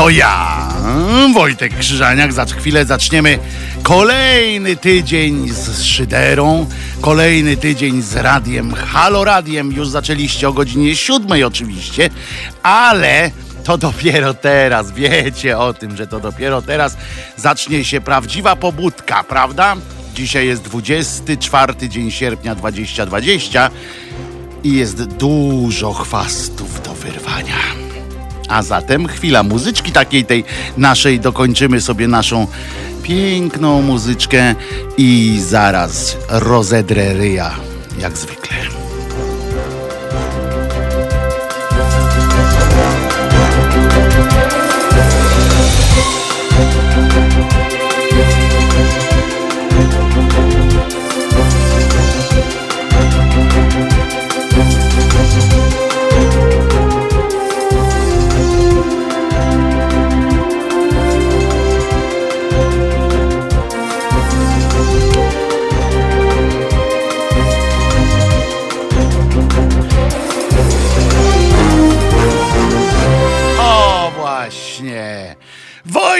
To ja, Wojtek Krzyżaniak. Za chwilę zaczniemy kolejny tydzień z Szyderą, kolejny tydzień z radiem, Halo Radiem. Już zaczęliście o godzinie siódmej oczywiście, ale to dopiero teraz, wiecie o tym, że to dopiero teraz zacznie się prawdziwa pobudka, prawda? Dzisiaj jest 24 dzień sierpnia 2020 i jest dużo chwastów do wyrwania. A zatem chwila muzyczki takiej tej naszej, dokończymy sobie naszą piękną muzyczkę i zaraz rozedrę ryja, jak zwykle.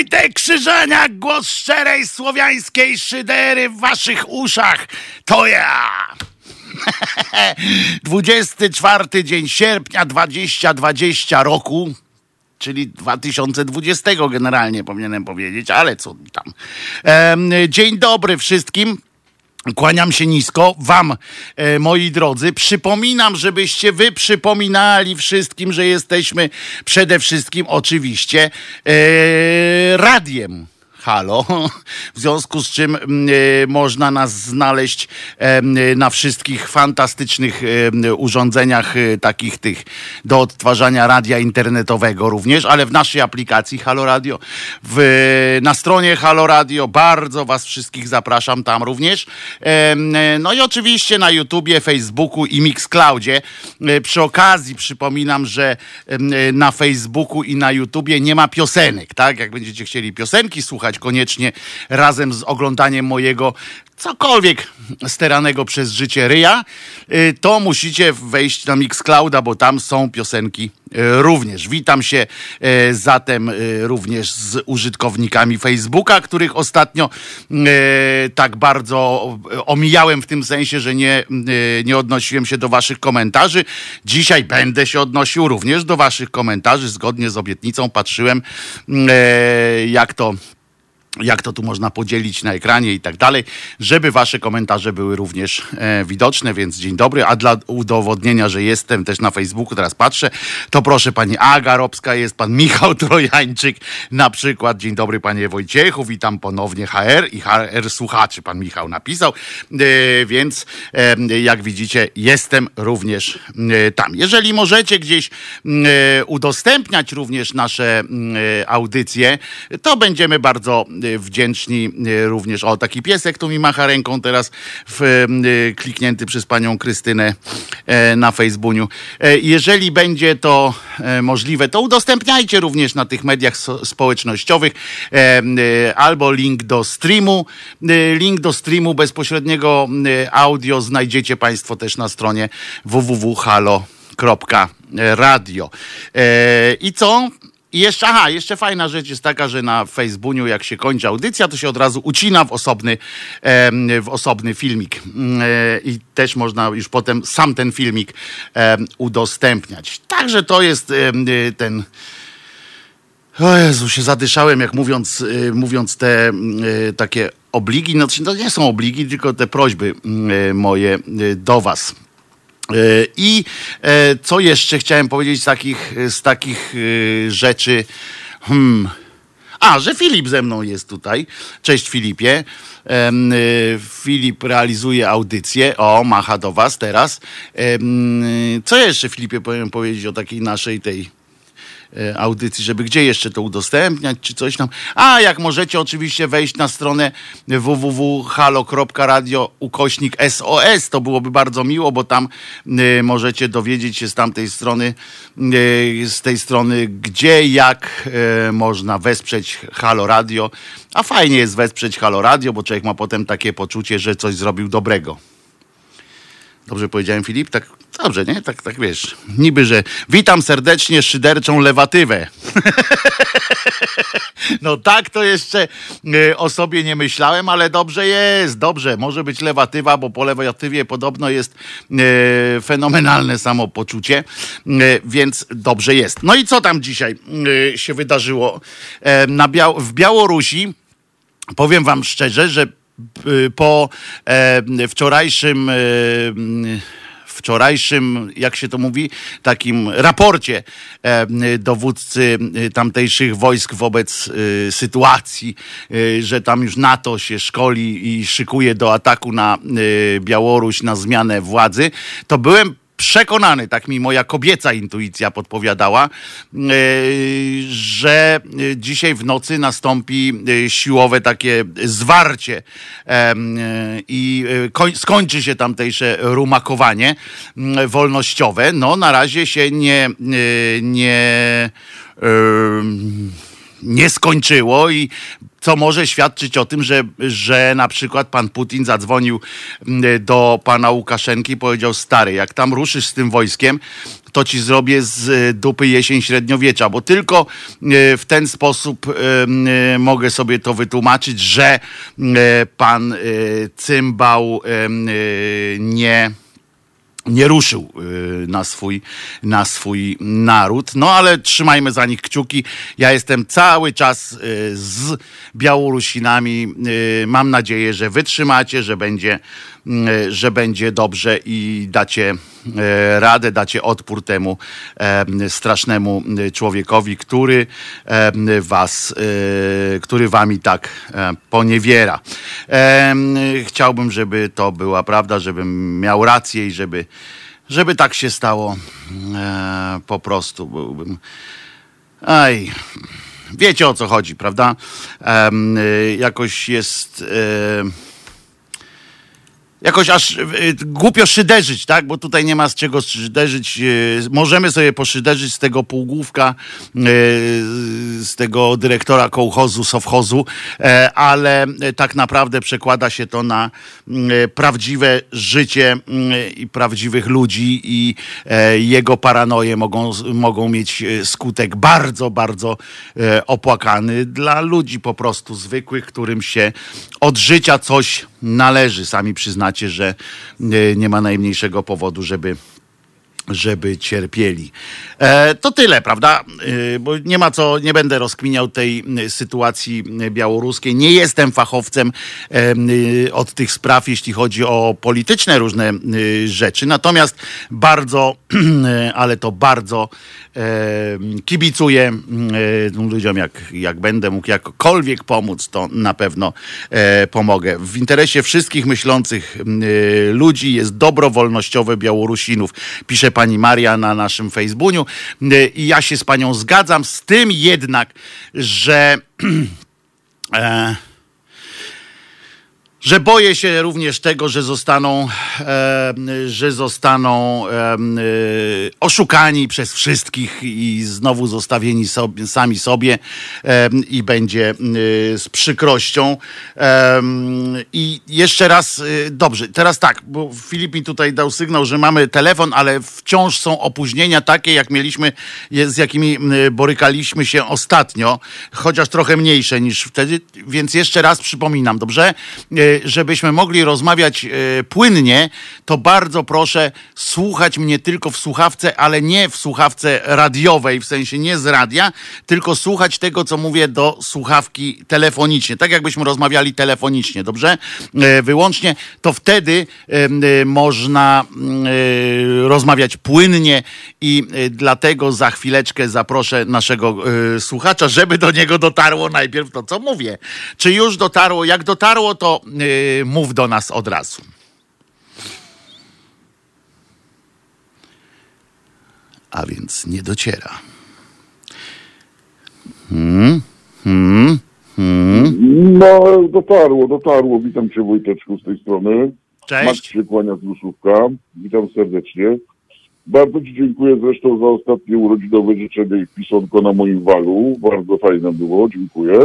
Wojtek Krzyżaniak, głos szczerej słowiańskiej szydery w waszych uszach. To ja! 24 dzień sierpnia 2020 roku, czyli 2020 generalnie powinienem powiedzieć, ale co tam. Dzień dobry wszystkim. Kłaniam się nisko Wam, e, moi drodzy. Przypominam, żebyście Wy przypominali wszystkim, że jesteśmy przede wszystkim oczywiście e, radiem. Halo, w związku z czym mm, e, można nas znaleźć em, na wszystkich fantastycznych urządzeniach e, takich tych do odtwarzania radia internetowego również, ale w naszej aplikacji Halo Radio, w, na stronie Halo Radio. Bardzo Was wszystkich zapraszam tam również. E, No i oczywiście na YouTubie, Facebooku i Mixcloudzie. E, Przy okazji przypominam, że e, na Facebooku i na YouTubie nie ma piosenek, tak? Jak będziecie chcieli piosenki słuchać koniecznie razem z oglądaniem mojego cokolwiek steranego przez życie ryja, y, to musicie wejść na Mixclouda, bo tam są piosenki y, również. Witam się y, zatem również z użytkownikami Facebooka, których ostatnio tak bardzo omijałem w tym sensie, że nie, nie odnosiłem się do waszych komentarzy. Dzisiaj będę się odnosił również do waszych komentarzy. Zgodnie z obietnicą patrzyłem, jak to jak to tu można podzielić na ekranie i tak dalej, żeby wasze komentarze były również e, widoczne, więc dzień dobry, a dla udowodnienia, że jestem też na Facebooku, teraz patrzę, to proszę pani Aga Robska, jest pan Michał Trojańczyk na przykład, dzień dobry panie Wojciechu, witam ponownie HR i HR słuchaczy, pan Michał napisał, e, więc e, jak widzicie, jestem również e, tam. Jeżeli możecie gdzieś e, udostępniać również nasze e, audycje, to będziemy bardzo wdzięczni e, również. O, taki piesek tu mi macha ręką teraz w, e, kliknięty przez panią Krystynę e, na Facebooku. E, Jeżeli będzie to e, możliwe, to udostępniajcie również na tych mediach społecznościowych albo link do streamu. Link do streamu bezpośredniego audio znajdziecie Państwo też na stronie www.halo.radio. I co? I jeszcze, aha, jeszcze fajna rzecz jest taka, że na Facebooku, jak się kończy audycja, to się od razu ucina w osobny, w osobny filmik. Mm, e, I też można już potem sam ten filmik udostępniać. Także to jest e, ten. O Jezu, się zadyszałem, jak mówiąc, y, mówiąc te mm, y, takie obligi. No, to nie są obligi, tylko te prośby mm, y, moje y, do Was. Y, I e, co jeszcze chciałem powiedzieć z takich, z takich y, rzeczy? Hmm. A, że Filip ze mną jest tutaj. Cześć Filipie. Filip realizuje audycję. O, macha do was teraz. Co jeszcze Filipie powiem powiedzieć o takiej naszej tej e, audycji, żeby gdzie jeszcze to udostępniać, czy coś tam. A jak możecie oczywiście wejść na stronę www.halo.radio ukośnik SOS, to byłoby bardzo miło, bo tam e, możecie dowiedzieć się z tamtej strony, e, z tej strony, gdzie, jak e, można wesprzeć Halo Radio. A fajnie jest wesprzeć Halo Radio, bo człowiek ma potem takie poczucie, że coś zrobił dobrego Dobrze powiedziałem, Filip? Tak, dobrze, nie? Tak, tak wiesz. Niby, że witam serdecznie szyderczą lewatywę. no tak to jeszcze e, o sobie nie myślałem, ale dobrze jest, dobrze. Może być lewatywa, bo po lewatywie podobno jest e, fenomenalne samopoczucie, e, więc dobrze jest. No i co tam dzisiaj się wydarzyło? E, na Biał w Białorusi powiem wam szczerze, że y, po e, wczorajszym e, wczorajszym, jak się to mówi, takim raporcie e, dowódcy e, tamtejszych wojsk wobec e, sytuacji, że tam już NATO się szkoli i szykuje do ataku na Białoruś, na zmianę władzy, to byłem przekonany, tak mi moja kobieca intuicja podpowiadała, e, że dzisiaj w nocy nastąpi e, siłowe takie zwarcie e, i koń- skończy się tamtejsze rumakowanie wolnościowe. No na razie się nie, e, nie nie skończyło i co może świadczyć o tym, że, że na przykład pan Putin zadzwonił mm, do pana Łukaszenki i powiedział, stary, jak tam ruszysz z tym wojskiem, to ci zrobię z e, dupy jesień średniowiecza, bo tylko e, w ten sposób e, mogę sobie to wytłumaczyć, że pan Cymbał nie nie ruszył y, na swój, na swój naród. No ale trzymajmy za nich kciuki. Ja jestem cały czas y, z Białorusinami. Y, Mam nadzieję, że wytrzymacie, że będzie, że będzie dobrze i dacie y, radę, dacie odpór temu e, strasznemu y, człowiekowi, który was, y, który wami tak poniewiera. Chciałbym, żeby to była prawda, żebym miał rację i żeby, żeby tak się stało po prostu. Byłbym. Aj. Wiecie o co chodzi, prawda? Y, jakoś jest. E, jakoś aż y, głupio szyderzyć, tak? Bo tutaj nie ma z czego szyderzyć. Y, Możemy sobie poszyderzyć z tego półgłówka, y, z tego dyrektora kołchozu, sowchozu, e, ale tak naprawdę przekłada się to na y, prawdziwe życie y, i prawdziwych ludzi i e, jego paranoje mogą, mogą mieć e, skutek bardzo, bardzo e, opłakany dla ludzi po prostu zwykłych, którym się od życia coś należy. Sami przyznacie, że e, nie ma najmniejszego powodu, żeby żeby cierpieli. E, to tyle, prawda? E, bo nie ma co, nie będę rozkminiał tej sytuacji e, białoruskiej. Nie jestem fachowcem od tych spraw, jeśli chodzi o polityczne różne rzeczy. Natomiast bardzo, ale to bardzo kibicuję ludziom, jak, jak będę mógł jakkolwiek pomóc, to na pewno pomogę. W interesie wszystkich myślących ludzi jest dobro wolnościowe Białorusinów, pisze pani Maria na naszym Facebooku. E, I ja się z panią zgadzam, z tym jednak, że. e, że boję się również tego, że zostaną, e, że zostaną e, e, oszukani przez wszystkich i znowu zostawieni sobie, sami sobie e, i będzie e, z przykrością. E, I jeszcze raz, e, dobrze, teraz tak, bo Filip mi tutaj dał sygnał, że mamy telefon, ale wciąż są opóźnienia takie, jak mieliśmy, z jakimi borykaliśmy się ostatnio, chociaż trochę mniejsze niż wtedy, więc jeszcze raz przypominam, dobrze? Żebyśmy mogli rozmawiać e, płynnie, to bardzo proszę słuchać mnie tylko w słuchawce, ale nie w słuchawce radiowej, w sensie nie z radia, tylko słuchać tego, co mówię do słuchawki telefonicznie, tak jakbyśmy rozmawiali telefonicznie, dobrze? E, Wyłącznie, to wtedy e, można rozmawiać płynnie i dlatego za chwileczkę zaproszę naszego słuchacza, żeby do niego dotarło najpierw to, co mówię. Czy już dotarło? Jak dotarło, to mów do nas od razu. A więc nie dociera. Hmm? Hmm? Hmm? No, dotarło, dotarło. Witam Cię Wojteczku z tej strony. Max Cześć. się kłania z Ruszówka. Witam serdecznie. Bardzo Ci dziękuję zresztą za ostatnie urodzinowe życzenie i pisonko na moim walu. Bardzo fajne było, dziękuję.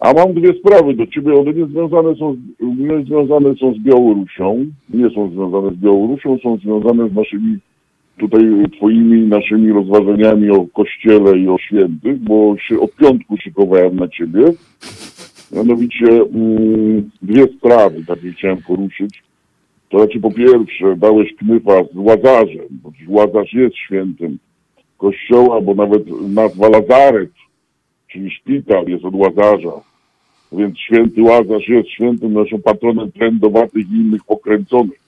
A mam dwie sprawy do ciebie, one nie związane są, nie związane są z Białorusią, nie są związane z Białorusią, są związane z naszymi tutaj twoimi, naszymi rozważaniami o Kościele i o świętych, bo się od piątku szykowałem na ciebie. Mianowicie mm, dwie sprawy takie chciałem poruszyć. To znaczy po pierwsze dałeś knyfa z Łazarzem, bo Łazarz jest świętym kościoła, bo nawet nazwa Lazaret, czyli szpital jest od Łazarza. Więc święty Łazarz jest świętym naszym patronem trędowatych i innych pokręconych.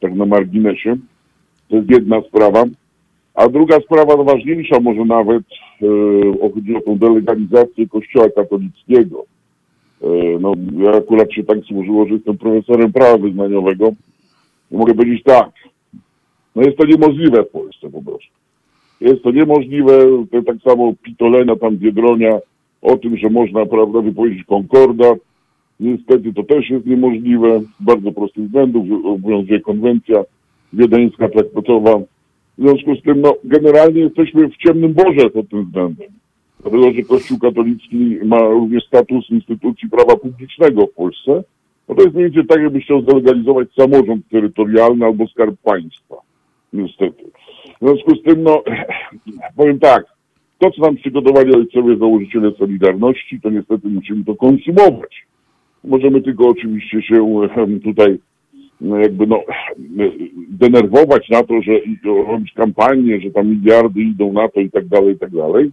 Tak na marginesie. To jest jedna sprawa. A druga sprawa, no ważniejsza może nawet, e, chodzi o tą delegalizację Kościoła katolickiego. E, no, ja akurat się tak służyło, że jestem profesorem prawa wyznaniowego. I mogę powiedzieć tak, no jest to niemożliwe w Polsce po prostu. Jest to niemożliwe, to tak samo Pitolena tam Biedronia o tym, że można, prawda, wypowiedzieć konkordat. Niestety to też jest niemożliwe z bardzo prostych względów. Obowiązuje konwencja wiedeńska traktatowa. W związku z tym, no, generalnie jesteśmy w ciemnym Boże pod tym względem. Dlatego, że Kościół katolicki ma również status instytucji prawa publicznego w Polsce. No to jest mniej więcej tak, jakby chciał zdelegalizować samorząd terytorialny albo skarb państwa. Niestety. W związku z tym, no, powiem tak, to, co nam przygotowali ojcowie założyciele Solidarności, to niestety musimy to konsumować. Możemy tylko oczywiście się tutaj no jakby no, denerwować na to, że robić kampanię, że tam miliardy idą na to i tak dalej, i tak dalej.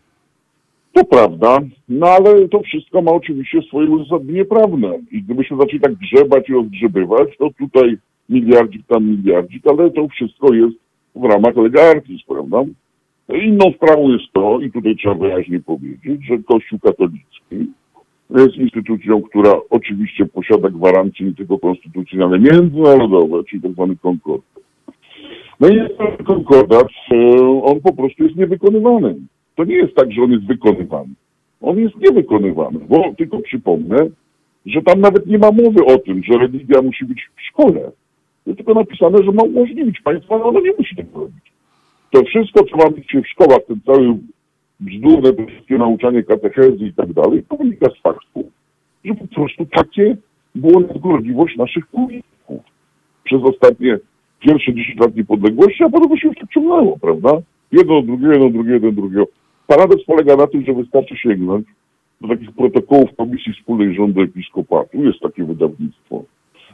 To prawda, no ale to wszystko ma oczywiście swoje uzasadnienie prawne. I gdybyśmy zaczęli tak grzebać i odgrzebywać, to tutaj miliardzik, tam miliardzik, ale to wszystko jest w ramach legalki, prawda? Inną sprawą jest to, i tutaj trzeba wyraźnie powiedzieć, że Kościół katolicki jest instytucją, która oczywiście posiada gwarancje nie tylko konstytucyjne, ale międzynarodowe, czyli tak zwany konkordat. No i konkordat, e, on po prostu jest niewykonywany. To nie jest tak, że on jest wykonywany. On jest niewykonywany, bo tylko przypomnę, że tam nawet nie ma mowy o tym, że religia musi być w szkole. Jest tylko napisane, że ma umożliwić państwo, ale ono nie musi tego robić. To wszystko, co ma być w szkołach, ten cały bzdurne wszystkie nauczanie katechezy i tak dalej, to wynika z faktu, że po prostu takie było nadgorliwość naszych polityków przez ostatnie pierwsze 10 lat niepodległości, a potem się już tak ciągnęło, prawda? Jedno do drugiego, jedno do drugiego, jedno do drugiego. Paradoks polega na tym, że wystarczy sięgnąć do takich protokołów Komisji Wspólnej Rządu Episkopatu, jest takie wydawnictwo,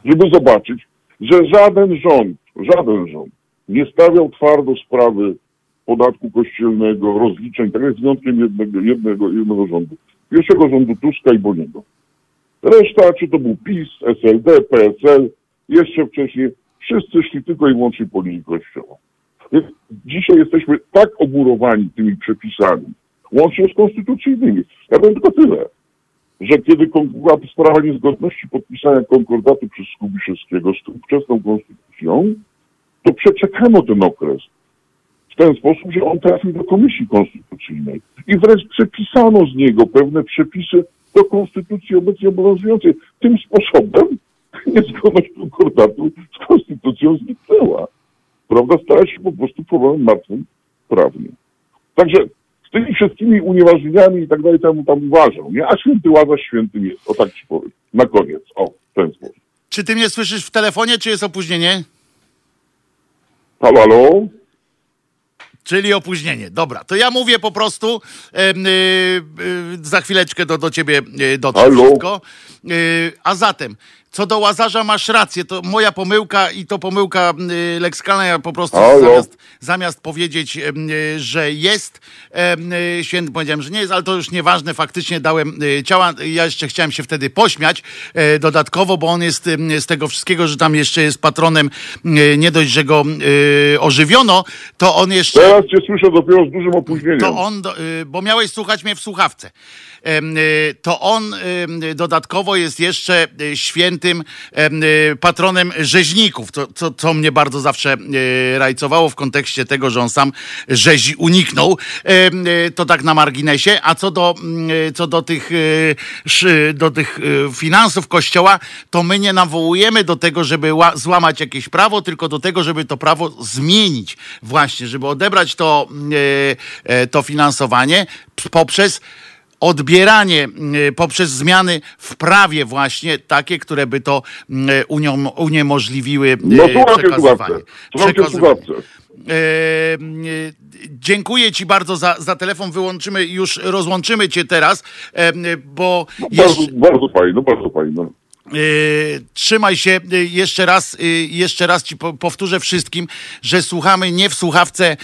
żeby zobaczyć, że żaden rząd, żaden rząd nie stawiał twardo sprawy podatku kościelnego, rozliczeń, tak jest wyjątkiem jednego, jednego, jednego rządu. Pierwszego rządu Tuska i Boniego. Reszta, czy to był PiS, SLD, PSL, jeszcze wcześniej, wszyscy szli tylko i wyłącznie po linii kościoła. Więc dzisiaj jesteśmy tak oburowani tymi przepisami, łącznie z konstytucyjnymi. Ja powiem tylko tyle, że kiedy była sprawa niezgodności podpisania konkordatu przez Skubiszewskiego z ówczesną konstytucją, to przeczekano ten okres w ten sposób, że on trafił do Komisji Konstytucyjnej i wręcz przepisano z niego pewne przepisy do konstytucji obecnie obowiązującej. Tym sposobem niezgodność konkordatu z konstytucją zniknęła. Prawda? Stała się po prostu problemem martwym prawnie. Także z tymi wszystkimi unieważnieniami i tak dalej temu tam uważał, nie? A święty Łazarz świętym jest. O tak ci powiem. Na koniec. O, w ten sposób. Czy ty mnie słyszysz w telefonie, czy jest opóźnienie? Halo, halo? Czyli opóźnienie. Dobra, to ja mówię po prostu, e, e, za chwileczkę do, do ciebie dotrze Halo? wszystko. E, a zatem, co do Łazarza masz rację, to moja pomyłka i to pomyłka y, Lex Kana, ja po prostu Halo? zamiast, zamiast powiedzieć, y, y, że jest y, święty, powiedziałem, że nie jest, ale to już nieważne, faktycznie dałem y, ciała, ja jeszcze chciałem się wtedy pośmiać y, dodatkowo, bo on jest y, z tego wszystkiego, że tam jeszcze jest patronem, y, nie dość, że go y, ożywiono, to on jeszcze... Teraz cię słyszę dopiero z dużym opóźnieniem. To on, y, bo miałeś słuchać mnie w słuchawce. Y, To on dodatkowo jest jeszcze y, świętym y, patronem rzeźników, co, co, co mnie bardzo zawsze rajcowało w kontekście tego, że on sam rzezi uniknął. To tak na marginesie. A co do, mm, co do tych, do tych finansów kościoła, to my nie nawołujemy do tego, żeby ła- złamać jakieś prawo, tylko do tego, żeby to prawo zmienić. Właśnie, żeby odebrać to, y, y, to finansowanie poprzez odbieranie poprzez zmiany w prawie właśnie, takie, które by to uniemożliwiły no, przekazywanie. przekazywanie. Dziękuję Ci bardzo za, za telefon. Wyłączymy już, rozłączymy Cię teraz, bo. No, bardzo, bardzo fajno, bardzo fajno. Yy, trzymaj się yy, jeszcze raz, yy, jeszcze raz ci po, powtórzę wszystkim, że słuchamy nie w słuchawce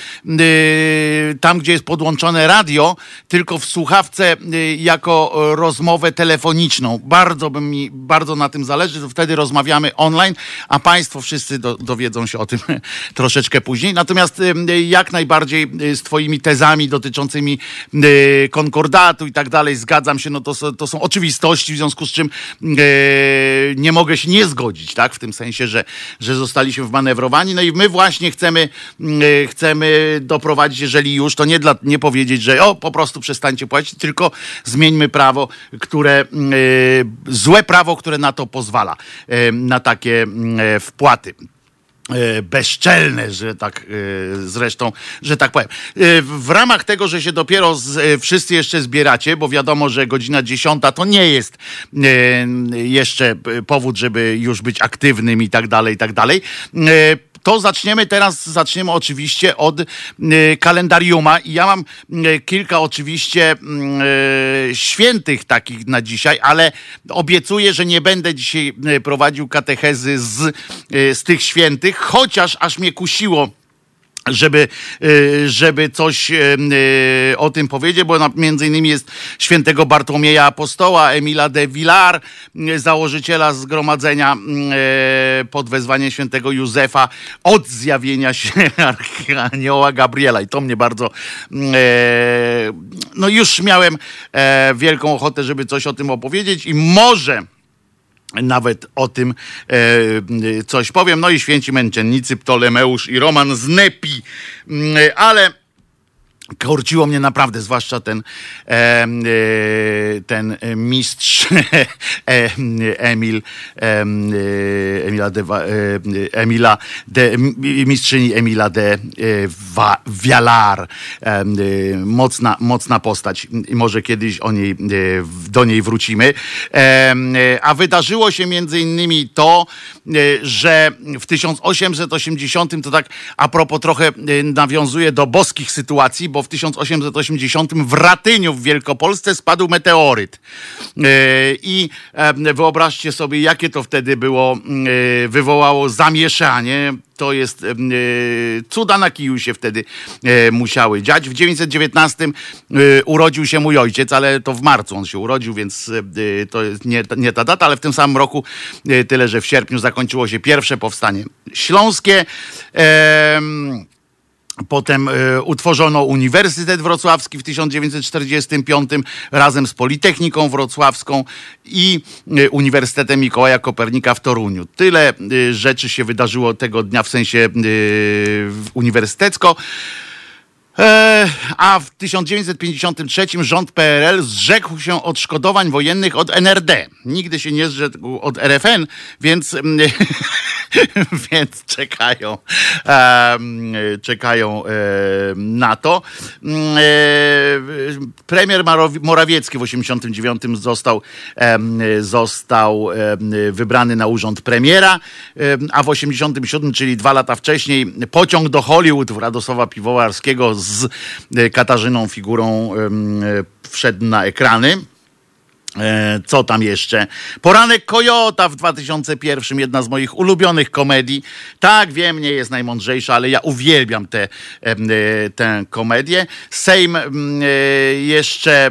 tam, gdzie jest podłączone radio, tylko w słuchawce jako rozmowę telefoniczną. Bardzo by mi, bardzo na tym zależy, to wtedy rozmawiamy online, a Państwo wszyscy do, dowiedzą się o tym troszeczkę później. Natomiast jak najbardziej z Twoimi tezami dotyczącymi konkordatu i tak dalej zgadzam się, no to, to są oczywistości, w związku z czym nie mogę się nie zgodzić, tak? W tym sensie, że, że zostaliśmy wmanewrowani. No i my właśnie chcemy, e, chcemy doprowadzić, jeżeli już, to nie, dla, nie powiedzieć, że o, po prostu przestańcie płacić, tylko zmieńmy prawo, które, e, złe prawo, które na to pozwala, na takie wpłaty. E, bezczelne, że tak e, zresztą, że tak powiem. E, w ramach tego, że się dopiero z, wszyscy jeszcze zbieracie, bo wiadomo, że godzina dziesiąta to nie jest jeszcze powód, żeby już być aktywnym i tak dalej, i tak dalej to zaczniemy teraz, zaczniemy oczywiście od y, kalendariuma. I ja mam y, kilka oczywiście mm, y, świętych takich na dzisiaj, ale obiecuję, że nie będę dzisiaj prowadził katechezy z, z tych świętych, chociaż aż mnie kusiło żeby, y, żeby coś y, y, o tym powiedzieć, bo między innymi jest świętego Bartłomieja Apostoła, Emila de Villar, założyciela zgromadzenia pod wezwaniem świętego Józefa od zjawienia się Archanioła Gabriela. I to mnie bardzo no już miałem e, wielką ochotę, żeby coś o tym opowiedzieć. I może nawet o tym e, coś powiem. No i święci męczennicy Ptolemeusz i Roman z Nepi, mm, ale Korciło mnie naprawdę, zwłaszcza ten, e, ten mistrz e, Emil, e, Emila de, Emila de, mistrzyni Emila de Vialar. Mocna, mocna postać i może kiedyś o niej, do niej wrócimy. A wydarzyło się między innymi to, że w 1880 to tak a propos trochę nawiązuje do boskich sytuacji, bo w 1880 w Ratyniu w Wielkopolsce spadł meteoryt. E, I e, wyobraźcie sobie, jakie to wtedy było, e, wywołało zamieszanie. To jest cuda na kiju się wtedy musiały dziać. W 919 urodził się mój ojciec, ale to w marcu on się urodził, więc to jest nie, nie ta data, ale w tym samym roku, tyle że w sierpniu zakończyło się pierwsze powstanie śląskie. Potem y, utworzono Uniwersytet Wrocławski w 1945 razem z Politechniką Wrocławską i y, Uniwersytetem Mikołaja Kopernika w Toruniu. Tyle y, rzeczy się wydarzyło tego dnia w sensie uniwersytecko. A w 1953 rząd PRL zrzekł się odszkodowań wojennych od NRD. Nigdy się nie zrzekł od RFN, więc, więc czekają, czekają na to. E, premier Morawiecki w 1989 został, został wybrany na urząd premiera, a w 1987, czyli dwa lata wcześniej, pociąg do Hollywood Radosława Piwowarskiego z Katarzyną figurą e, wszedł na ekrany. E, co tam jeszcze? Poranek Kojota w 2001, jedna z moich ulubionych komedii. Tak, wiem, nie jest najmądrzejsza, ale ja uwielbiam tę te, komedię. Sejm jeszcze,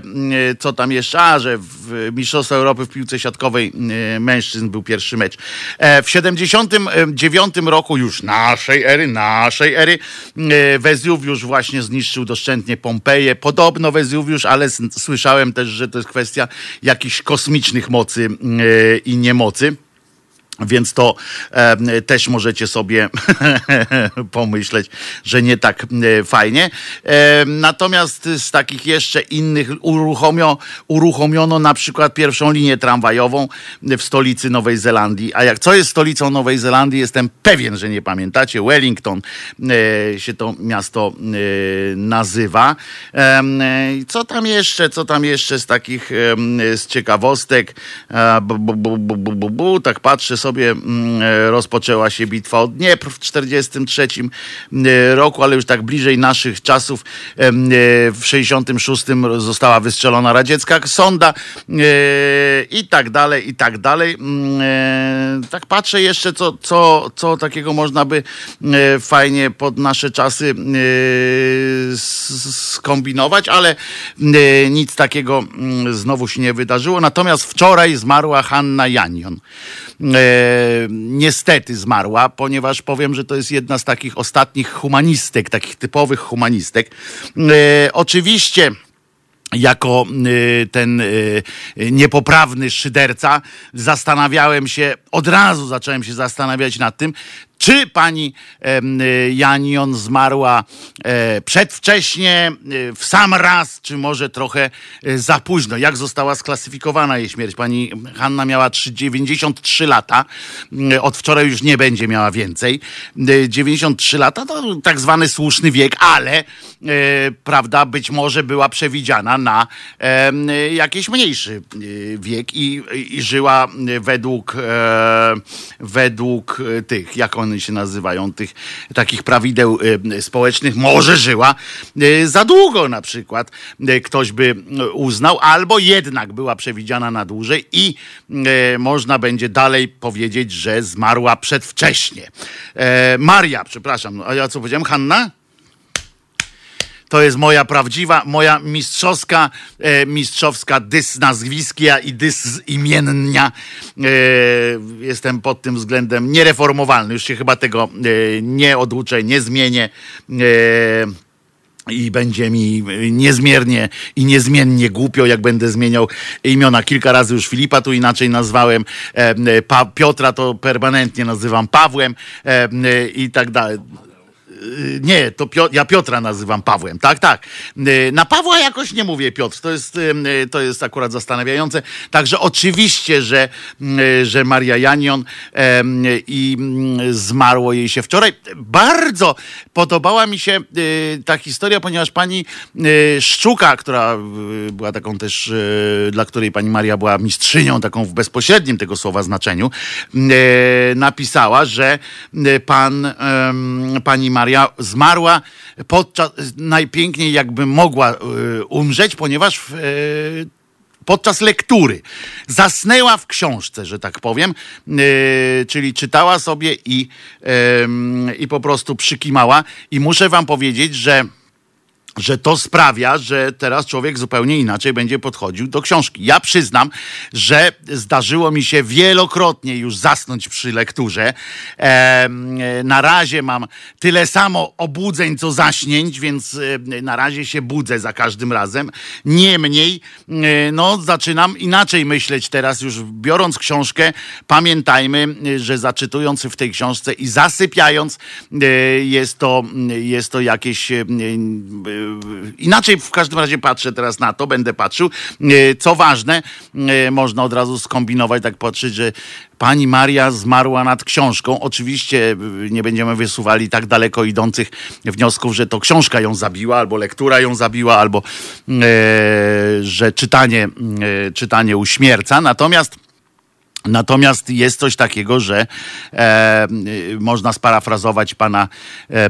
co tam jeszcze? A, że w Mistrzostwie Europy w piłce siatkowej mężczyzn był pierwszy mecz. W 79 roku już naszej ery, naszej ery, Wezuwiusz właśnie zniszczył doszczętnie Pompeję. Podobno Wezuwiusz, ale słyszałem też, że to jest kwestia jak jakichś kosmicznych mocy e, i niemocy. Więc to e, też możecie sobie pomyśleć, że nie tak e, fajnie. E, natomiast z takich jeszcze innych uruchomio, uruchomiono na przykład pierwszą linię tramwajową w stolicy Nowej Zelandii. A jak co jest stolicą Nowej Zelandii, jestem pewien, że nie pamiętacie. Wellington e, się to miasto e, nazywa. Co tam jeszcze? Co tam jeszcze z takich z ciekawostek? Bu, bu, bu, tak patrzę sobie mm, e, rozpoczęła się bitwa o Dniepr w 1943 e, roku, ale już tak bliżej naszych czasów e, w 66 została wystrzelona radziecka sonda i tak dalej, i tak dalej. Tak patrzę jeszcze, co, co, co takiego można by fajnie pod nasze czasy skombinować, ale nic takiego znowu się nie wydarzyło. Natomiast wczoraj zmarła Hanna Janion niestety zmarła, ponieważ powiem, że to jest jedna z takich ostatnich humanistek, takich typowych humanistek. E, oczywiście jako y, ten niepoprawny szyderca, zastanawiałem się, od razu zacząłem się zastanawiać nad tym, czy pani Janion zmarła e, przedwcześnie, e, w sam raz, czy może trochę e, za późno? Jak została sklasyfikowana jej śmierć? Pani Hanna miała 93 lata, od wczoraj już nie będzie miała więcej. 93 lata to tak zwany słuszny wiek, ale prawda, być może była przewidziana na jakiś mniejszy wiek i, i żyła według, według tych, jak on one się nazywają, tych takich prawideł y, społecznych, może żyła y, za długo na przykład. Y, ktoś by uznał, albo jednak była przewidziana na dłużej i można będzie dalej powiedzieć, że zmarła przedwcześnie. E, Maria, przepraszam, a ja co powiedziałem? Hanna? To jest moja prawdziwa, moja mistrzowska, e, mistrzowska dys nazwiskia i dys imiennia. E, jestem pod tym względem niereformowalny. Już się chyba tego e, nie oduczę, nie zmienię. E, i będzie mi niezmiernie i niezmiennie głupio, jak będę zmieniał imiona. Kilka razy już Filipa tu inaczej nazwałem. E, pa, Piotra to permanentnie nazywam Pawłem e, i tak dalej. Y, nie, to ja Piotra nazywam Pawłem, tak, tak. Y, na Pawła jakoś nie mówię Piotr, to jest, y, to jest akurat zastanawiające. Także oczywiście, że, że Maria Janion i mm, zmarło jej się wczoraj. Bardzo podobała mi się ta historia, ponieważ pani Szczuka, która była taką też, dla której pani Maria była mistrzynią, taką w bezpośrednim tego słowa znaczeniu, napisała, że pan, pani Maria Maria zmarła podczas, najpiękniej jakby mogła e, umrzeć, ponieważ w, e, podczas lektury. Zasnęła w książce, że tak powiem, yy, czyli czytała sobie i, i po prostu przykimała. I muszę wam powiedzieć, że że to sprawia, że teraz człowiek zupełnie inaczej będzie podchodził do książki. Ja przyznam, że zdarzyło mi się wielokrotnie już zasnąć przy lekturze. E, na razie mam tyle samo obudzeń, co zaśnięć, więc na razie się budzę za każdym razem. Niemniej, no, zaczynam inaczej myśleć teraz, już biorąc książkę, pamiętajmy, że zaczytując w tej książce i zasypiając, jest to, jest to jakieś inaczej w każdym razie patrzę teraz na to, będę patrzył. E, co ważne, e, można od razu skombinować, tak patrzeć, że pani Maria zmarła nad książką. Oczywiście nie będziemy wysuwali tak daleko idących wniosków, że to książka ją zabiła, albo lektura ją zabiła, albo że czytanie, czytanie uśmierca. Natomiast Natomiast jest coś takiego, że e, można sparafrazować pana e,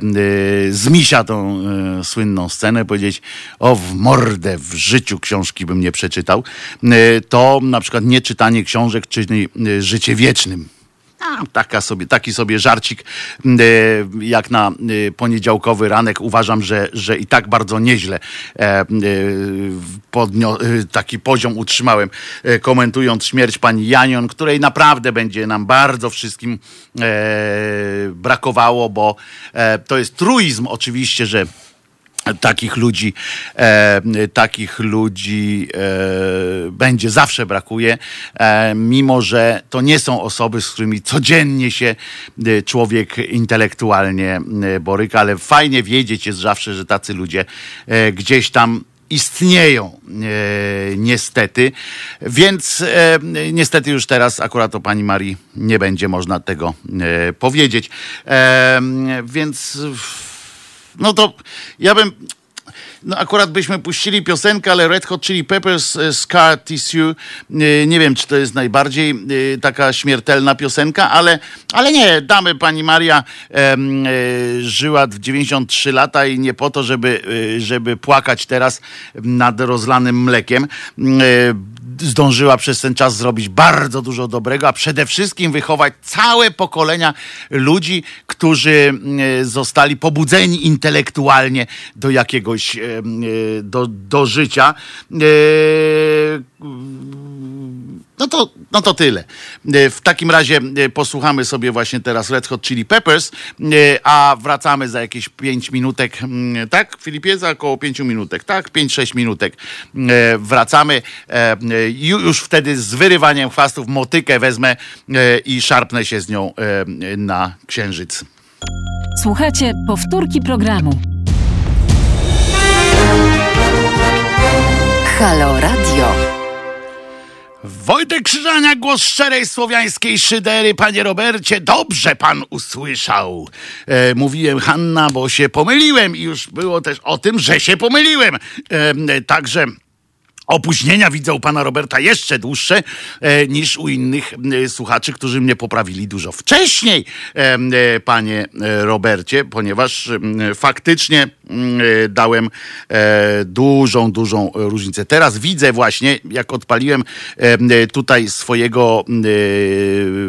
z Misia tą e, słynną scenę, powiedzieć o w mordę w życiu książki bym nie przeczytał. E, to na przykład nieczytanie książek czyni e, życie wiecznym. A, taka sobie, taki sobie żarcik e, jak na e, poniedziałkowy ranek. Uważam, że, że i tak bardzo nieźle e, podnio, taki poziom utrzymałem, komentując śmierć pani Janion, której naprawdę będzie nam bardzo wszystkim brakowało, bo to jest truizm oczywiście, że takich ludzi, e, takich ludzi e, będzie zawsze brakuje, e, mimo że to nie są osoby, z którymi codziennie się e, człowiek intelektualnie e, boryka, ale fajnie wiedzieć jest zawsze, że tacy ludzie e, gdzieś tam istnieją niestety, więc niestety już teraz akurat o pani Marii nie będzie można tego powiedzieć. Więc no to ja bym no akurat byśmy puścili piosenkę, ale Red Hot Chili Peppers e, Scar Tissue, e, nie wiem, czy to jest najbardziej e, taka śmiertelna piosenka, ale, ale nie, damy pani Maria e, żyła w 93 lata i nie po to, żeby, żeby płakać teraz nad rozlanym mlekiem. E, zdążyła przez ten czas zrobić bardzo dużo dobrego, a przede wszystkim wychować całe pokolenia ludzi, którzy zostali pobudzeni intelektualnie do jakiegoś E, do, do życia. E, no to, no to tyle. E, w takim razie posłuchamy sobie właśnie teraz Red Hot Chili Peppers, a wracamy za jakieś 5 minutek, tak? Filipie, za około 5 minutek, tak? 5-6 minutek. Wracamy już wtedy z wyrywaniem chwastów motykę wezmę i szarpnę się z nią na księżyc. Słuchajcie powtórki programu. Halo Radio. Wojtek Krzyżania, głos szczerej słowiańskiej szydery. Panie Robercie, dobrze pan usłyszał. E, mówiłem Hanna, bo się pomyliłem i już było też o tym, że się pomyliłem. E, także Opóźnienia widzę u pana Roberta jeszcze dłuższe e, niż u innych e, słuchaczy, którzy mnie poprawili dużo wcześniej, e, e panie e, Robercie, ponieważ e, faktycznie dałem dużą, dużą różnicę. Teraz widzę właśnie, jak odpaliłem tutaj swojego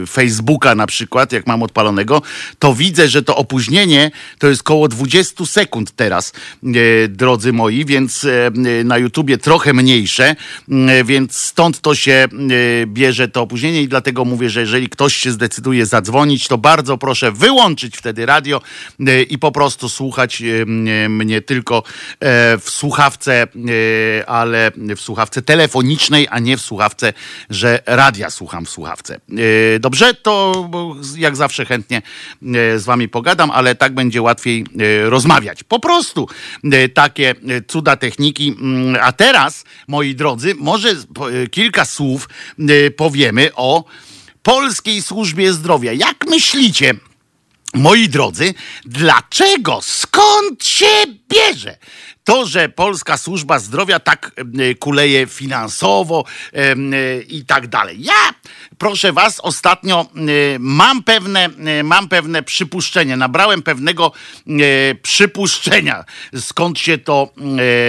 Facebooka na przykład, jak mam odpalonego, to widzę, że to opóźnienie to jest koło 20 sekund teraz, drodzy moi, więc na YouTubie trochę Mm, więc stąd to się y, bierze to opóźnienie i dlatego mówię, że jeżeli ktoś się zdecyduje zadzwonić, to bardzo proszę wyłączyć wtedy radio y, i po prostu słuchać y, mnie tylko e, w słuchawce, ale w słuchawce telefonicznej, a nie w słuchawce, że radia słucham w słuchawce. Dobrze? To jak zawsze chętnie z wami pogadam, ale tak będzie łatwiej rozmawiać. Po prostu takie cuda techniki. Mm, a teraz, moi drodzy, może e, kilka słów e, powiemy o polskiej służbie zdrowia. Jak myślicie? Moi drodzy, dlaczego, skąd się bierze to, że polska służba zdrowia tak e, kuleje finansowo i tak dalej. Ja, proszę was, ostatnio mam pewne, mam pewne przypuszczenie, nabrałem pewnego przypuszczenia, skąd się to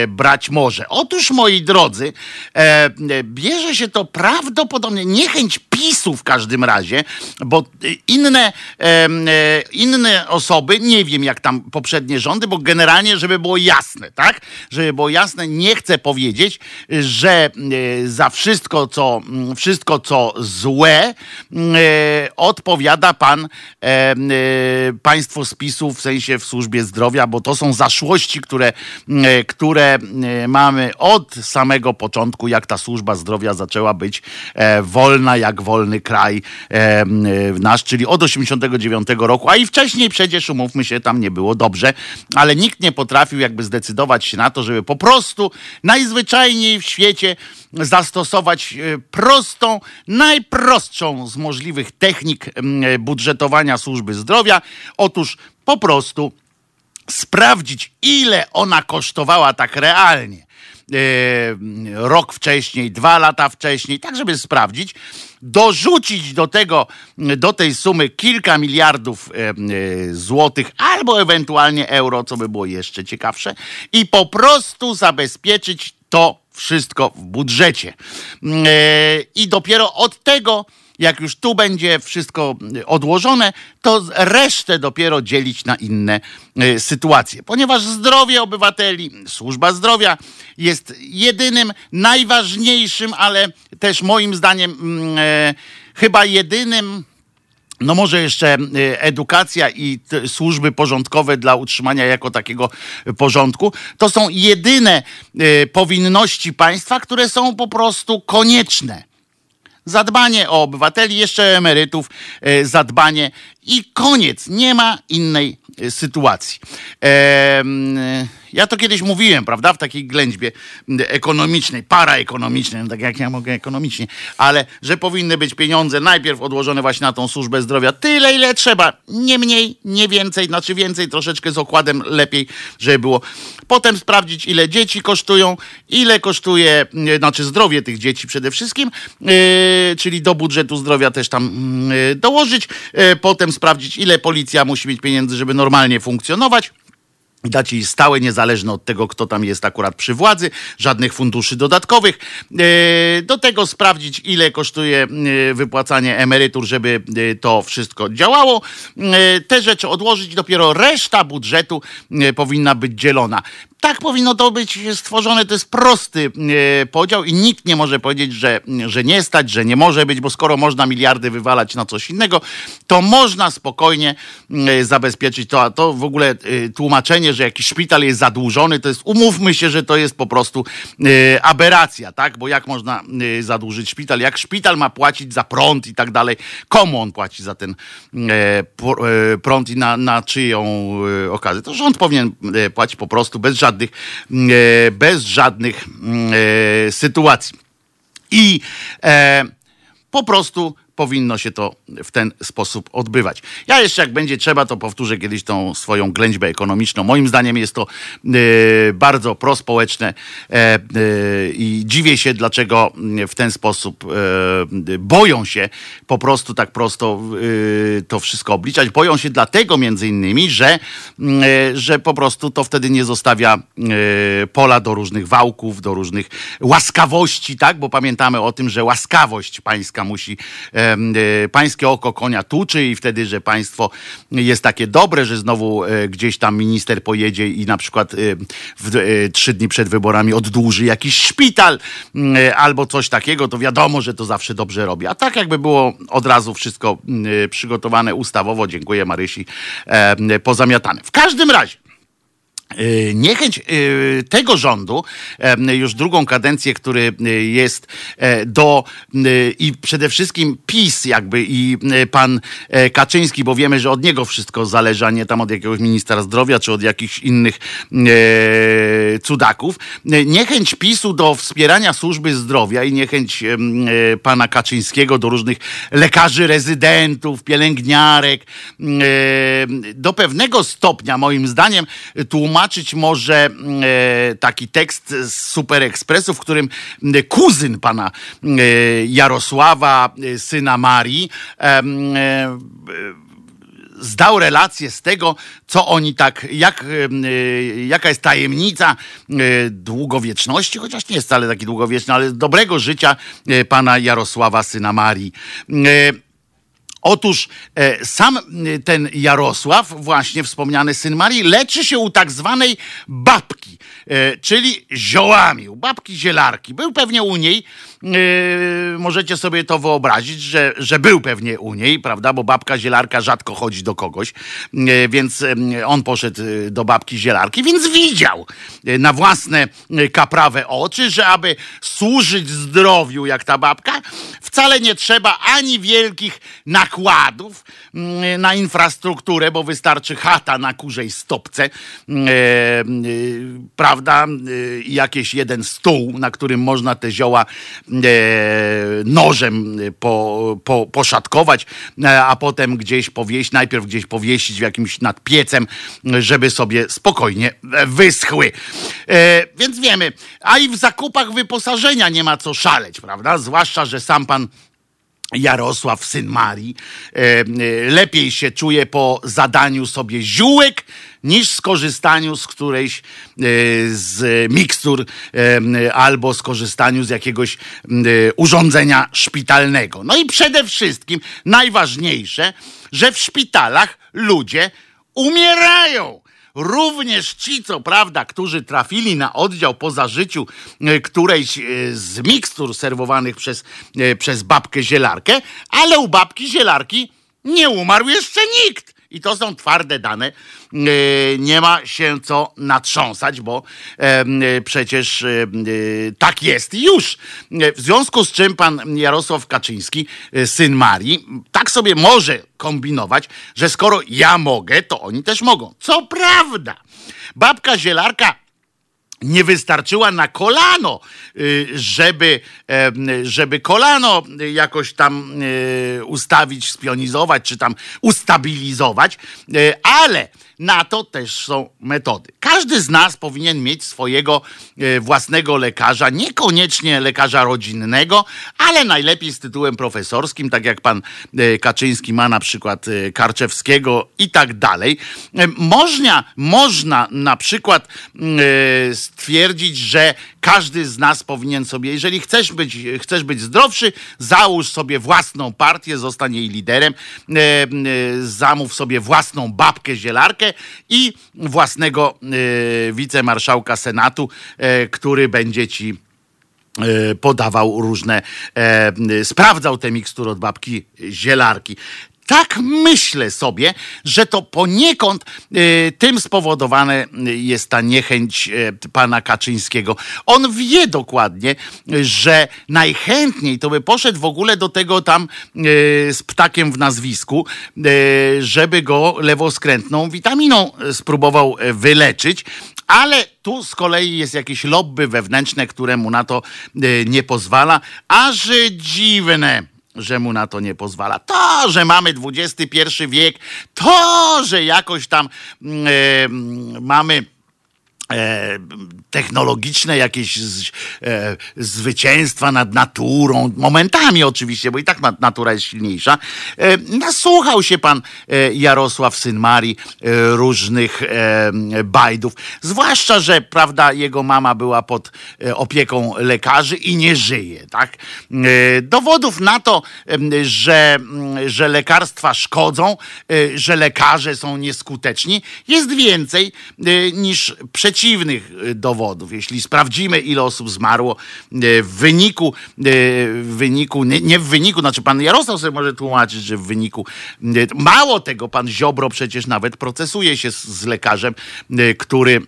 brać może. Otóż, moi drodzy, e, bierze się to prawdopodobnie, niechęć PiSu w każdym razie, bo inne, e, inne osoby, nie wiem jak tam poprzednie rządy, bo generalnie, żeby było jasne, tak? Żeby było jasne, nie chcę powiedzieć, że e, za wszystko, co, mm, wszystko, co złe, e, odpowiada pan, e, państwo z PiSu, w sensie w służbie zdrowia, bo to są zaszłości, które, mm, które mamy od samego początku, jak ta służba zdrowia zaczęła być wolna, jak wolny kraj nasz, czyli od 89 roku, a i wcześniej przecież, umówmy się, tam nie było dobrze, ale nikt nie potrafił jakby zdecydować się na to, żeby po prostu najzwyczajniej w świecie zastosować e, prostą, najprostszą z możliwych technik budżetowania służby zdrowia. Otóż po prostu sprawdzić, ile ona kosztowała tak realnie E, rok wcześniej, dwa lata wcześniej, tak żeby sprawdzić, dorzucić do tego, do tej sumy kilka miliardów e, e, złotych albo ewentualnie euro, co by było jeszcze ciekawsze i po prostu zabezpieczyć to wszystko w budżecie. I dopiero od tego jak już tu będzie wszystko odłożone, to resztę dopiero dzielić na inne e, sytuacje. Ponieważ zdrowie obywateli, służba zdrowia jest jedynym, najważniejszym, ale też moim zdaniem mm, e, chyba jedynym no może jeszcze edukacja i służby porządkowe dla utrzymania jako takiego porządku, to są jedyne powinności państwa, które są po prostu konieczne zadbanie o obywateli, jeszcze emerytów, zadbanie i koniec. Nie ma innej sytuacji. Ja to kiedyś mówiłem, prawda, w takiej ględźbie ekonomicznej, paraekonomicznej, no tak jak ja mogę ekonomicznie, ale że powinny być pieniądze najpierw odłożone właśnie na tą służbę zdrowia, tyle ile trzeba, nie mniej, nie więcej, znaczy więcej, troszeczkę z okładem lepiej, żeby było. Potem sprawdzić, ile dzieci kosztują, ile kosztuje, znaczy zdrowie tych dzieci przede wszystkim, yy, czyli do budżetu zdrowia też tam dołożyć, potem sprawdzić, ile policja musi mieć pieniędzy, żeby normalnie funkcjonować dać jej stałe, niezależne od tego, kto tam jest akurat przy władzy, żadnych funduszy dodatkowych. E, do tego sprawdzić, ile kosztuje e, wypłacanie emerytur, żeby e, to wszystko działało. Te rzeczy odłożyć, dopiero reszta budżetu powinna być dzielona. Tak powinno to być stworzone, to jest prosty podział i nikt nie może powiedzieć, że, że nie stać, że nie może być, bo skoro można miliardy wywalać na coś innego, to można spokojnie zabezpieczyć to, a to w ogóle tłumaczenie, że jakiś szpital jest zadłużony, to jest, umówmy się, że to jest po prostu aberracja, tak? Bo jak można zadłużyć szpital? Jak szpital ma płacić za prąd i tak dalej? Komu on płaci za ten prąd i na, na czyją okazję? To rząd powinien płacić po prostu bez żadnych, bez żadnych sytuacji. I e, po prostu powinno się to w ten sposób odbywać. Ja jeszcze jak będzie trzeba, to powtórzę kiedyś tą swoją ględźbę ekonomiczną. Moim zdaniem jest to y, bardzo prospołeczne e, y, i dziwię się, dlaczego w ten sposób y, boją się po prostu tak prosto to wszystko obliczać. Boją się dlatego między innymi, że, że po prostu to wtedy nie zostawia pola do różnych wałków, do różnych łaskawości, tak? Bo pamiętamy o tym, że łaskawość pańska musi E, pańskie oko konia tuczy i wtedy, że państwo jest takie dobre, że znowu e, gdzieś tam minister pojedzie i na przykład e, w, trzy dni przed wyborami oddłuży jakiś szpital albo coś takiego, to wiadomo, że to zawsze dobrze robi. A tak jakby było od razu wszystko przygotowane ustawowo, dziękuję Marysi, pozamiatane. W każdym razie, niechęć y, tego rządu, już drugą kadencję, który jest e, do i przede wszystkim PiS jakby i pan e, Kaczyński, bo wiemy, że od niego wszystko zależy, a nie tam od jakiegoś ministra zdrowia czy od jakichś innych e, cudaków. Niechęć PiSu do wspierania służby zdrowia i niechęć pana Kaczyńskiego do różnych lekarzy rezydentów, pielęgniarek do pewnego stopnia moim zdaniem tłumaczy zobaczyć może mm, e, taki tekst z Super Expressu, w którym mm, kuzyn pana mm, e, Jarosława, e, syna Marii, zdał relację z tego, co oni tak, jak, jaka jest tajemnica długowieczności, chociaż nie jest wcale taki długowieczny, ale dobrego życia pana Jarosława, syna Marii. Otóż e, sam e, ten Jarosław, właśnie wspomniany syn Marii, leczy się u tak zwanej babki, e, czyli ziołami, u babki zielarki. Był pewnie u niej, możecie sobie to wyobrazić, że, że był pewnie u niej, prawda, bo babka zielarka rzadko chodzi do kogoś, więc on poszedł do babki zielarki, więc widział na własne kaprawe oczy, że aby służyć zdrowiu jak ta babka, wcale nie trzeba ani wielkich nakładów, na infrastrukturę, bo wystarczy chata na kurzej stopce, prawda, jakiś jeden stół, na którym można te zioła nożem po, po, poszatkować, a potem gdzieś powieść, najpierw gdzieś powiesić w jakimś nad piecem, żeby sobie spokojnie wyschły. Więc wiemy, a i w zakupach wyposażenia nie ma co szaleć, prawda? Zwłaszcza, że sam pan Jarosław, syn Marii, e, e, lepiej się czuje po zadaniu sobie ziółek niż skorzystaniu z którejś e, z mikstur albo skorzystaniu z jakiegoś urządzenia szpitalnego. No i przede wszystkim najważniejsze, że w szpitalach ludzie umierają również ci, co prawda, którzy trafili na oddział po zażyciu e, którejś e, z mikstur serwowanych przez, e, przez babkę zielarkę, ale u babki zielarki nie umarł jeszcze nikt. I to są twarde dane. E, nie ma się co natrząsać, bo e, przecież e, tak jest już. W związku z czym pan Jarosław Kaczyński, syn Marii, tak sobie może kombinować, że skoro ja mogę, to oni też mogą. Co prawda, babka zielarka nie wystarczyła na kolano, y, żeby, żeby kolano jakoś tam y, ustawić, spionizować, czy tam ustabilizować, y, ale na to też są metody. Każdy z nas powinien mieć swojego e, własnego lekarza, niekoniecznie lekarza rodzinnego, ale najlepiej z tytułem profesorskim, tak jak pan e, Kaczyński ma na przykład e, Karczewskiego i tak dalej. Można, można na przykład stwierdzić, że każdy z nas powinien sobie, jeżeli chcesz być, chcesz być zdrowszy, załóż sobie własną partię, zostań jej liderem, zamów sobie własną babkę zielarkę, i własnego e, wicemarszałka Senatu, e, który będzie ci e, podawał różne, sprawdzał te mikstury od babki zielarki tak myślę sobie, że to poniekąd y, tym spowodowane jest ta niechęć y, pana Kaczyńskiego. On wie dokładnie, że najchętniej to by poszedł w ogóle do tego tam y, z ptakiem w nazwisku, żeby go lewoskrętną witaminą spróbował wyleczyć. Ale tu z kolei jest jakieś lobby wewnętrzne, które mu na to nie pozwala. Aż dziwne że mu na to nie pozwala. To, że mamy XXI wiek, to, że jakoś tam yy, mamy technologiczne jakieś z, e, zwycięstwa nad naturą, momentami oczywiście, bo i tak natura jest silniejsza. E, nasłuchał się pan e, Jarosław, syn Marii, e, różnych e, bajdów, zwłaszcza, że prawda, jego mama była pod opieką lekarzy i nie żyje, tak? dowodów na to, że, że lekarstwa szkodzą, że lekarze są nieskuteczni, jest więcej niż przeciwko przeciwnych y, dowodów. Jeśli sprawdzimy, ile osób zmarło y, w wyniku, y, w wyniku nie, nie w wyniku, znaczy pan Jarosław sobie może tłumaczyć, że w wyniku, mało tego, pan Ziobro przecież nawet procesuje się z, z lekarzem, który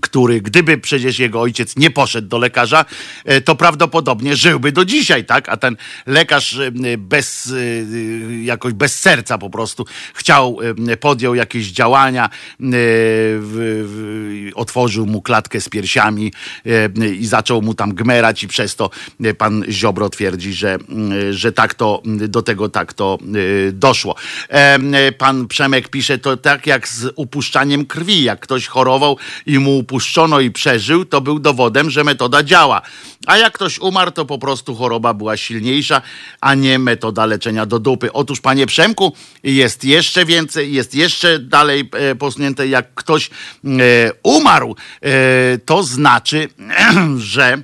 który gdyby przecież jego ojciec nie poszedł do lekarza, e, to prawdopodobnie żyłby do dzisiaj, tak? A ten lekarz e, bez, e, jakoś bez serca po prostu chciał, podjął jakieś działania, otworzył mu klatkę z piersiami i zaczął mu tam gmerać i przez to pan Ziobro twierdzi, że, że tak to, do tego tak to doszło. Pan Przemek pisze to tak jak z upuszczaniem krwi, jak ktoś chorował i mu upuszczono i przeżył, to był dowodem, że metoda działa. A jak ktoś umarł, to po prostu choroba była silniejsza, a nie metoda leczenia do dupy. Otóż, panie Przemku, jest jeszcze więcej, jest jeszcze dalej e, posunięte. Jak ktoś e, umarł, e, to znaczy, że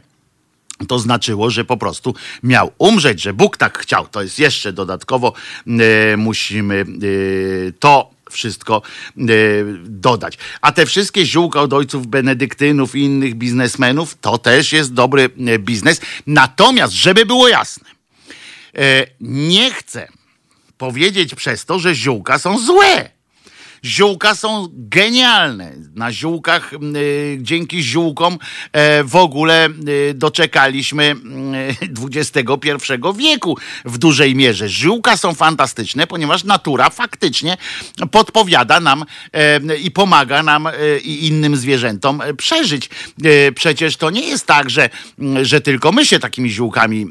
to znaczyło, że po prostu miał umrzeć, że Bóg tak chciał. To jest jeszcze dodatkowo, e, musimy e, to wszystko e, dodać. A te wszystkie ziółka od ojców benedyktynów i innych biznesmenów, to też jest dobry e, biznes. Natomiast, żeby było jasne, e, nie chcę powiedzieć przez to, że ziółka są złe. Ziółka są genialne. Na ziółkach, y, dzięki ziółkom y, w ogóle y, doczekaliśmy XXI wieku w dużej mierze. Ziółka są fantastyczne, ponieważ natura faktycznie podpowiada nam i pomaga nam i innym zwierzętom przeżyć. Przecież to nie jest tak, że, że tylko my się takimi ziółkami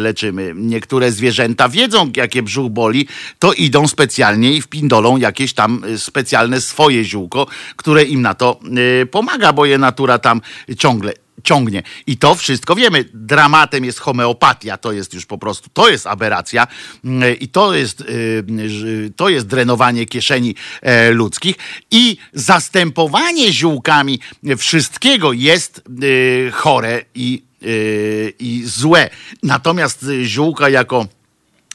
leczymy. Niektóre zwierzęta wiedzą, jakie brzuch boli, to idą specjalnie i wpindolą jakieś tam specjalne swoje ziółko, które im na to y, pomaga, bo je natura tam ciągle ciągnie. I to wszystko wiemy. Dramatem jest homeopatia, to jest już po prostu, to jest aberracja y, i to jest, y, to jest drenowanie kieszeni e, ludzkich i zastępowanie ziółkami wszystkiego jest chore i, i złe. Natomiast ziółka jako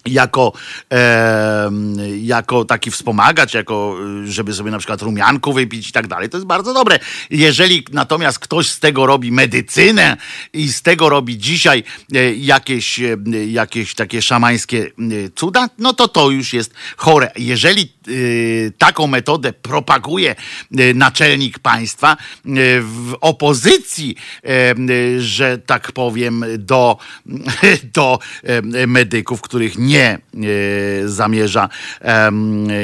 jako, e, jako taki wspomagać, jako żeby sobie na przykład rumianku wypić i tak dalej. To jest bardzo dobre. Jeżeli natomiast ktoś z tego robi medycynę i z tego robi dzisiaj e, jakieś, e, jakieś takie szamańskie e, cuda, no to to już jest chore. Jeżeli taką metodę propaguje naczelnik państwa w opozycji, że tak powiem, do, do medyków, których nie nie zamierza,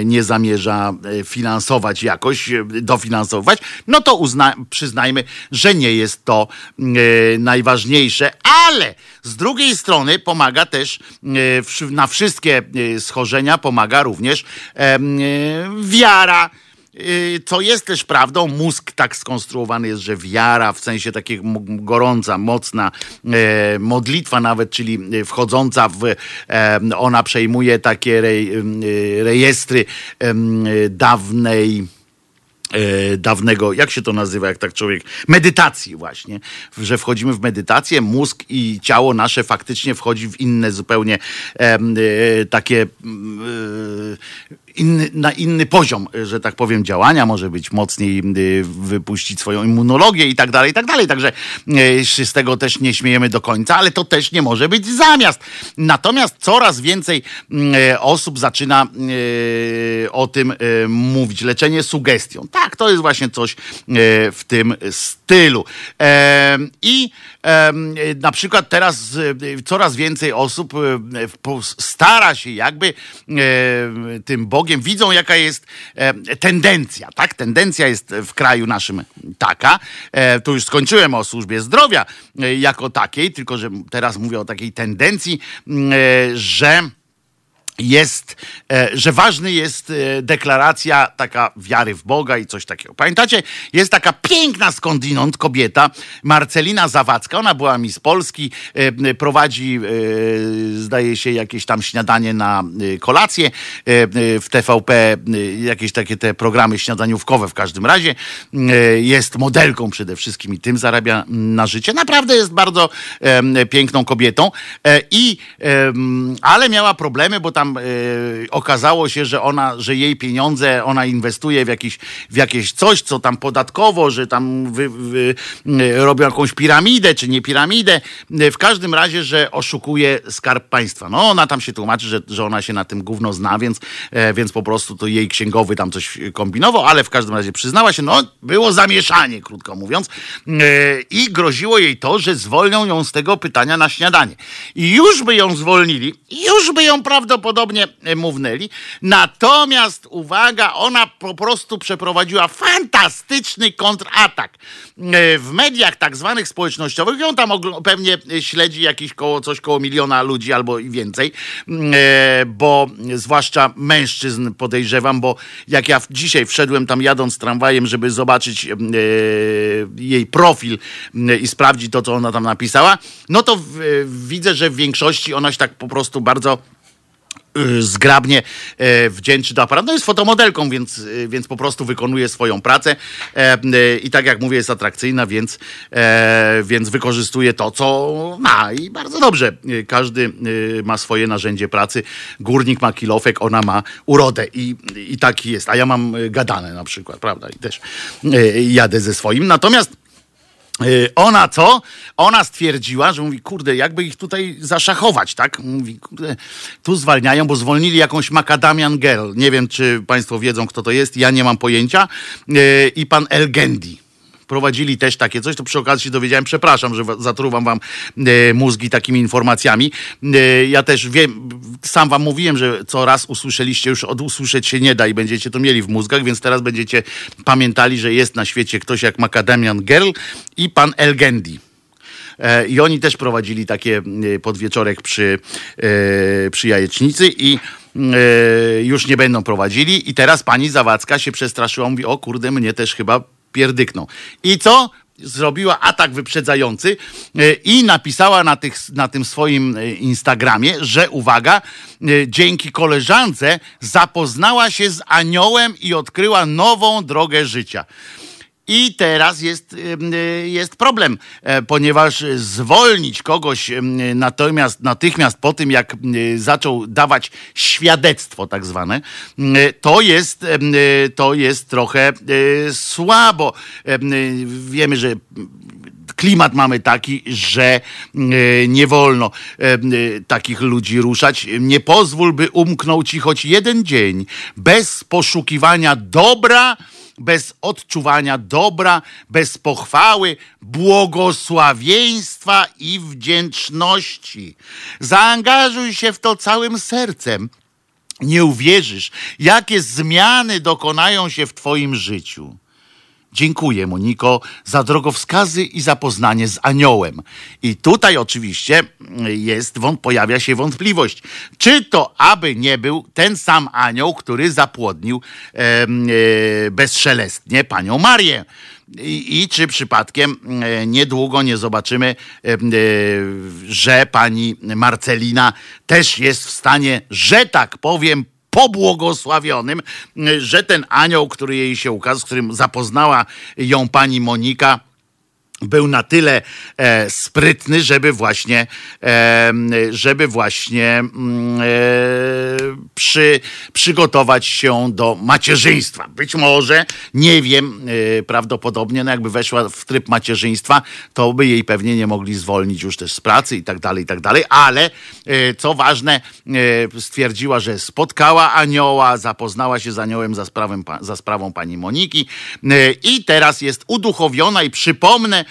nie zamierza e, finansować jakoś, e, dofinansować, no to uzna, przyznajmy, że nie jest to e, najważniejsze, ale z drugiej strony pomaga też na wszystkie schorzenia, pomaga również wiara co y, jest też prawdą, mózg tak skonstruowany jest, że wiara w sensie takiego gorąca, mocna e, modlitwa nawet, czyli e, wchodząca w, ona przejmuje takie rejestry dawnej dawnego, jak się to nazywa, jak tak człowiek, medytacji właśnie, że wchodzimy w medytację, mózg i ciało nasze faktycznie wchodzi w inne zupełnie e, takie e, inny, na inny poziom, że tak powiem, działania, może być mocniej y, wypuścić swoją immunologię i tak dalej, i tak dalej. Także się z tego też nie śmiejemy do końca, ale to też nie może być zamiast. Natomiast coraz więcej osób zaczyna o tym mówić. Leczenie sugestią. Tak, to jest właśnie coś w tym stylu. I na przykład teraz coraz więcej osób stara się jakby tym Bogiem Bogiem, widzą jaka jest e, tendencja, tak? Tendencja jest w kraju naszym taka. E, tu już skończyłem o służbie zdrowia e, jako takiej, tylko że teraz mówię o takiej tendencji, że jest, e, że ważny jest e, deklaracja taka wiary w Boga i coś takiego. Pamiętacie, jest taka piękna skądinąd kobieta, Marcelina Zawadzka, ona była mi z Polski, e, prowadzi, zdaje się, jakieś tam śniadanie na kolację w TVP, jakieś takie te programy śniadaniówkowe w każdym razie. Jest modelką przede wszystkim i tym zarabia na życie. Naprawdę jest bardzo piękną kobietą i, ale miała problemy, bo tam tam y, okazało się, że ona, że jej pieniądze, ona inwestuje w, jakiś, w jakieś coś, co tam podatkowo, że tam wy, wy, y, robią jakąś piramidę, czy nie piramidę. W każdym razie, że oszukuje skarb państwa. No ona tam się tłumaczy, że, że ona się na tym gówno zna, więc, e, więc po prostu to jej księgowy tam coś kombinował, ale w każdym razie przyznała się, no było zamieszanie, krótko mówiąc, e, i groziło jej to, że zwolnią ją z tego pytania na śniadanie. I już by ją zwolnili, już by ją prawdopodobnie prawdopodobnie e, mównęli. Natomiast uwaga, ona po prostu przeprowadziła fantastyczny kontratak. E, w mediach tak zwanych społecznościowych, ją tam pewnie śledzi jakieś koło, coś koło miliona ludzi albo i więcej, e, bo zwłaszcza mężczyzn podejrzewam, bo jak ja dzisiaj wszedłem tam jadąc tramwajem, żeby zobaczyć jej profil i sprawdzić to, co ona tam napisała, no to widzę, że w większości ona się tak po prostu bardzo zgrabnie e, wdzięczy do aparatu. No jest fotomodelką, więc, y, więc po prostu wykonuje swoją pracę e, y, i tak jak mówię jest atrakcyjna, więc, e, więc wykorzystuje to, co ma i bardzo dobrze. Każdy ma swoje narzędzie pracy. Górnik ma kilofek, ona ma urodę i, i taki jest. A ja mam gadane na przykład, prawda? I też jadę ze swoim. Natomiast Y, ona co? Ona stwierdziła, że mówi, kurde, jakby ich tutaj zaszachować, tak? Mówi, kurde, tu zwalniają, bo zwolnili jakąś Macadamian Girl. Nie wiem, czy Państwo wiedzą, kto to jest, ja nie mam pojęcia. Y, I pan Elgendi prowadzili też takie coś, to przy okazji się dowiedziałem, przepraszam, że zatruwam wam e, mózgi takimi informacjami. E, ja też wiem, sam wam mówiłem, że co raz usłyszeliście, już od usłyszeć się nie da i będziecie to mieli w mózgach, więc teraz będziecie pamiętali, że jest na świecie ktoś jak Macadamian Girl i pan Elgendi. E, I oni też prowadzili takie podwieczorek przy, przy jajecznicy i już nie będą prowadzili. I teraz pani Zawadzka się przestraszyła, mówi, o kurde, mnie też chyba pierdykną. I co? Zrobiła atak wyprzedzający e, i napisała na, tych, na tym swoim e, Instagramie, że uwaga, e, dzięki koleżance zapoznała się z aniołem i odkryła nową drogę życia. I teraz jest, jest problem, e, ponieważ zwolnić kogoś natomiast natychmiast po tym, jak zaczął dawać świadectwo tak zwane, to jest, to jest trochę e, słabo. Wiemy, że klimat mamy taki, że nie wolno takich ludzi ruszać. Nie pozwól, by umknął ci choć jeden dzień bez poszukiwania dobra, bez odczuwania dobra, bez pochwały, błogosławieństwa i wdzięczności. Zaangażuj się w to całym sercem. Nie uwierzysz, jakie zmiany dokonają się w Twoim życiu. Dziękuję, Moniko, za drogowskazy i zapoznanie z aniołem. I tutaj oczywiście jest, pojawia się wątpliwość, czy to aby nie był ten sam anioł, który zapłodnił e, e, bezszelestnie panią Marię. I, I, czy przypadkiem e, niedługo nie zobaczymy, e, że pani Marcelina też jest w stanie, że tak powiem, pobłogosławionym, że ten anioł, który jej się ukazał, z którym zapoznała ją pani Monika, był na tyle e, sprytny, żeby właśnie, e, żeby właśnie e, przy, przygotować się do macierzyństwa. Być może, nie wiem, e, prawdopodobnie, no jakby weszła w tryb macierzyństwa, to by jej pewnie nie mogli zwolnić już też z pracy i tak dalej, i tak dalej, ale e, co ważne, e, stwierdziła, że spotkała anioła, zapoznała się z aniołem za, sprawem, za sprawą pani Moniki i teraz jest uduchowiona i przypomnę,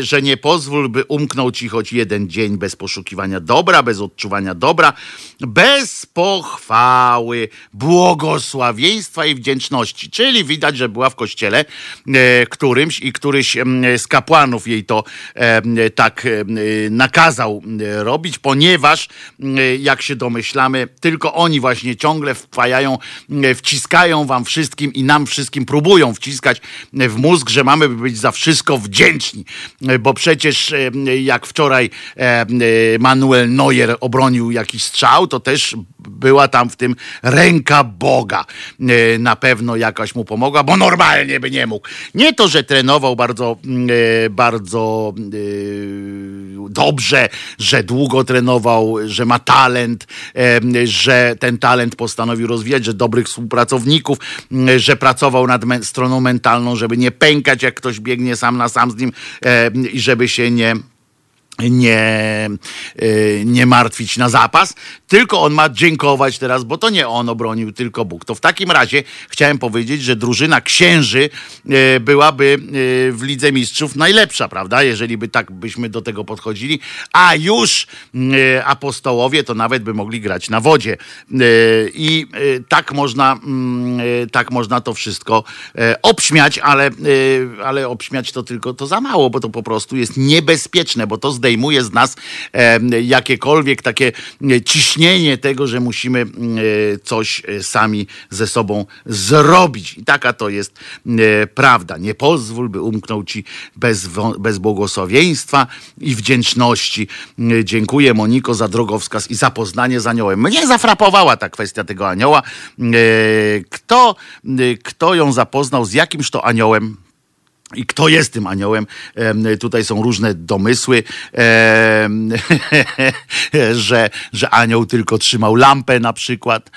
że nie pozwól, by umknął ci choć jeden dzień bez poszukiwania dobra, bez odczuwania dobra, bez pochwały, błogosławieństwa i wdzięczności. Czyli widać, że była w kościele e, którymś i któryś z kapłanów jej to tak nakazał robić, ponieważ jak się domyślamy, tylko oni właśnie ciągle wpajają, wciskają wam wszystkim i nam wszystkim próbują wciskać w mózg, że mamy być za wszystko wdzięczni bo przecież e, jak wczoraj e, Manuel Neuer obronił jakiś strzał, to też była tam w tym ręka Boga. E, na pewno jakaś mu pomogła, bo normalnie by nie mógł. Nie to, że trenował bardzo, bardzo dobrze, że długo trenował, że ma talent, że ten talent postanowił rozwijać, że dobrych współpracowników, że pracował nad stroną mentalną, żeby nie pękać, jak ktoś biegnie sam na sam z nim i żeby się nie nie, e, nie martwić na zapas, tylko on ma dziękować teraz, bo to nie on obronił, tylko Bóg. To w takim razie chciałem powiedzieć, że drużyna księży e, byłaby e, w Lidze Mistrzów najlepsza, prawda? Jeżeli by tak byśmy do tego podchodzili, a już apostołowie to nawet by mogli grać na wodzie. I tak można, tak można to wszystko obśmiać, ale, ale obśmiać to tylko to za mało, bo to po prostu jest niebezpieczne, bo to zdejmuje z nas jakiekolwiek takie ciśnienie tego, że musimy coś e, sami ze sobą zrobić. I taka to jest prawda. Nie pozwól, by umknął ci bez, bez błogosławieństwa i wdzięczności. Dziękuję Moniko za drogowskaz i zapoznanie z aniołem. Mnie zafrapowała ta kwestia tego anioła. Kto, kto ją zapoznał, z jakimś to aniołem i kto jest tym aniołem? Tutaj są różne domysły, że, że anioł tylko trzymał lampę na przykład,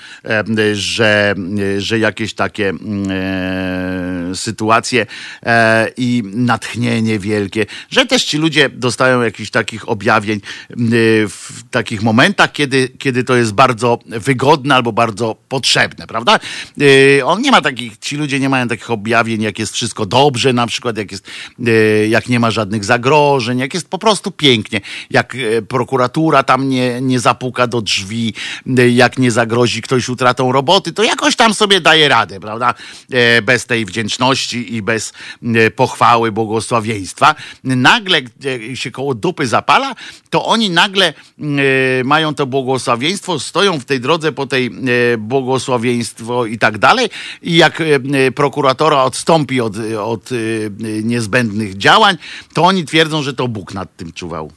że, że jakieś takie mm, e, sytuacje e, i natchnienie wielkie, że też ci ludzie dostają jakichś takich objawień w takich momentach, kiedy, kiedy to jest bardzo wygodne albo bardzo potrzebne, prawda? E, on nie ma takich, ci ludzie nie mają takich objawień, jak jest wszystko dobrze na przykład, przykład jak, jest, e, jak nie ma żadnych zagrożeń, jak jest po prostu pięknie, jak e, prokuratura tam nie, nie zapuka do drzwi, e, jak nie zagrozi ktoś utratą roboty, to jakoś tam sobie daje radę, prawda? Bez tej wdzięczności i bez pochwały, błogosławieństwa. Nagle się koło dupy zapala, to oni nagle mają to błogosławieństwo, stoją w tej drodze po tej błogosławieństwo i tak dalej i jak prokuratora odstąpi od, od niezbędnych działań, to oni twierdzą, że to Bóg nad tym czuwał.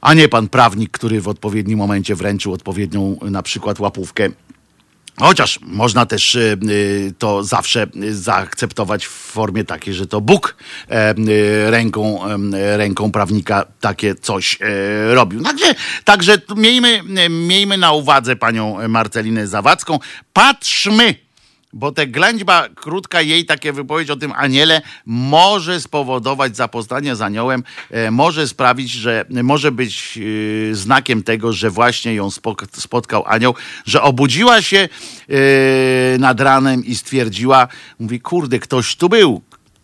A nie pan prawnik, który w odpowiednim momencie wręczył odpowiednią na przykład łapówkę Chociaż można też y, y, to zawsze zaakceptować w formie takiej, że to Bóg e, y, ręką, ręką prawnika takie coś e, robił. Także, także miejmy, miejmy na uwadze panią Marcelinę Zawadzką. Patrzmy bo te ględźba krótka jej takie wypowiedź o tym aniele może spowodować zapoznanie z aniołem, e, może sprawić, że może być e, znakiem tego, że właśnie ją spotkał anioł, że obudziła się e, nad ranem i stwierdziła, mówi, kurde, ktoś tu był,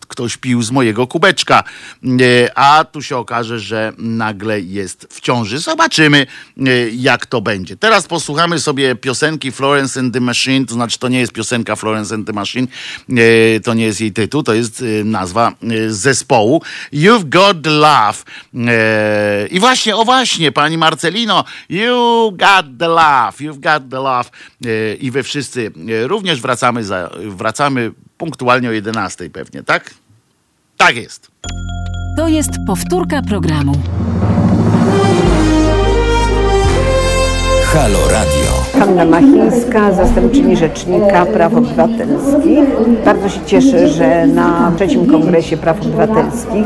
ktoś pił z mojego kubeczka, e, a tu się okaże, że nagle jest w ciąży. Zobaczymy, e, jak to będzie. Teraz posłuchamy sobie piosenki Florence and the Machine, to znaczy to nie jest piosenka Florence and the Machine, e, to nie jest jej tytuł, to jest nazwa zespołu. You've Got the Love. I właśnie, o właśnie, pani Marcelino, You Got the Love, You've Got the Love. I wy wszyscy również wracamy, za, wracamy punktualnie o 11 pewnie, tak? Tak jest. To jest powtórka programu. Halo Radio. Hanna Machińska, zastępczyni Rzecznika Praw Obywatelskich. Bardzo się cieszę, że na trzecim Kongresie Praw Obywatelskich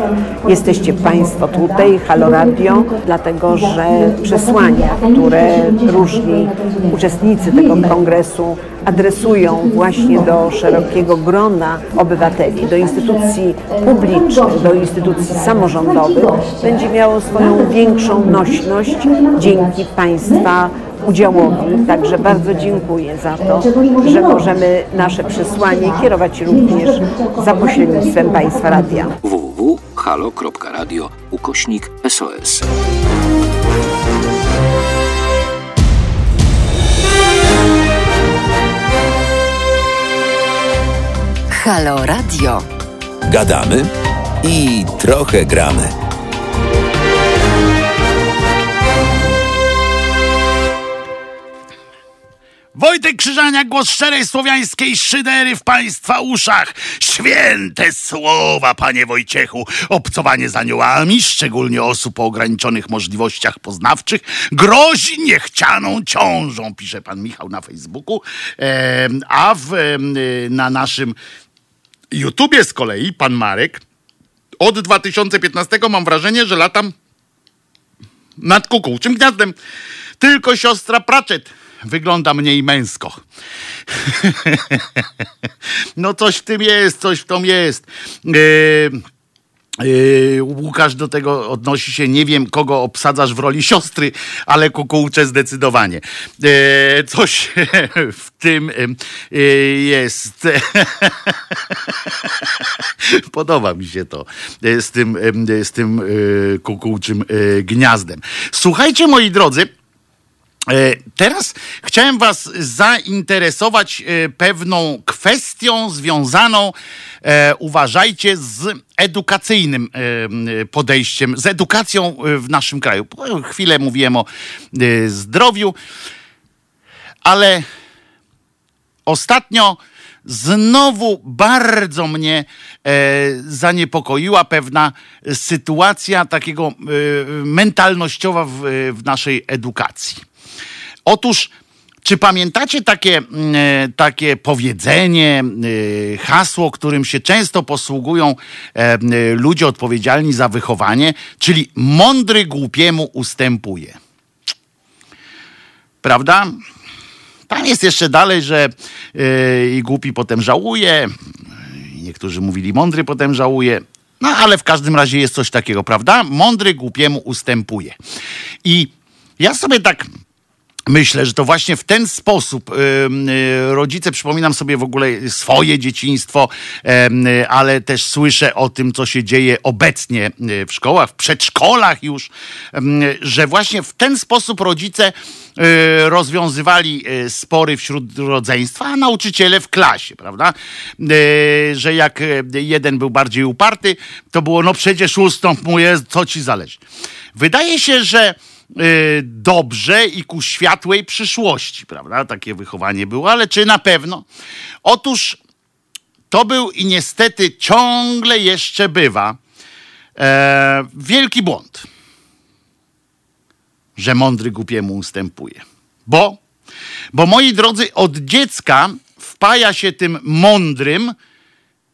jesteście Państwo tutaj, Halo Radio, dlatego że przesłania, które różni uczestnicy tego kongresu adresują właśnie do szerokiego grona obywateli, do instytucji publicznych, do instytucji samorządowych, będzie miało swoją większą nośność dzięki Państwa udziałowi. Także bardzo dziękuję za to, że możemy nasze przesłanie kierować również za pośrednictwem Państwa Radia. www.halo.radio ukośnik SOS. Halo Radio. Gadamy i trochę gramy. Wojtek Krzyżania, głos szczerej słowiańskiej szydery w państwa uszach. Święte słowa, panie Wojciechu. Obcowanie z aniołami, szczególnie osób o ograniczonych możliwościach poznawczych, grozi niechcianą ciążą, pisze pan Michał na Facebooku. E, a w, e, na naszym YouTubie z kolei pan Marek od 2015 mam wrażenie, że latam nad kukułczym gniazdem. Tylko siostra Pratchett wygląda mniej męsko. no coś w tym jest, coś w tym jest. Yy, Yy, Łukasz do tego odnosi się, nie wiem kogo obsadzasz w roli siostry, ale kukułcze zdecydowanie. Yy, coś w tym jest. Podoba mi się to z tym, z tym kukułczym gniazdem. Słuchajcie moi drodzy, E, teraz chciałem Was zainteresować e, pewną kwestią związaną, e, uważajcie, z edukacyjnym podejściem, z edukacją w naszym kraju. Chwilę mówiłem o zdrowiu, ale ostatnio znowu bardzo mnie zaniepokoiła pewna sytuacja takiego mentalnościowa w naszej edukacji. Otóż, czy pamiętacie takie, mm, e, takie powiedzenie, e, hasło, którym się często posługują e, ludzie odpowiedzialni za wychowanie, czyli mądry głupiemu ustępuje? Prawda? Tam jest jeszcze dalej, że i głupi potem żałuje. Niektórzy mówili mądry potem żałuje. No ale w każdym razie jest coś takiego, prawda? Mądry głupiemu ustępuje. I ja sobie tak Myślę, że to właśnie w ten sposób y, rodzice, przypominam sobie w ogóle swoje dzieciństwo, ale też słyszę o tym, co się dzieje obecnie y, w szkołach, w przedszkolach już, że właśnie w ten sposób rodzice y, rozwiązywali spory wśród rodzeństwa, a nauczyciele w klasie, prawda? Że jak jeden był bardziej uparty, to było, no przecież ustąp mu jest, co ci zależy. Wydaje się, że Y, dobrze i ku światłej przyszłości, prawda? Takie wychowanie było, ale czy na pewno? Otóż to był i niestety ciągle jeszcze bywa e, wielki błąd, że mądry głupiemu ustępuje. Bo Bo moi drodzy, od dziecka wpaja się tym mądrym,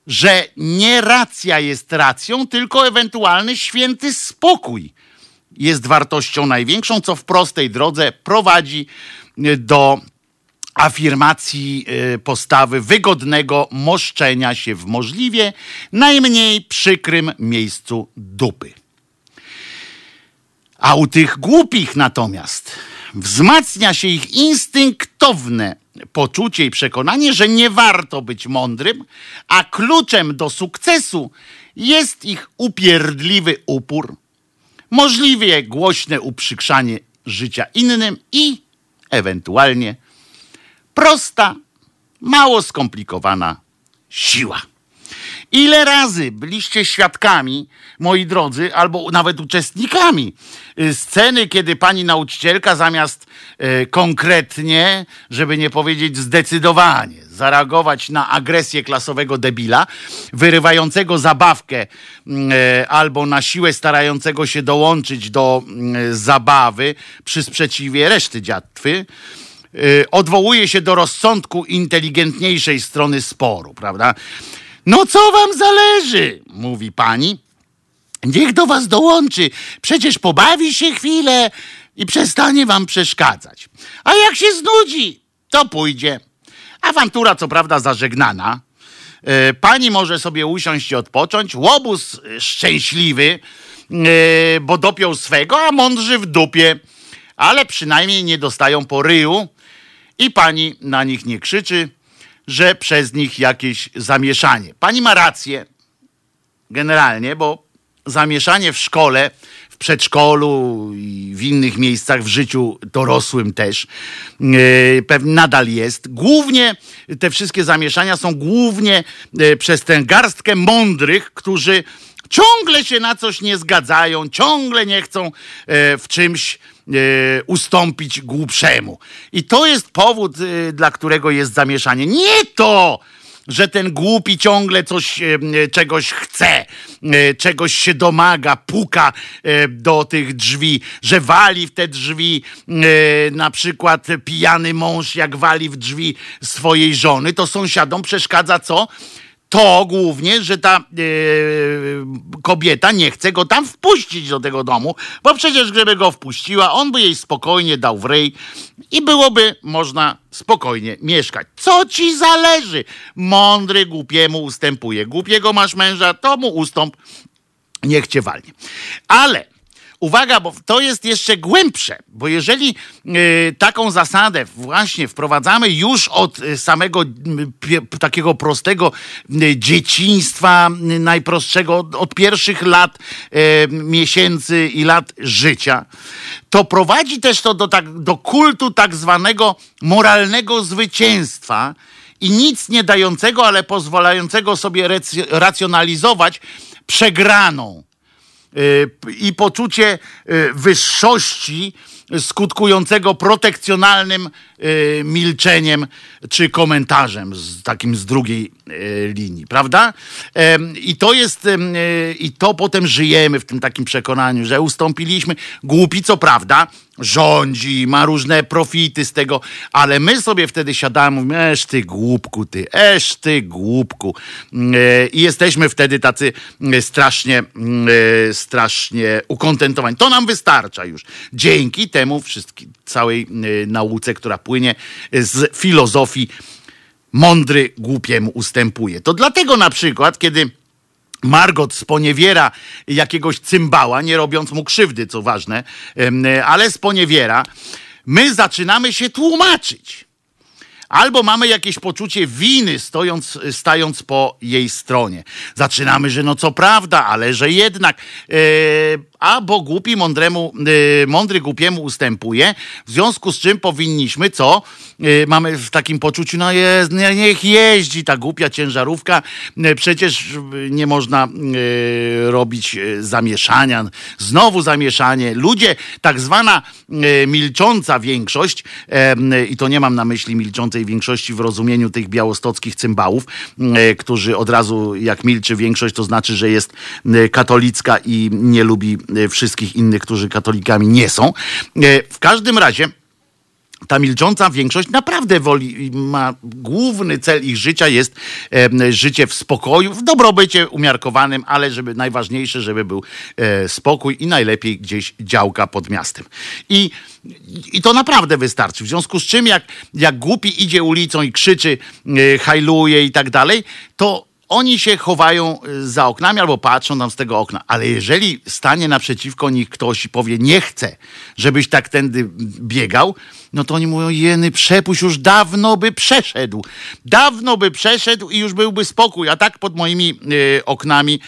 że nie racja jest racją, tylko ewentualny święty spokój jest wartością największą, co w prostej drodze prowadzi y, do afirmacji y, postawy wygodnego moszczenia się w możliwie najmniej przykrym miejscu dupy. A u tych głupich natomiast wzmacnia się ich instynktowne poczucie i przekonanie, że nie warto być mądrym, a kluczem do sukcesu jest ich upierdliwy upór, możliwie głośne uprzykrzanie życia innym i ewentualnie prosta, mało skomplikowana siła. Ile razy byliście świadkami, moi drodzy, albo nawet uczestnikami y, sceny, kiedy pani nauczycielka zamiast konkretnie, żeby nie powiedzieć zdecydowanie, zareagować na agresję klasowego debila, wyrywającego zabawkę y, albo na siłę starającego się dołączyć do y, zabawy przy sprzeciwie reszty dziatwy, y, odwołuje się do rozsądku inteligentniejszej strony sporu, prawda? No co wam zależy, mówi pani. Niech do was dołączy. Przecież pobawi się chwilę i przestanie wam przeszkadzać. A jak się znudzi, to pójdzie. Awantura, co prawda, zażegnana. E, Pani może sobie usiąść i odpocząć. Łobuz e, szczęśliwy, e, bo dopiął swego, a mądrzy w dupie. Ale przynajmniej nie dostają po ryju i pani na nich nie krzyczy, że przez nich jakieś zamieszanie. Pani ma rację, generalnie, bo zamieszanie w szkole, w przedszkolu i w innych miejscach w życiu dorosłym też pewnie nadal jest. Głównie te wszystkie zamieszania są głównie yy, przez tę garstkę mądrych, którzy ciągle się na coś nie zgadzają, ciągle nie chcą yy, w czymś e, ustąpić głupszemu. I to jest powód, e, dla którego jest zamieszanie. Nie to, że ten głupi ciągle coś, e, e, czegoś chce, e, czegoś się domaga, puka do tych drzwi, że wali w te drzwi, na przykład pijany mąż, jak wali w drzwi swojej żony, to sąsiadom przeszkadza co? To głównie, że ta e, kobieta nie chce go tam wpuścić do tego domu, bo przecież gdyby go wpuściła, on by jej spokojnie dał w ryj i byłoby można spokojnie mieszkać. Co ci zależy? Mądry głupiemu ustępuje. Głupiego masz męża, to mu ustąp, niech cię walnie. Ale uwaga, bo to jest jeszcze głębsze, bo jeżeli y, taką zasadę właśnie wprowadzamy już od y, samego takiego prostego y, dzieciństwa, najprostszego, od, od pierwszych lat, miesięcy i lat życia, to prowadzi też to do, tak, do kultu tak zwanego moralnego zwycięstwa i nic nie dającego, ale pozwalającego sobie racjonalizować przegraną i poczucie y, wyższości skutkującego protekcjonalnym y, milczeniem czy komentarzem z takim z drugiej y, linii, prawda? I to jest y, i to potem żyjemy w tym takim przekonaniu, że ustąpiliśmy. Głupi co prawda rządzi, ma różne profity z tego, ale my sobie wtedy siadamy, mówimy, esz ty głupku, ty, esz ty głupku. Mm, e, I jesteśmy wtedy tacy mm, strasznie, mm, e, strasznie ukontentowani. To nam wystarcza już. Dzięki temu wszystkim, całej e, nauce, która płynie z filozofii mądry głupiemu ustępuje. To dlatego na przykład, kiedy Margot sponiewiera jakiegoś cymbała, nie robiąc mu krzywdy, co ważne, ale sponiewiera, my zaczynamy się tłumaczyć. Albo mamy jakieś poczucie winy, stojąc, stając po jej stronie. Zaczynamy, że no co prawda, ale że jednak. E, a bo głupi mądremu, e, mądry głupiemu ustępuje, w związku z czym powinniśmy co? E, mamy w takim poczuciu, no jest, nie- niech jeździ ta głupia ciężarówka, e, przecież nie można robić zamieszania, znowu zamieszanie. Ludzie, tak zwana milcząca większość, i to nie mam na myśli milczącej większości w rozumieniu tych białostockich cymbałów, którzy od razu, jak milczy większość, to znaczy, że jest katolicka i nie lubi wszystkich innych, którzy katolikami nie są. E, W każdym razie, ta milcząca większość naprawdę woli, ma główny cel ich życia jest e, życie w spokoju, w dobrobycie umiarkowanym, ale żeby najważniejsze, żeby był e, spokój i najlepiej gdzieś działka pod miastem. I, i to naprawdę wystarczy. W związku z czym, jak, jak głupi idzie ulicą i krzyczy, e, hajluje i tak dalej, to oni się chowają y, za oknami albo patrzą tam z tego okna. Ale jeżeli stanie naprzeciwko nich ktoś i powie, nie chcę, żebyś tak tędy biegał, no to oni mówią, jeny, przepuść, już dawno by przeszedł. Dawno by przeszedł i już byłby spokój. A tak pod moimi y, oknami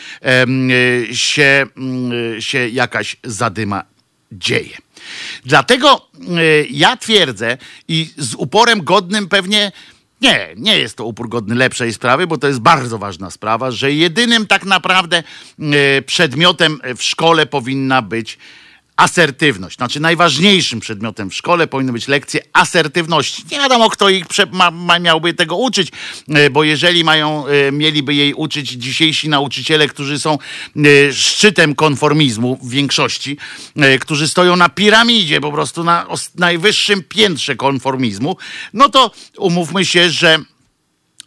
y, się, y, się jakaś zadyma dzieje. Dlatego y, ja twierdzę i z uporem godnym pewnie nie, nie jest to upór godny lepszej sprawy, bo to jest bardzo ważna sprawa, że jedynym tak naprawdę e, przedmiotem w szkole powinna być asertywność. Znaczy najważniejszym przedmiotem w szkole powinny być lekcje asertywności. Nie wiadomo, kto ich ma, ma, miałby tego uczyć, e, bo jeżeli mają, e, mieliby jej uczyć dzisiejsi nauczyciele, którzy są e, szczytem konformizmu w większości, którzy stoją na piramidzie, po prostu na najwyższym piętrze konformizmu, no to umówmy się, że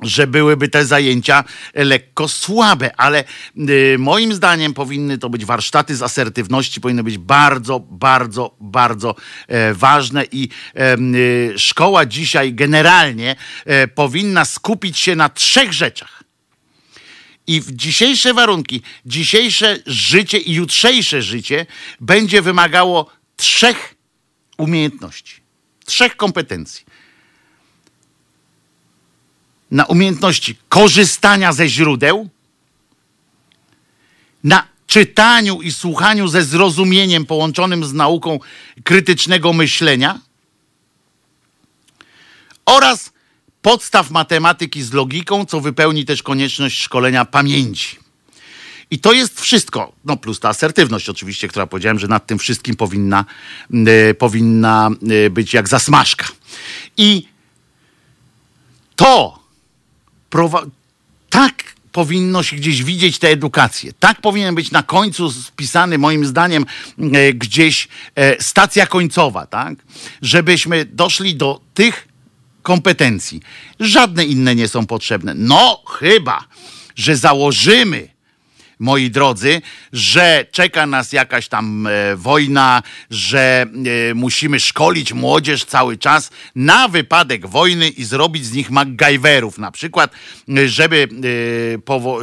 że byłyby te zajęcia lekko słabe, ale y, moim zdaniem powinny to być warsztaty z asertywności, powinny być bardzo, bardzo, bardzo e, ważne i e, y, szkoła dzisiaj generalnie e, powinna skupić się na trzech rzeczach. I w dzisiejsze warunki, dzisiejsze życie i jutrzejsze życie będzie wymagało trzech umiejętności, trzech kompetencji na umiejętności korzystania ze źródeł, na czytaniu i słuchaniu ze zrozumieniem połączonym z nauką krytycznego myślenia oraz podstaw matematyki z logiką, co wypełni też konieczność szkolenia pamięci. I to jest wszystko, no plus ta asertywność oczywiście, która powiedziałem, że nad tym wszystkim powinna, y, powinna y, być jak zasmażka. I to tak powinno się gdzieś widzieć tę edukację. Tak powinien być na końcu spisany, moim zdaniem, e, gdzieś e, stacja końcowa, tak? Żebyśmy doszli do tych kompetencji. Żadne inne nie są potrzebne. No, chyba, że założymy moi drodzy, że czeka nas jakaś tam e, wojna, że e, musimy szkolić młodzież cały czas na wypadek wojny i zrobić z nich MacGyverów na przykład, e, żeby,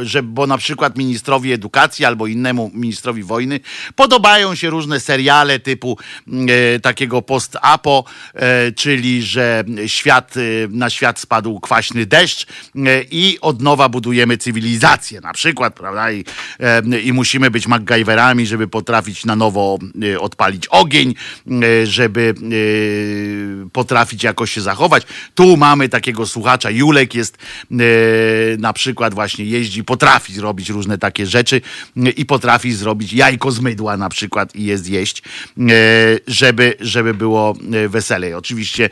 e, żeby, bo na przykład ministrowi edukacji albo innemu ministrowi wojny podobają się różne seriale typu e, takiego post-apo, e, czyli że świat, na świat spadł kwaśny deszcz i od nowa budujemy cywilizację na przykład, prawda? I i musimy być MacGyverami, żeby potrafić na nowo e, odpalić ogień, e, żeby e, potrafić jakoś się zachować. Tu mamy takiego słuchacza, Julek jest na przykład właśnie jeździ, potrafi zrobić różne takie rzeczy i potrafi zrobić jajko z mydła na przykład i jest jeść, żeby, żeby było weselej. Oczywiście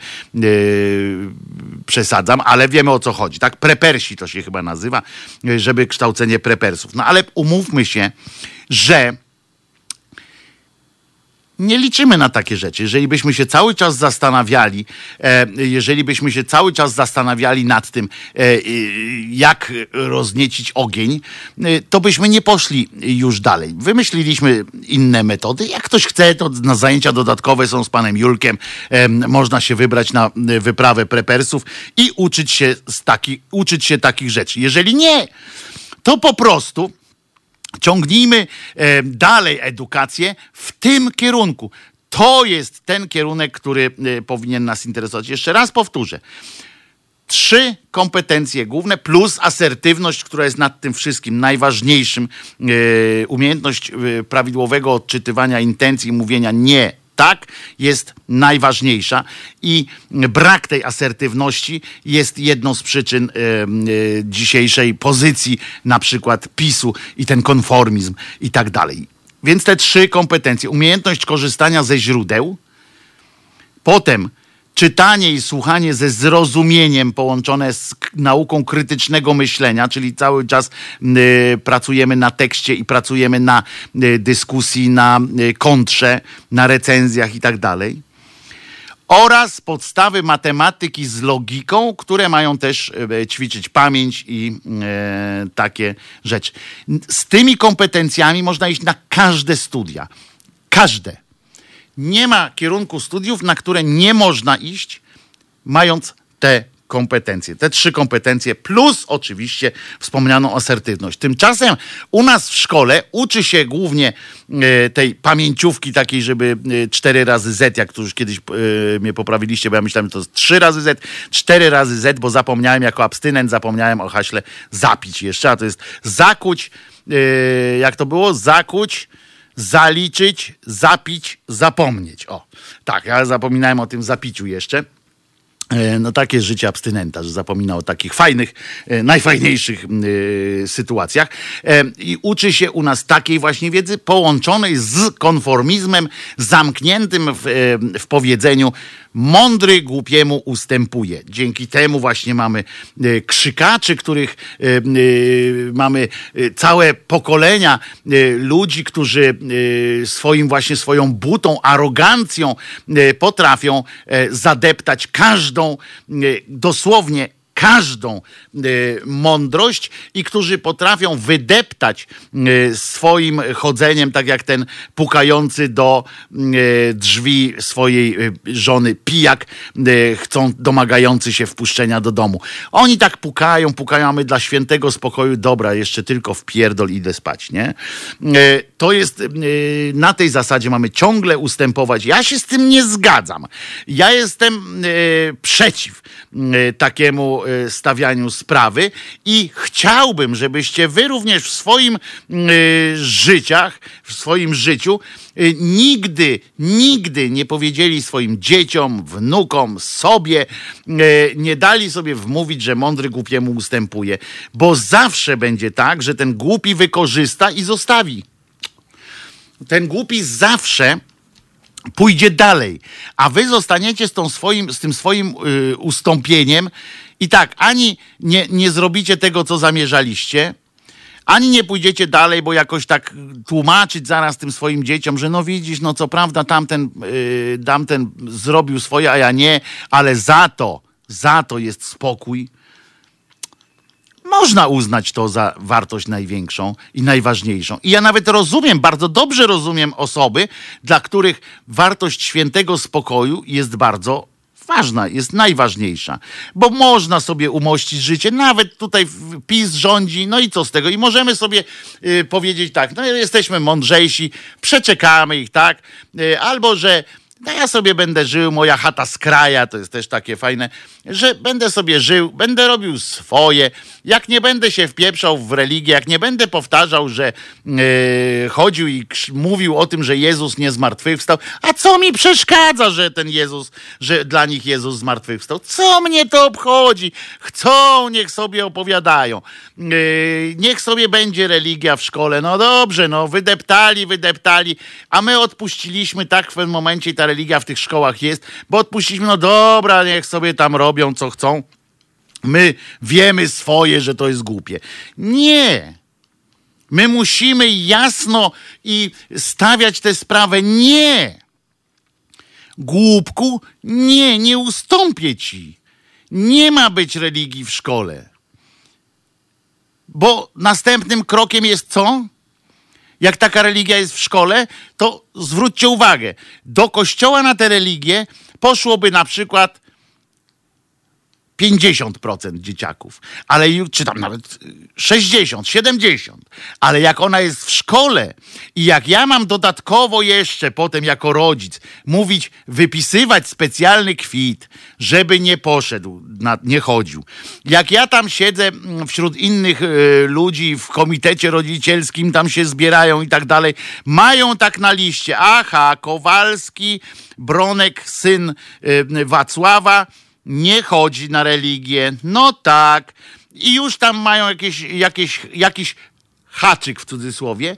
przesadzam, ale wiemy o co chodzi, tak? Prepersi to się chyba nazywa, żeby kształcenie prepersów. No ale umówmy się, że nie liczymy na takie rzeczy. Jeżeli byśmy się cały czas zastanawiali, e, jeżeli byśmy się cały czas zastanawiali nad tym, e, jak rozniecić ogień, e, to byśmy nie poszli już dalej. Wymyśliliśmy inne metody. Jak ktoś chce, to na zajęcia dodatkowe są z panem Julkiem. Można się wybrać na wyprawę prepersów i uczyć się, taki, uczyć się takich rzeczy. Jeżeli nie, to po prostu ciągnijmy e, dalej edukację w tym kierunku. To jest ten kierunek, który e, powinien nas interesować. Jeszcze raz powtórzę. Trzy kompetencje główne plus asertywność, która jest nad tym wszystkim najważniejszym. E, umiejętność prawidłowego odczytywania intencji, mówienia nie tak jest najważniejsza i brak tej asertywności jest jedną z przyczyn y, y, dzisiejszej pozycji na przykład PiSu i ten konformizm i tak dalej. Więc te trzy kompetencje, umiejętność korzystania ze źródeł, potem czytanie i słuchanie ze zrozumieniem połączone z nauką krytycznego myślenia, czyli cały czas y, pracujemy na tekście i pracujemy na y, dyskusji, na y, kontrze, na recenzjach i tak dalej. oraz podstawy matematyki z logiką, które mają też ćwiczyć pamięć i takie rzeczy. Z tymi kompetencjami można iść na każde studia. Każde. Nie ma kierunku studiów, na które nie można iść, mając te kompetencje. Te trzy kompetencje, plus oczywiście wspomnianą asertywność. Tymczasem u nas w szkole uczy się głównie e, tej pamięciówki takiej, żeby e, cztery razy Z, jak tu już kiedyś e, mnie poprawiliście, bo ja myślałem, że to jest trzy razy Z, cztery razy Z, bo zapomniałem jako abstynent, zapomniałem o haśle zapić jeszcze, a to jest zakuć, jak to było? Zakuć, zaliczyć, zapić, zapomnieć. O, tak, ja zapominałem o tym zapiciu jeszcze. E, No takie życie abstynenta, że zapomina o takich fajnych, e, najfajniejszych e, sytuacjach i uczy się u nas takiej właśnie wiedzy połączonej z konformizmem zamkniętym w, w powiedzeniu mądry głupiemu ustępuje. Dzięki temu właśnie mamy e, krzykaczy, których e, e, mamy całe pokolenia ludzi, którzy swoim właśnie swoją butą, arogancją potrafią zadeptać każdą, dosłownie każdą e, mądrość i którzy potrafią wydeptać e, swoim chodzeniem, tak jak ten pukający do e, drzwi swojej żony pijak, chcą domagający się wpuszczenia do domu. Oni tak pukają, pukają, a my dla świętego spokoju, dobra, jeszcze tylko w pierdol idę spać, nie? To jest, na tej zasadzie mamy ciągle ustępować. Ja się z tym nie zgadzam. Ja jestem przeciw takiemu stawianiu sprawy i chciałbym, żebyście wy również w swoim e, życiach, w swoim życiu e, nigdy, nigdy nie powiedzieli swoim dzieciom, wnukom, sobie, nie dali sobie wmówić, że mądry głupiemu ustępuje, bo zawsze będzie tak, że ten głupi wykorzysta i zostawi. Ten głupi zawsze pójdzie dalej, a wy zostaniecie z, tą swoim, z tym swoim y, ustąpieniem i tak, ani nie, nie zrobicie tego, co zamierzaliście, ani nie pójdziecie dalej, bo jakoś tak tłumaczyć zaraz tym swoim dzieciom, że no widzisz, no co prawda tamten, yy, tamten zrobił swoje, a ja nie, ale za to, za to jest spokój. Można uznać to za wartość największą i najważniejszą. I ja nawet rozumiem, bardzo dobrze rozumiem osoby, dla których wartość świętego spokoju jest bardzo ważna, jest najważniejsza, bo można sobie umościć życie, nawet tutaj PiS rządzi, no i co z tego? I możemy sobie y, powiedzieć tak, no jesteśmy mądrzejsi, przeczekamy ich, tak? Y, albo, że no ja sobie będę żył, moja chata z kraja, to jest też takie fajne, że będę sobie żył, będę robił swoje, jak nie będę się wpieprzał w religię, jak nie będę powtarzał, że e, chodził i mówił o tym, że Jezus nie zmartwychwstał, a co mi przeszkadza, że ten Jezus, że dla nich Jezus zmartwychwstał? Co mnie to obchodzi? Chcą, niech sobie opowiadają. E, niech sobie będzie religia w szkole. No dobrze, no wydeptali, wydeptali, a my odpuściliśmy tak w pewnym momencie i ta religia w tych szkołach jest, bo odpuściliśmy, no dobra, niech sobie tam robią co chcą. My wiemy swoje, że to jest głupie. Nie. My musimy jasno i stawiać tę sprawę. Nie. Głupku, nie, nie ustąpię ci. Nie ma być religii w szkole. Bo następnym krokiem jest co? Jak taka religia jest w szkole, to zwróćcie uwagę, do kościoła na tę religię poszłoby na przykład 50% dzieciaków, ale czy tam nawet y, 60, 70, ale jak ona jest w szkole i jak ja mam dodatkowo jeszcze potem jako rodzic mówić, wypisywać specjalny kwit, żeby nie poszedł, na, nie chodził. Jak ja tam siedzę mm, wśród innych y, ludzi w komitecie rodzicielskim, tam się zbierają i tak dalej, mają tak na liście, aha, Kowalski, Bronek, syn y, Wacława, nie chodzi na religię. No tak. I już tam mają jakieś, jakieś, jakiś haczyk w cudzysłowie,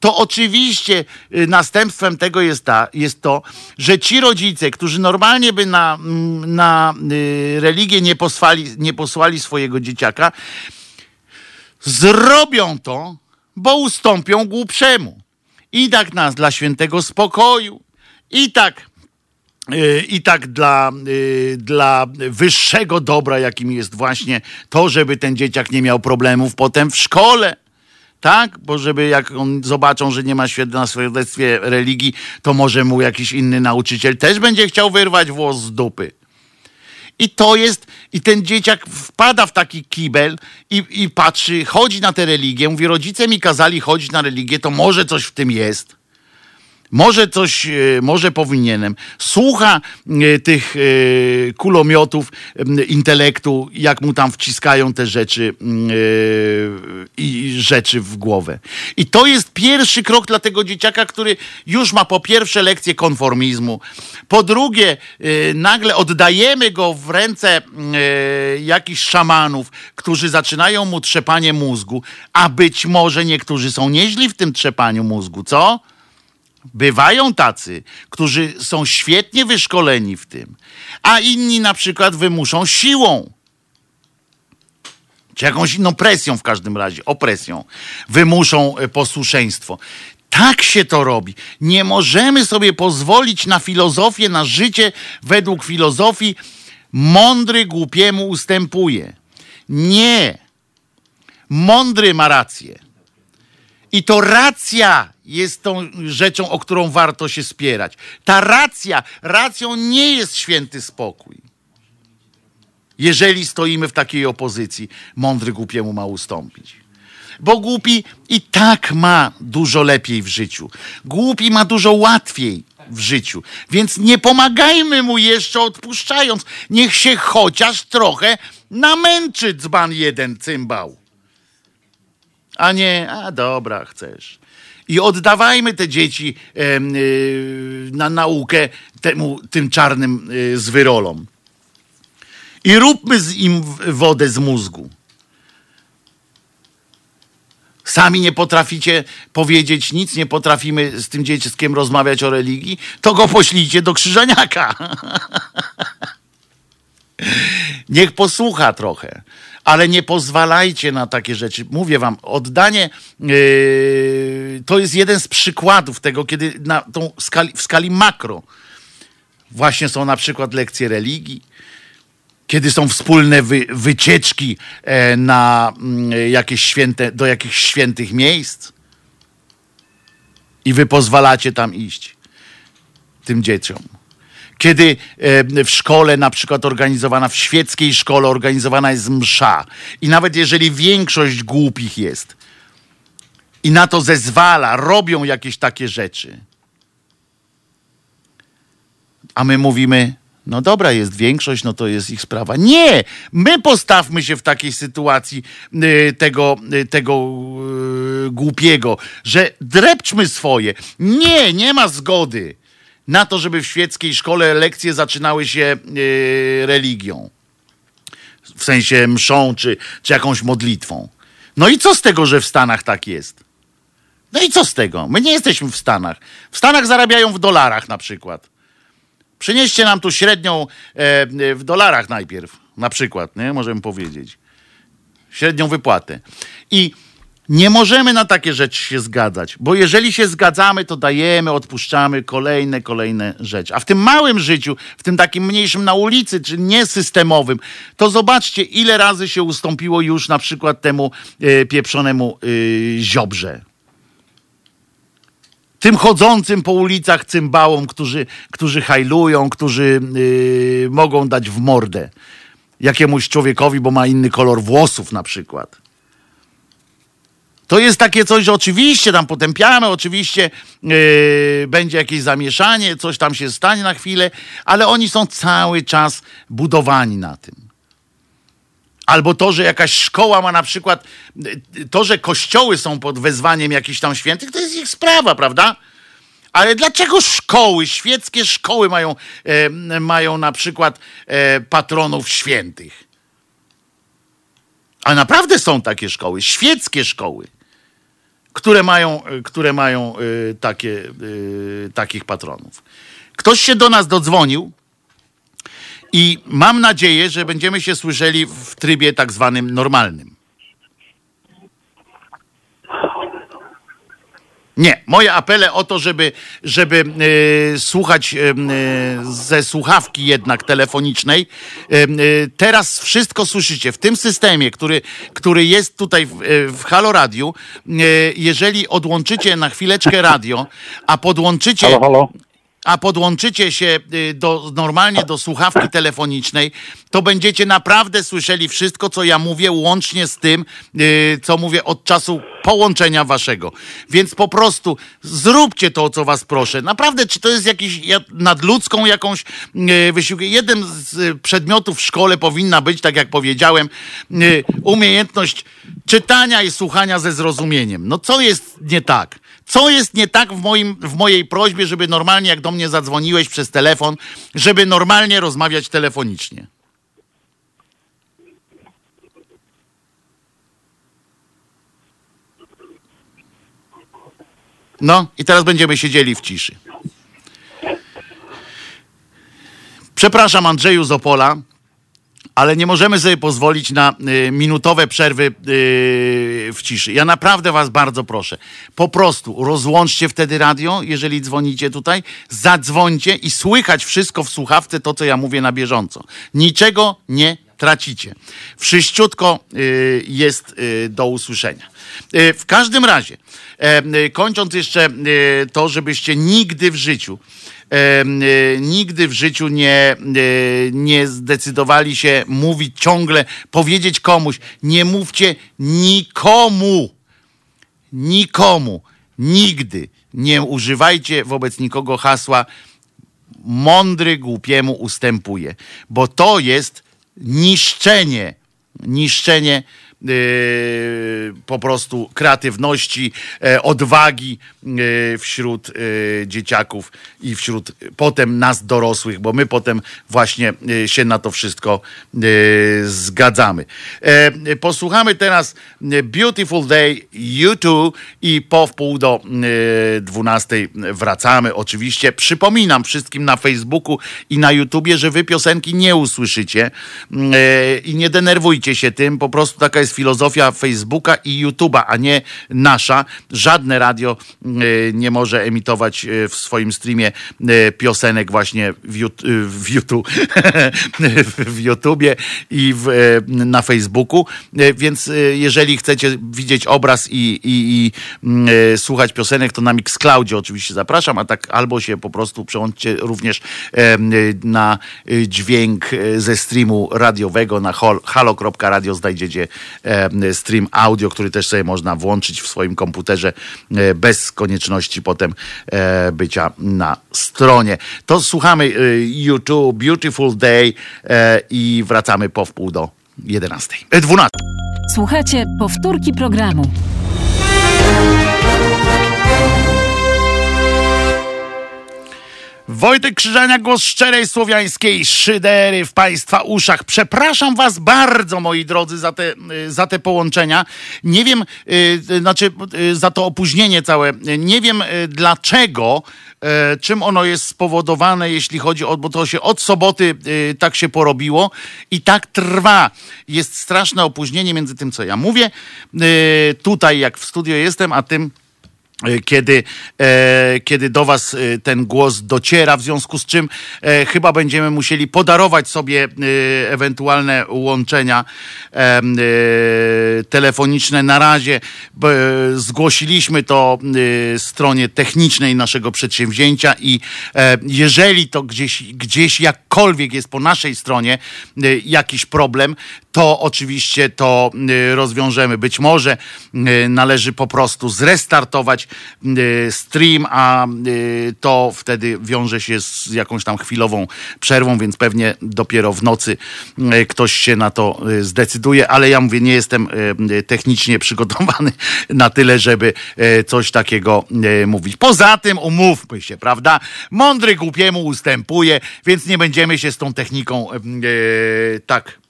to oczywiście y, następstwem tego jest, ta, jest to, że ci rodzice, którzy normalnie by na, mm, na y, religię nie posłali, nie posłali swojego dzieciaka, zrobią to, bo ustąpią głupszemu. I tak nas dla świętego spokoju, i tak i tak dla, y, dla wyższego dobra, jakim jest właśnie to, żeby ten dzieciak nie miał problemów potem w szkole. Tak? Bo żeby jak on zobaczą, że nie ma na świadectwie religii, to może mu jakiś inny nauczyciel też będzie chciał wyrwać włos z dupy. I to jest, i ten dzieciak wpada w taki kibel i, i patrzy, chodzi na tę religię, mówi, rodzice mi kazali chodzić na religię, to może coś w tym jest. Może coś, e, może powinienem. Słucha e, tych e, kulomiotów intelektu, jak mu tam wciskają te rzeczy i rzeczy w głowę. I to jest pierwszy krok dla tego dzieciaka, który już ma po pierwsze lekcję konformizmu, po drugie nagle oddajemy go w ręce jakichś szamanów, którzy zaczynają mu trzepanie mózgu, a być może niektórzy są nieźli w tym trzepaniu mózgu, co? Bywają tacy, którzy są świetnie wyszkoleni w tym, a inni na przykład wymuszą siłą. Czy jakąś inną presją w każdym razie, opresją. Wymuszą e, posłuszeństwo. Tak się to robi. Nie możemy sobie pozwolić na filozofię, na życie według filozofii mądry głupiemu ustępuje. Nie. Mądry ma rację. I to racja jest tą rzeczą, o którą warto się spierać. Ta racja, racją nie jest święty spokój. Jeżeli stoimy w takiej opozycji, mądry głupiemu ma ustąpić. Bo głupi i tak ma dużo lepiej w życiu. Głupi ma dużo łatwiej w życiu. Więc nie pomagajmy mu jeszcze odpuszczając. Niech się chociaż trochę namęczy dzban jeden cymbał a nie, a dobra, chcesz. I oddawajmy te dzieci y, na naukę temu, tym czarnym y, zwyrolom. I róbmy z im wodę z mózgu. Sami nie potraficie powiedzieć nic, nie potrafimy z tym dzieckiem rozmawiać o religii, to go poślijcie do krzyżaniaka. Niech posłucha trochę, ale nie pozwalajcie na takie rzeczy. Mówię wam, oddanie yy, to jest jeden z przykładów tego, kiedy na tą skali, w skali makro właśnie są na przykład lekcje religii, kiedy są wspólne wy, wycieczki e, na mm, jakieś święte, do jakichś świętych miejsc i wy pozwalacie tam iść tym dzieciom kiedy e, w szkole, na przykład organizowana, w świeckiej szkole organizowana jest msza i nawet jeżeli większość głupich jest i na to zezwala, robią jakieś takie rzeczy, a my mówimy, no dobra, jest większość, no to jest ich sprawa. Nie! My postawmy się w takiej sytuacji y, tego, y, tego głupiego, że drepczmy swoje. Nie, nie ma zgody na to, żeby w świeckiej szkole lekcje zaczynały się y, religią. W sensie mszą czy, czy jakąś modlitwą. No i co z tego, że w Stanach tak jest? No i co z tego? My nie jesteśmy w Stanach. W Stanach zarabiają w dolarach na przykład. Przynieście nam tu średnią e, w dolarach najpierw, na przykład, nie? Możemy powiedzieć. Średnią wypłatę. I nie możemy na takie rzeczy się zgadzać, bo jeżeli się zgadzamy, to dajemy, odpuszczamy kolejne, kolejne rzeczy. A w tym małym życiu, w tym takim mniejszym na ulicy, czy niesystemowym, to zobaczcie, ile razy się ustąpiło już na przykład temu e, pieprzonemu e, ziobrze tym chodzącym po ulicach cymbałom, którzy, którzy hajlują, którzy yy, mogą dać w mordę jakiemuś człowiekowi, bo ma inny kolor włosów na przykład. To jest takie coś, że oczywiście tam potępiamy, oczywiście yy, będzie jakieś zamieszanie, coś tam się stanie na chwilę, ale oni są cały czas budowani na tym. Albo to, że jakaś szkoła ma na przykład, y, to, że kościoły są pod wezwaniem jakichś tam świętych, to jest ich sprawa, prawda? Ale dlaczego szkoły, świeckie szkoły mają, e, mają na przykład e, patronów świętych? A naprawdę są takie szkoły, świeckie szkoły, które mają, e, które mają e, takie, e, takich patronów. Ktoś się do nas dodzwonił i mam nadzieję, że będziemy się słyszeli w trybie tak zwanym normalnym. Nie, moje apele o to, żeby, żeby e, słuchać e, ze słuchawki jednak telefonicznej. E, teraz wszystko słyszycie w tym systemie, który, który jest tutaj w, w Halo Radiu. E, jeżeli odłączycie na chwileczkę radio, a podłączycie Halo, halo. A podłączycie się y, do, normalnie do słuchawki telefonicznej, to będziecie naprawdę słyszeli wszystko, co ja mówię, łącznie z tym, y, co mówię od czasu połączenia waszego. Więc po prostu zróbcie to, o co was proszę. Naprawdę, czy to jest jakiś ja- nadludzką jakąś y, wysiłek? Jeden z przedmiotów w szkole powinna być, tak jak powiedziałem, umiejętność czytania i słuchania ze zrozumieniem. No co jest nie tak? Co jest nie tak w, moim, w mojej prośbie, żeby normalnie, jak do mnie zadzwoniłeś przez telefon, żeby normalnie rozmawiać telefonicznie? No i teraz będziemy siedzieli w ciszy. Przepraszam Andrzeju z Opola, ale nie możemy sobie pozwolić na y, minutowe przerwy y, w ciszy. Ja naprawdę was bardzo proszę. Po prostu rozłączcie wtedy radio, jeżeli dzwonicie tutaj, zadzwońcie i słychać wszystko w słuchawce, to co ja mówię na bieżąco. Niczego nie tracicie. Wszyściutko y, jest do usłyszenia. W każdym razie, kończąc jeszcze to, żebyście nigdy w życiu nigdy w życiu nie, y, nie zdecydowali się mówić ciągle, powiedzieć komuś, nie mówcie nikomu, nikomu, nigdy. Nie używajcie wobec nikogo hasła mądry głupiemu ustępuje, bo to jest niszczenie, niszczenie po prostu kreatywności, e, odwagi e, wśród e, dzieciaków i wśród potem nas dorosłych, bo my potem właśnie się na to wszystko zgadzamy. E, Posłuchamy teraz Beautiful Day U2 i po wpół do e, 12 wracamy. Oczywiście przypominam wszystkim na Facebooku i na YouTubie, że wy piosenki nie usłyszycie i nie denerwujcie się tym. Po prostu taka jest filozofia Facebooka i YouTuba, a nie nasza. Żadne radio e, nie może emitować e, w swoim streamie e, piosenek właśnie w, YouTube, w YouTubie i w, na Facebooku. Więc jeżeli chcecie widzieć obraz i, i, i mm, słuchać piosenek, to na Mixcloudzie oczywiście zapraszam, a tak albo się po prostu przełączcie również na dźwięk ze streamu radiowego na halo.radio znajdziecie stream audio, który też sobie można włączyć w swoim komputerze e, bez konieczności potem e, bycia na stronie. To słuchamy e, YouTube Beautiful Day e, i wracamy po wpół do 11. E, 12. Słuchajcie powtórki programu. Wojtek Krzyżania, głos szczerej słowiańskiej szydery w Państwa uszach. Przepraszam Was bardzo, moi drodzy, za te, y, za te połączenia. Nie wiem, y, y, znaczy za to opóźnienie całe. Nie wiem dlaczego, czym ono jest spowodowane, jeśli chodzi o, bo to się od soboty tak się porobiło i tak trwa. Jest straszne opóźnienie między tym, co ja mówię, tutaj jak w studio jestem, a tym, kiedy, e, kiedy do Was e, ten głos dociera, w związku z czym e, chyba będziemy musieli podarować sobie e, ewentualne łączenia telefoniczne. Na razie zgłosiliśmy to stronie technicznej naszego przedsięwzięcia i e, jeżeli to gdzieś, gdzieś jakkolwiek jest po naszej stronie jakiś problem, to oczywiście to y, rozwiążemy. Być może y, należy po prostu zrestartować y, stream, a to wtedy wiąże się z jakąś tam chwilową przerwą, więc pewnie dopiero w nocy ktoś się na to zdecyduje, ale ja mówię, nie jestem technicznie przygotowany na tyle, żeby coś takiego mówić. Poza tym umówmy się, prawda? Mądry głupiemu ustępuje, więc nie będziemy się z tą techniką tak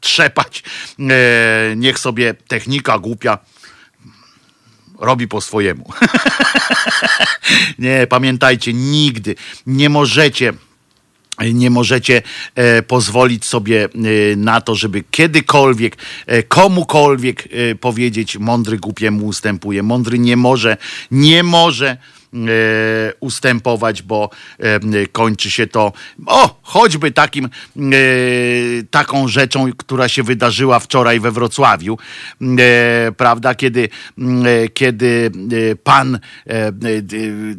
trzepać. Y, niech sobie technika głupia robi po swojemu. nie, pamiętajcie, nigdy nie możecie nie możecie e, pozwolić sobie e, na to, żeby kiedykolwiek, e, komukolwiek e, powiedzieć, mądry głupiemu ustępuje. Mądry nie może, nie może e, ustępować, bo e, kończy się to o, choćby takim e, taką rzeczą, która się wydarzyła wczoraj we Wrocławiu, e, prawda, kiedy, e, kiedy e, pan e, e,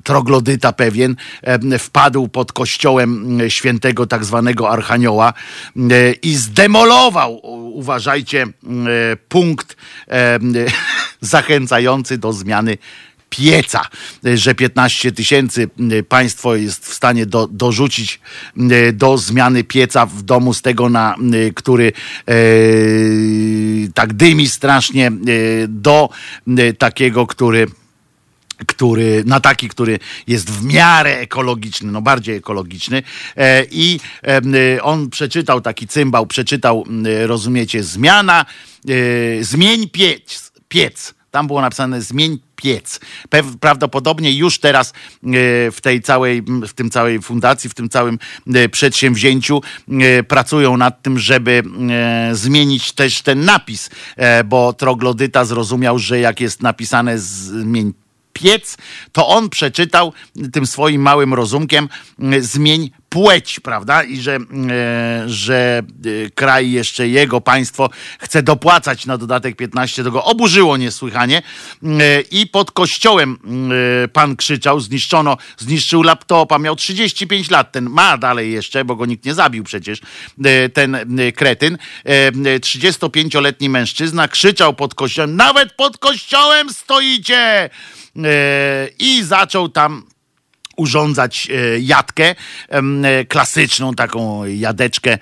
troglodyta pewien e, wpadł pod kościołem e, świętego tak zwanego Archanioła e, i zdemolował, uważajcie, e, punkt e, zachęcający do zmiany pieca, że 15 tysięcy y, państwo jest w stanie do, dorzucić y, do zmiany pieca w domu z tego, na, y, który e, tak dymi strasznie, do takiego, który który, na taki, który jest w miarę ekologiczny, no bardziej ekologiczny. E, I e, on przeczytał, taki cymbał, przeczytał, m, rozumiecie, zmiana, e, zmień piec, piec. Tam było napisane zmień piec. Prawdopodobnie już teraz e, w tej całej, w tym całej fundacji, w tym całym e, przedsięwzięciu e, pracują nad tym, żeby zmienić też ten napis, bo troglodyta zrozumiał, że jak jest napisane zmień piec, to on przeczytał tym swoim małym rozumkiem zmień płeć, prawda? I że, e, że e, kraj jeszcze jego państwo chce dopłacać na dodatek 15, to go oburzyło niesłychanie E, i pod kościołem pan krzyczał, zniszczono, zniszczył laptopa, miał 35 lat, ten ma dalej jeszcze, bo go nikt nie zabił przecież, ten kretyn, E, 35-letni mężczyzna krzyczał pod kościołem, nawet pod kościołem stoicie! I zaczął tam urządzać e, jadkę, e, klasyczną taką jadeczkę,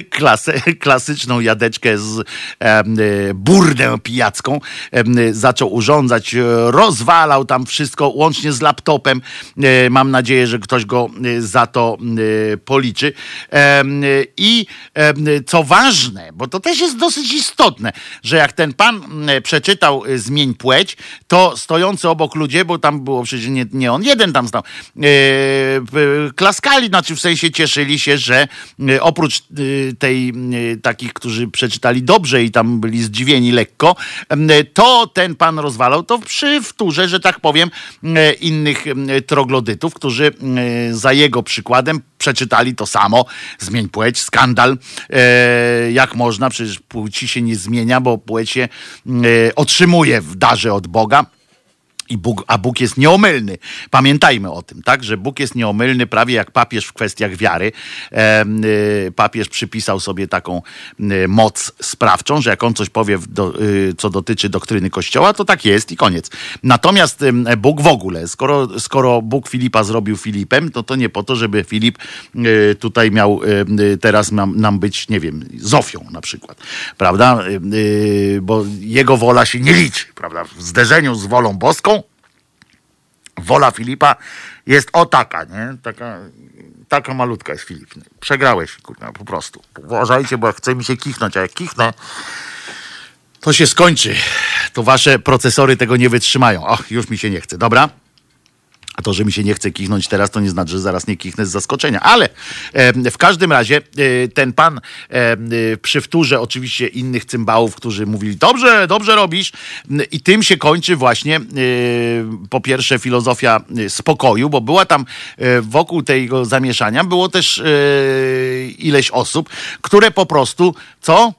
klasy, klasyczną jadeczkę z e, burdę pijacką. Zaczął urządzać, rozwalał tam wszystko, łącznie z laptopem. Mam nadzieję, że ktoś go za to policzy. I co ważne, bo to też jest dosyć istotne, że jak ten pan m, przeczytał Zmień płeć, to stojący obok ludzie, bo tam było przecież nie, nie on jeden tam stał, e, klaskali, znaczy w sensie cieszyli się, że e, oprócz e, tej takich, którzy przeczytali dobrze i tam byli zdziwieni lekko, to ten pan rozwalał to przy wtórze, że tak powiem, innych troglodytów, którzy za jego przykładem przeczytali to samo. Zmień płeć, skandal. Jak można? Przecież płci się nie zmienia, bo płeć się otrzymuje w darze od Boga. I Bóg, a Bóg jest nieomylny. Pamiętajmy o tym, tak? Że Bóg jest nieomylny, prawie jak papież w kwestiach wiary. Em, y, papież przypisał sobie taką y, moc sprawczą, że jak on coś powie, do, y, co dotyczy doktryny Kościoła, to tak jest i koniec. Natomiast Bóg w ogóle, skoro, skoro Bóg Filipa zrobił Filipem, to to nie po to, żeby Filip tutaj miał teraz nam, nam być, nie wiem, Zofią na przykład, prawda? Bo jego wola się nie liczy, prawda? W zderzeniu z wolą boską wola Filipa jest o taka, nie? Taka, taka malutka jest Filip. Przegrałeś, kurwa, po prostu. Uważajcie, bo chce mi się kichnąć, a jak kichnę, to się skończy. To wasze procesory tego nie wytrzymają. Och, już mi się nie chce. Dobra? A to, że mi się nie chce kichnąć teraz, to nie znaczy, że zaraz nie kichnę z zaskoczenia. Ale w każdym razie e, ten pan e, przy oczywiście innych cymbałów, którzy mówili, dobrze, dobrze robisz. I tym się kończy właśnie e, po pierwsze filozofia spokoju, bo była tam wokół tego zamieszania, było też ileś osób, które po prostu, co?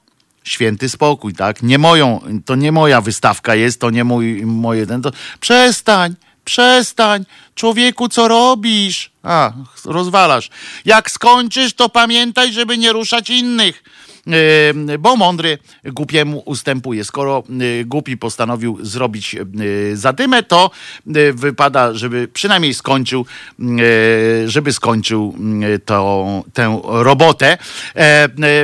Święty spokój, tak? Nie moją, to nie moja wystawka jest, to nie mój, moje ten, to przestań, przestań, człowieku, co robisz? A, rozwalasz. Jak skończysz, to pamiętaj, żeby nie ruszać innych. Yy, bo mądry głupiemu ustępuje. Skoro yy, głupi postanowił zrobić yy, zadymę, to wypada, żeby przynajmniej skończył, żeby skończył to, tę robotę.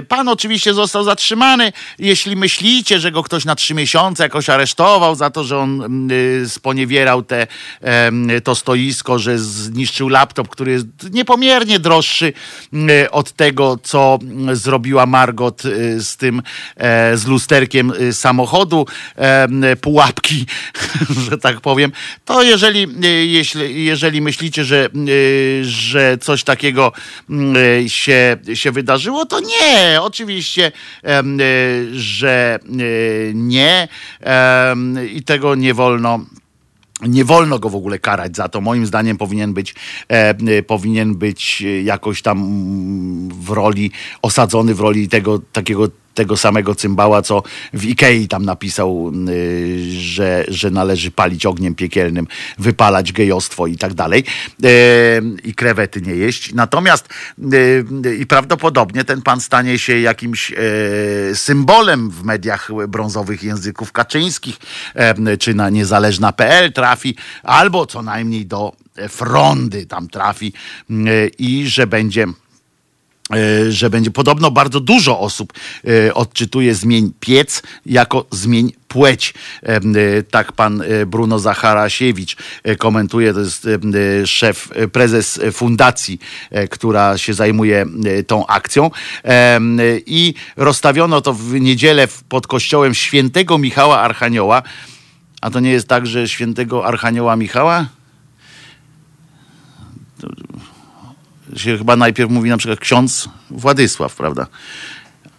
Pan oczywiście został zatrzymany. Jeśli myślicie, że go ktoś na trzy miesiące jakoś aresztował za to, że on sponiewierał te, to stoisko, że zniszczył laptop, który jest niepomiernie droższy od tego, co zrobiła Margot przygód y, z tym, e, z lusterkiem y, samochodu, pułapki, że tak powiem, to jeżeli, y, jeśli, jeżeli myślicie, że, że coś takiego y, się, się wydarzyło, to nie, oczywiście, że nie. I tego nie wolno nie wolno go w ogóle karać za to. Moim zdaniem powinien być, e, e, powinien być e, jakoś tam mm, w roli, osadzony w roli tego takiego tego samego cymbała, co w Ikei tam napisał, y, że, że należy palić ogniem piekielnym, wypalać gejostwo i tak dalej e, i krewety nie jeść. Natomiast e, i prawdopodobnie ten pan stanie się jakimś e, symbolem w mediach brązowych języków kaczyńskich, e, czy na niezależna.pl trafi, albo co najmniej do frondy tam trafi e, i że będzie e, że będzie podobno bardzo dużo osób e, odczytuje zmień piec jako zmień płeć. E, e, Tak pan e, Bruno Zacharasiewicz e, komentuje, to jest e, e, szef, e, prezes fundacji, e, która się zajmuje e, tą akcją. E, I rozstawiono to w niedzielę pod kościołem świętego Michała Archanioła. A to nie jest tak, że świętego Archanioła Michała? Się chyba najpierw mówi na przykład ksiądz Władysław, prawda?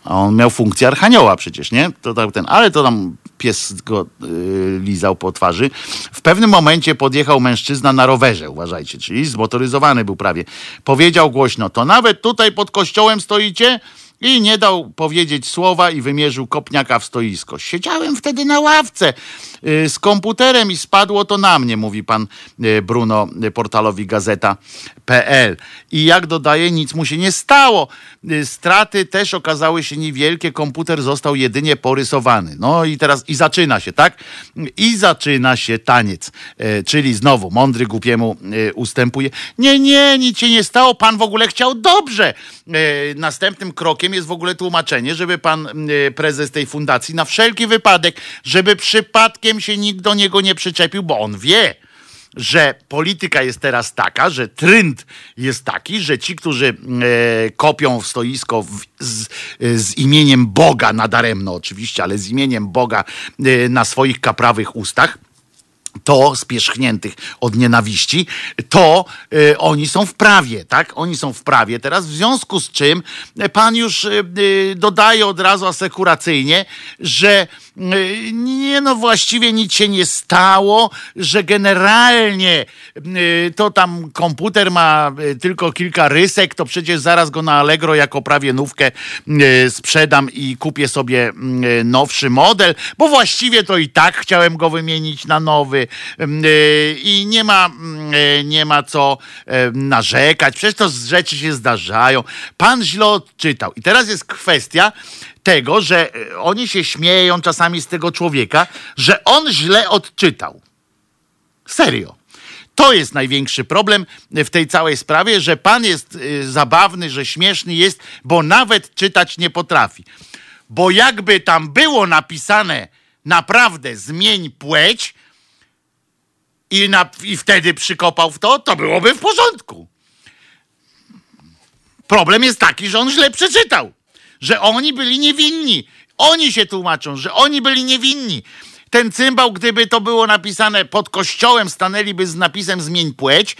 A on miał funkcję archanioła przecież, nie? To tak ten, ale to tam pies go y, lizał po twarzy. W pewnym momencie podjechał mężczyzna na rowerze, uważajcie, czyli zmotoryzowany był prawie. Powiedział głośno, to nawet tutaj pod kościołem stoicie? I nie dał powiedzieć słowa i wymierzył kopniaka w stoisko. Siedziałem wtedy na ławce z komputerem i spadło to na mnie, mówi pan y, Bruno y, portalowi gazeta.pl. I jak dodaje, nic mu się nie stało. Y, Straty też okazały się niewielkie, komputer został jedynie porysowany. No i teraz i zaczyna się, tak? I zaczyna się taniec. Y, Czyli znowu mądry głupiemu y, ustępuje. Nie, nie, nic się nie stało, pan w ogóle chciał dobrze. Y, Następnym krokiem jest w ogóle tłumaczenie, żeby pan y, prezes tej fundacji na wszelki wypadek, żeby przypadkiem się nikt do niego nie przyczepił, bo on wie, że polityka jest teraz taka, że trend jest taki, że ci, którzy e, kopią w stoisko w, z, z imieniem Boga, nadaremno oczywiście, ale z imieniem Boga e, na swoich kaprawych ustach, to spierzchniętych od nienawiści, to y, oni są w prawie, tak? Oni są w prawie. Teraz w związku z czym y, pan już y, y, dodaje od razu asekuracyjnie, że y, nie no właściwie nic się nie stało, że generalnie y, to tam komputer ma tylko kilka rysek, to przecież zaraz go na Allegro jako prawie nówkę sprzedam i kupię sobie y, nowszy model, bo właściwie to i tak chciałem go wymienić na nowy i nie ma, y, nie ma co y, narzekać, przecież to rzeczy się zdarzają. Pan źle odczytał. I teraz jest kwestia tego, że oni się śmieją czasami z tego człowieka, że on źle odczytał. Serio. To jest największy problem w tej całej sprawie, że pan jest zabawny, że śmieszny jest, bo nawet czytać nie potrafi. Bo jakby tam było napisane naprawdę zmień płeć i, na, i wtedy przykopał w to, to byłoby w porządku. Problem jest taki, że on źle przeczytał, że oni byli niewinni. Oni się tłumaczą, że oni byli niewinni. Ten cymbał, gdyby to było napisane pod kościołem, stanęliby z napisem zmień płeć,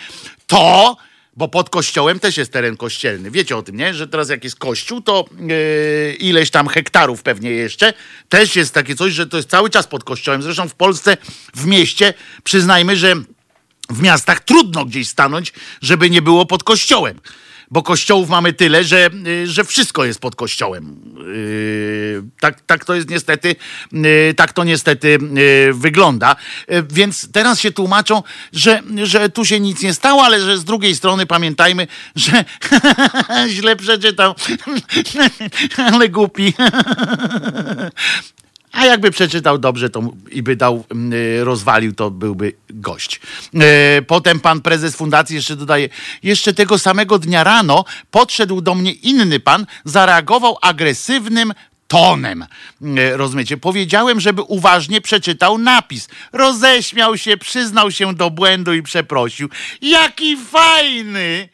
to, bo pod kościołem też jest teren kościelny. Wiecie o tym, nie? Że teraz jak jest kościół, to yy, ileś tam hektarów pewnie jeszcze, też jest takie coś, że to jest cały czas pod kościołem. Zresztą w Polsce, w mieście, przyznajmy, że w miastach trudno gdzieś stanąć, żeby nie było pod kościołem. Bo kościołów mamy tyle, że, y, że wszystko jest pod kościołem. Yy, Tak, tak to jest niestety, yy, tak to niestety wygląda. Więc teraz się tłumaczą, że, że tu się nic nie stało, ale że z drugiej strony pamiętajmy, że źle przeczytał, ale głupi. A jakby przeczytał dobrze to i by dał, y, rozwalił, to byłby gość. E, Potem pan prezes fundacji jeszcze dodaje, jeszcze tego samego dnia rano podszedł do mnie inny pan, zareagował agresywnym tonem. E, Rozumiecie? Powiedziałem, żeby uważnie przeczytał napis. Roześmiał się, przyznał się do błędu i przeprosił. Jaki fajny!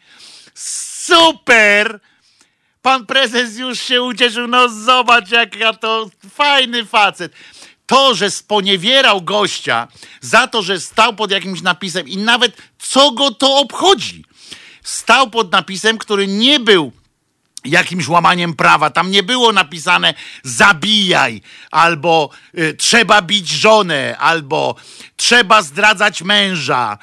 Super! Pan prezes już się ucieszył. No zobacz, jaka to fajny facet. To, że sponiewierał gościa za to, że stał pod jakimś napisem i nawet co go to obchodzi. Stał pod napisem, który nie był jakimś łamaniem prawa. Tam nie było napisane zabijaj, albo y, trzeba bić żonę, albo trzeba zdradzać męża.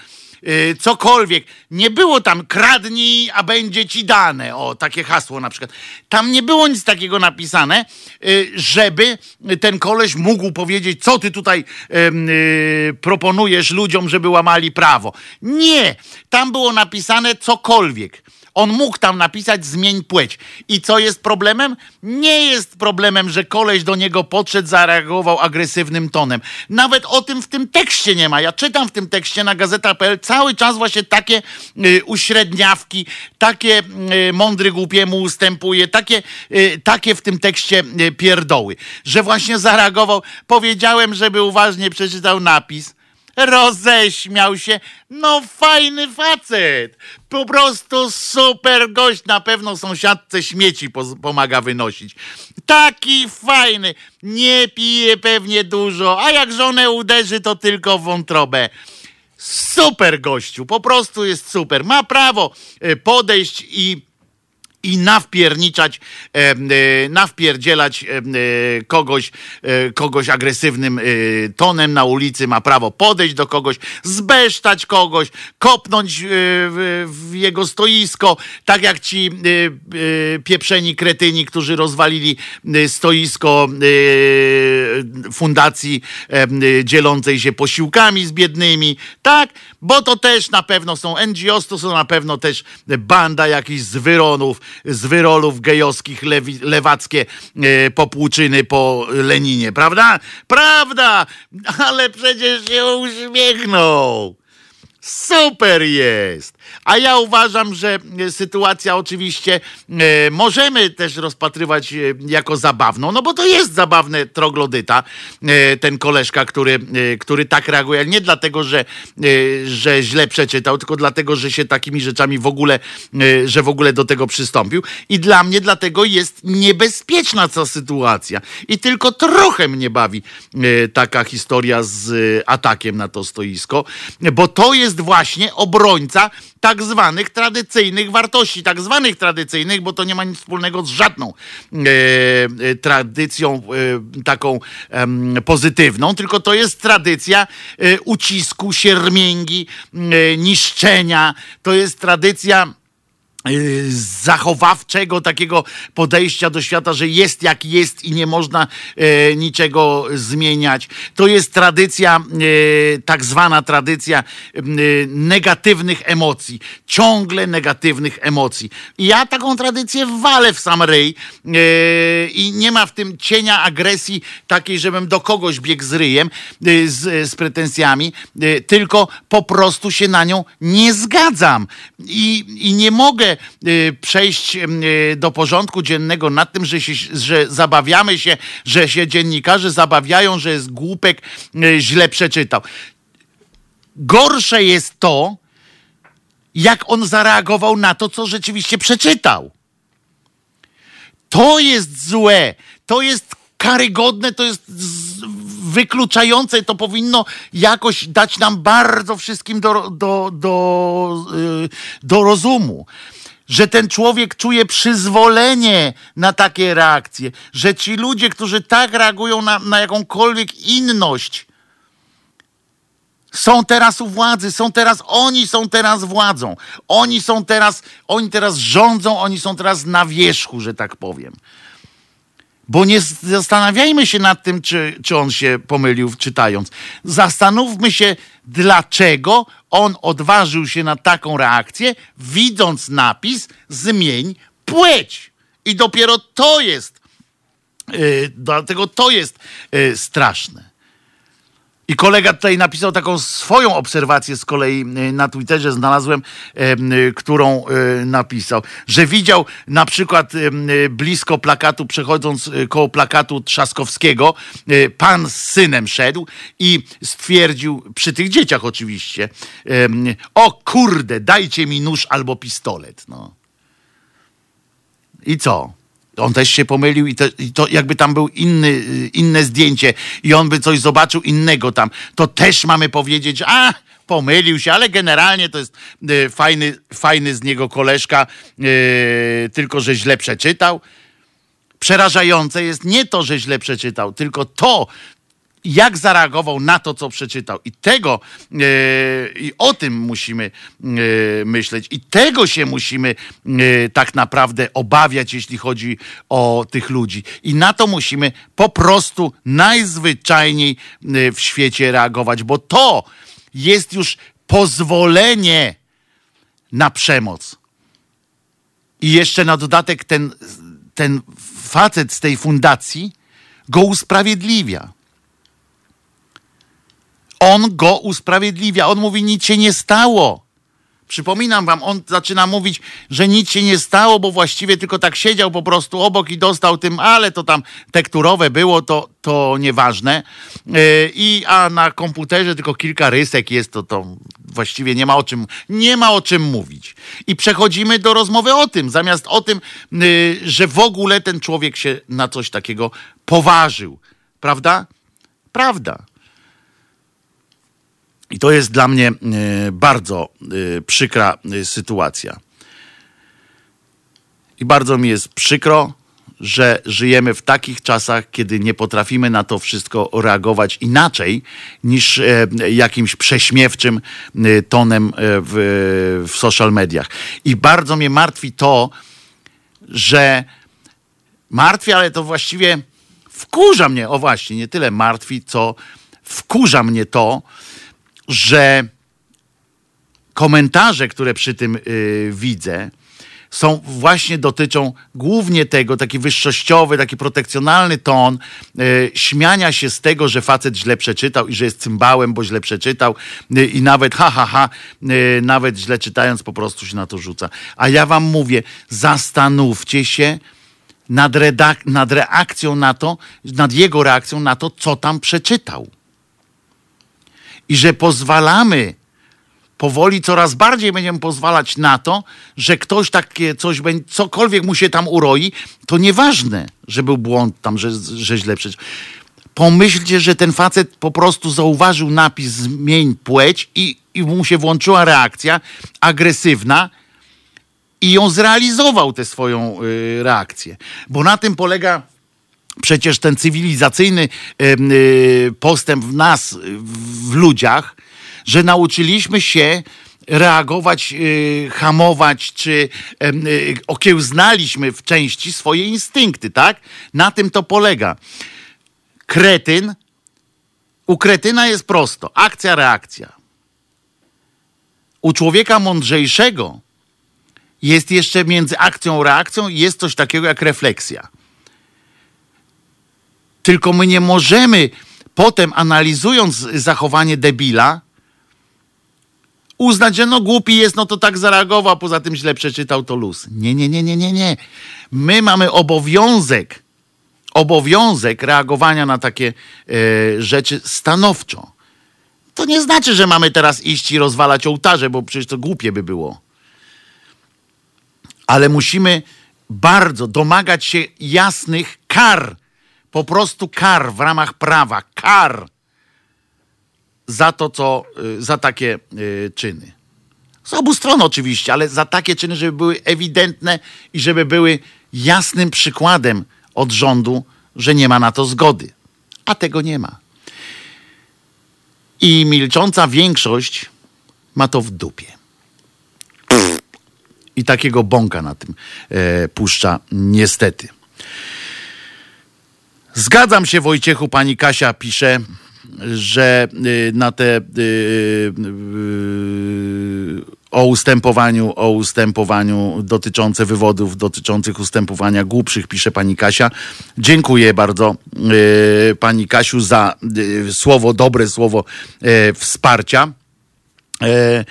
Y, Cokolwiek. Nie było tam kradnij, a będzie ci dane. O, takie hasło na przykład. Tam nie było nic takiego napisane, y, żeby ten koleś mógł powiedzieć, co ty tutaj y, proponujesz ludziom, żeby łamali prawo. Nie. Tam było napisane cokolwiek. On mógł tam napisać zmień płeć. I co jest problemem? Nie jest problemem, że koleś do niego podszedł, zareagował agresywnym tonem. Nawet o tym w tym tekście nie ma. Ja czytam w tym tekście na gazeta.pl cały czas właśnie takie y, uśredniawki, takie y, mądry głupiemu ustępuje, takie, y, takie w tym tekście y, pierdoły. Że właśnie zareagował. Powiedziałem, żeby uważnie przeczytał napis. Roześmiał się. No fajny facet. Po prostu super gość. Na pewno sąsiadce śmieci pomaga wynosić. Taki fajny. Nie pije pewnie dużo, a jak żonę uderzy, to tylko w wątrobę. Super gościu, po prostu jest super. Ma prawo e, podejść i i nawpierniczać, e, e, nawpierdzielać e, kogoś, kogoś agresywnym tonem na ulicy, ma prawo podejść do kogoś, zbesztać kogoś, kopnąć w, jego stoisko, tak jak ci pieprzeni kretyni, którzy rozwalili stoisko fundacji dzielącej się posiłkami z biednymi, tak? Bo to też na pewno są NGOs, to są na pewno też banda jakichś zwyronów, zwyrolów gejowskich, lewi, lewackie e, popłuczyny po Leninie, prawda? Prawda! Ale przecież się uśmiechnął. Super jest! A ja uważam, że e, sytuacja oczywiście e, możemy też rozpatrywać e, jako zabawną, no bo to jest zabawne troglodyta, ten koleżka, który, który tak reaguje, nie dlatego, że, że źle przeczytał, tylko dlatego, że się takimi rzeczami w ogóle, że w ogóle do tego przystąpił. I dla mnie dlatego jest niebezpieczna ta sytuacja. I tylko trochę mnie bawi taka historia z atakiem na to stoisko, bo to jest właśnie obrońca tak zwanych tradycyjnych wartości, tak zwanych tradycyjnych, bo to nie ma nic wspólnego z żadną e, e, tradycją e, taką em, pozytywną, tylko to jest tradycja e, ucisku, siermięgi, e, niszczenia, to jest tradycja zachowawczego takiego podejścia do świata, że jest jak jest i nie można e, niczego zmieniać. To jest tradycja, e, tak zwana tradycja e, negatywnych emocji. Ciągle negatywnych emocji. I ja taką tradycję walę w sam ryj i nie ma w tym cienia agresji takiej, żebym do kogoś biegł z ryjem, z, z pretensjami, tylko po prostu się na nią nie zgadzam. I, i nie mogę y, przejść y, do porządku dziennego nad tym, że, się, że zabawiamy się, że się dziennikarze zabawiają, że jest głupek y, źle przeczytał. Gorsze jest to, jak on zareagował na to, co rzeczywiście przeczytał. To jest złe, to jest karygodne, to jest wykluczające, to powinno jakoś dać nam bardzo wszystkim do, do, do, do rozumu. Że ten człowiek czuje przyzwolenie na takie reakcje, że ci ludzie, którzy tak reagują na, na jakąkolwiek inność, są teraz u władzy, są teraz, oni są teraz władzą. Oni są teraz, oni teraz rządzą, oni są teraz na wierzchu, że tak powiem. Bo nie zastanawiajmy się nad tym, czy, czy on się pomylił czytając. Zastanówmy się, dlaczego on odważył się na taką reakcję, widząc napis zmień płeć. I dopiero to jest, yy, dlatego to jest yy, straszne. I kolega tutaj napisał taką swoją obserwację z kolei y, na Twitterze, znalazłem, em, y, którą y, napisał, że widział na przykład blisko plakatu, przechodząc koło plakatu Trzaskowskiego, pan z synem szedł i stwierdził, przy tych dzieciach oczywiście, o kurde, dajcie mi nóż albo pistolet. No. I co? On też się pomylił i, te, i to jakby tam był inny, y, inne zdjęcie i on by coś zobaczył innego tam, to też mamy powiedzieć, a pomylił się, ale generalnie to jest y, fajny, fajny z niego koleżka, y, tylko że źle przeczytał. Przerażające jest nie to, że źle przeczytał, tylko to, jak zareagował na to, co przeczytał. I tego, e, i o tym musimy e, myśleć. I tego się musimy e, tak naprawdę obawiać, jeśli chodzi o tych ludzi. I na to musimy po prostu najzwyczajniej w świecie reagować, bo to jest już pozwolenie na przemoc. I jeszcze na dodatek ten, ten facet z tej fundacji go usprawiedliwia. On go usprawiedliwia. On mówi, nic się nie stało. Przypominam wam, on zaczyna mówić, że nic się nie stało, bo właściwie tylko tak siedział po prostu obok i dostał tym, ale to tam tekturowe było, to, to nieważne. Yy, I a na komputerze tylko kilka rysek jest, to, to właściwie nie ma o czym, nie ma o czym mówić. I przechodzimy do rozmowy o tym, zamiast o tym, yy, że w ogóle ten człowiek się na coś takiego poważył. Prawda? Prawda. I to jest dla mnie e, bardzo e, przykra e, sytuacja. I bardzo mi jest przykro, że żyjemy w takich czasach, kiedy nie potrafimy na to wszystko reagować inaczej niż jakimś prześmiewczym tonem w, w social mediach. I bardzo mnie martwi to, że martwi, ale to właściwie wkurza mnie, o właśnie, nie tyle martwi, co wkurza mnie to, że komentarze, które przy tym yy, widzę, są właśnie dotyczą głównie tego, taki wyższościowy, taki protekcjonalny ton yy, śmiania się z tego, że facet źle przeczytał i że jest cymbałem, bo źle przeczytał yy, i nawet ha, ha, ha, yy, nawet źle czytając po prostu się na to rzuca. A ja wam mówię, zastanówcie się nad, nad reakcją na to, nad jego reakcją na to, co tam przeczytał i że pozwalamy powoli coraz bardziej będziemy pozwalać na to, że ktoś takie coś będzie, cokolwiek mu się tam uroi, to nieważne, że był błąd tam, że, że źle przeczytał. Pomyślcie, że ten facet po prostu zauważył napis zmień płeć i, i mu się włączyła reakcja agresywna i ją zrealizował tę swoją y, reakcję. Bo na tym polega przecież ten cywilizacyjny y, postęp w nas, w ludziach, że nauczyliśmy się reagować, y, hamować, czy y, okiełznaliśmy w części swoje instynkty, tak? Na tym to polega. Kretyn, u kretyna jest prosto, akcja, reakcja. U człowieka mądrzejszego jest jeszcze między akcją reakcją jest coś takiego jak refleksja. Tylko my nie możemy potem, analizując zachowanie debila, uznać, że no głupi jest, no to tak zareagował, poza tym źle przeczytał to luz. Nie, nie, nie, nie, nie, nie. My mamy obowiązek, obowiązek reagowania na takie e, rzeczy stanowczo. To nie znaczy, że mamy teraz iść i rozwalać ołtarze, bo przecież to głupie by było. Ale musimy bardzo domagać się jasnych kar po prostu kar w ramach prawa, kar za to, co, y, za takie y, czyny. Z obu stron oczywiście, ale za takie czyny, żeby były ewidentne i żeby były jasnym przykładem od rządu, że nie ma na to zgody. A tego nie ma. I milcząca większość ma to w dupie. I takiego bąka na tym e, puszcza, niestety. Zgadzam się, Wojciechu, pani Kasia pisze, że y, na te y, y, o ustępowaniu, o ustępowaniu dotyczące wywodów, dotyczących ustępowania głupszych, pisze pani Kasia. Dziękuję bardzo pani Kasiu za słowo, dobre słowo wsparcia. E,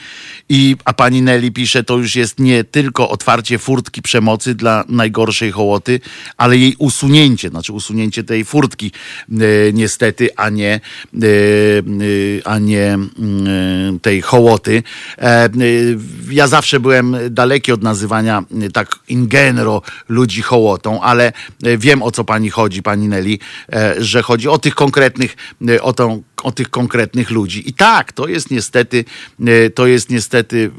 I, a pani Nelly pisze, to już jest nie tylko otwarcie furtki przemocy dla najgorszej hołoty, ale jej usunięcie, znaczy usunięcie tej furtki e, niestety, a nie, e, a nie mm, tej hołoty. Ja zawsze byłem daleki od nazywania tak in genero ludzi hołotą, ale wiem o co pani chodzi, pani Nelly, że chodzi o tych konkretnych, o tą o tych konkretnych ludzi. I tak, to jest niestety, e, to jest niestety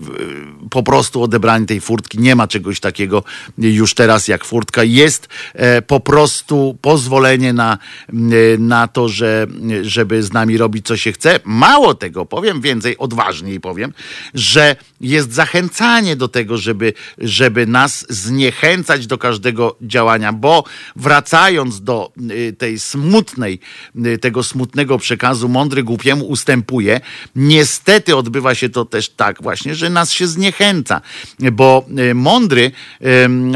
e, po prostu odebranie tej furtki. Nie ma czegoś takiego już teraz jak furtka. Jest e, po prostu pozwolenie na, na to, że, żeby z nami robić co się chce. Mało tego, powiem więcej, odważniej powiem, że jest zachęcanie do tego, żeby, żeby nas zniechęcać do każdego działania, bo wracając do tej smutnej, tego smutnego przekazu, mądry głupiemu ustępuje. Niestety odbywa się to też tak właśnie, że nas się zniechęca, bo e, mądry,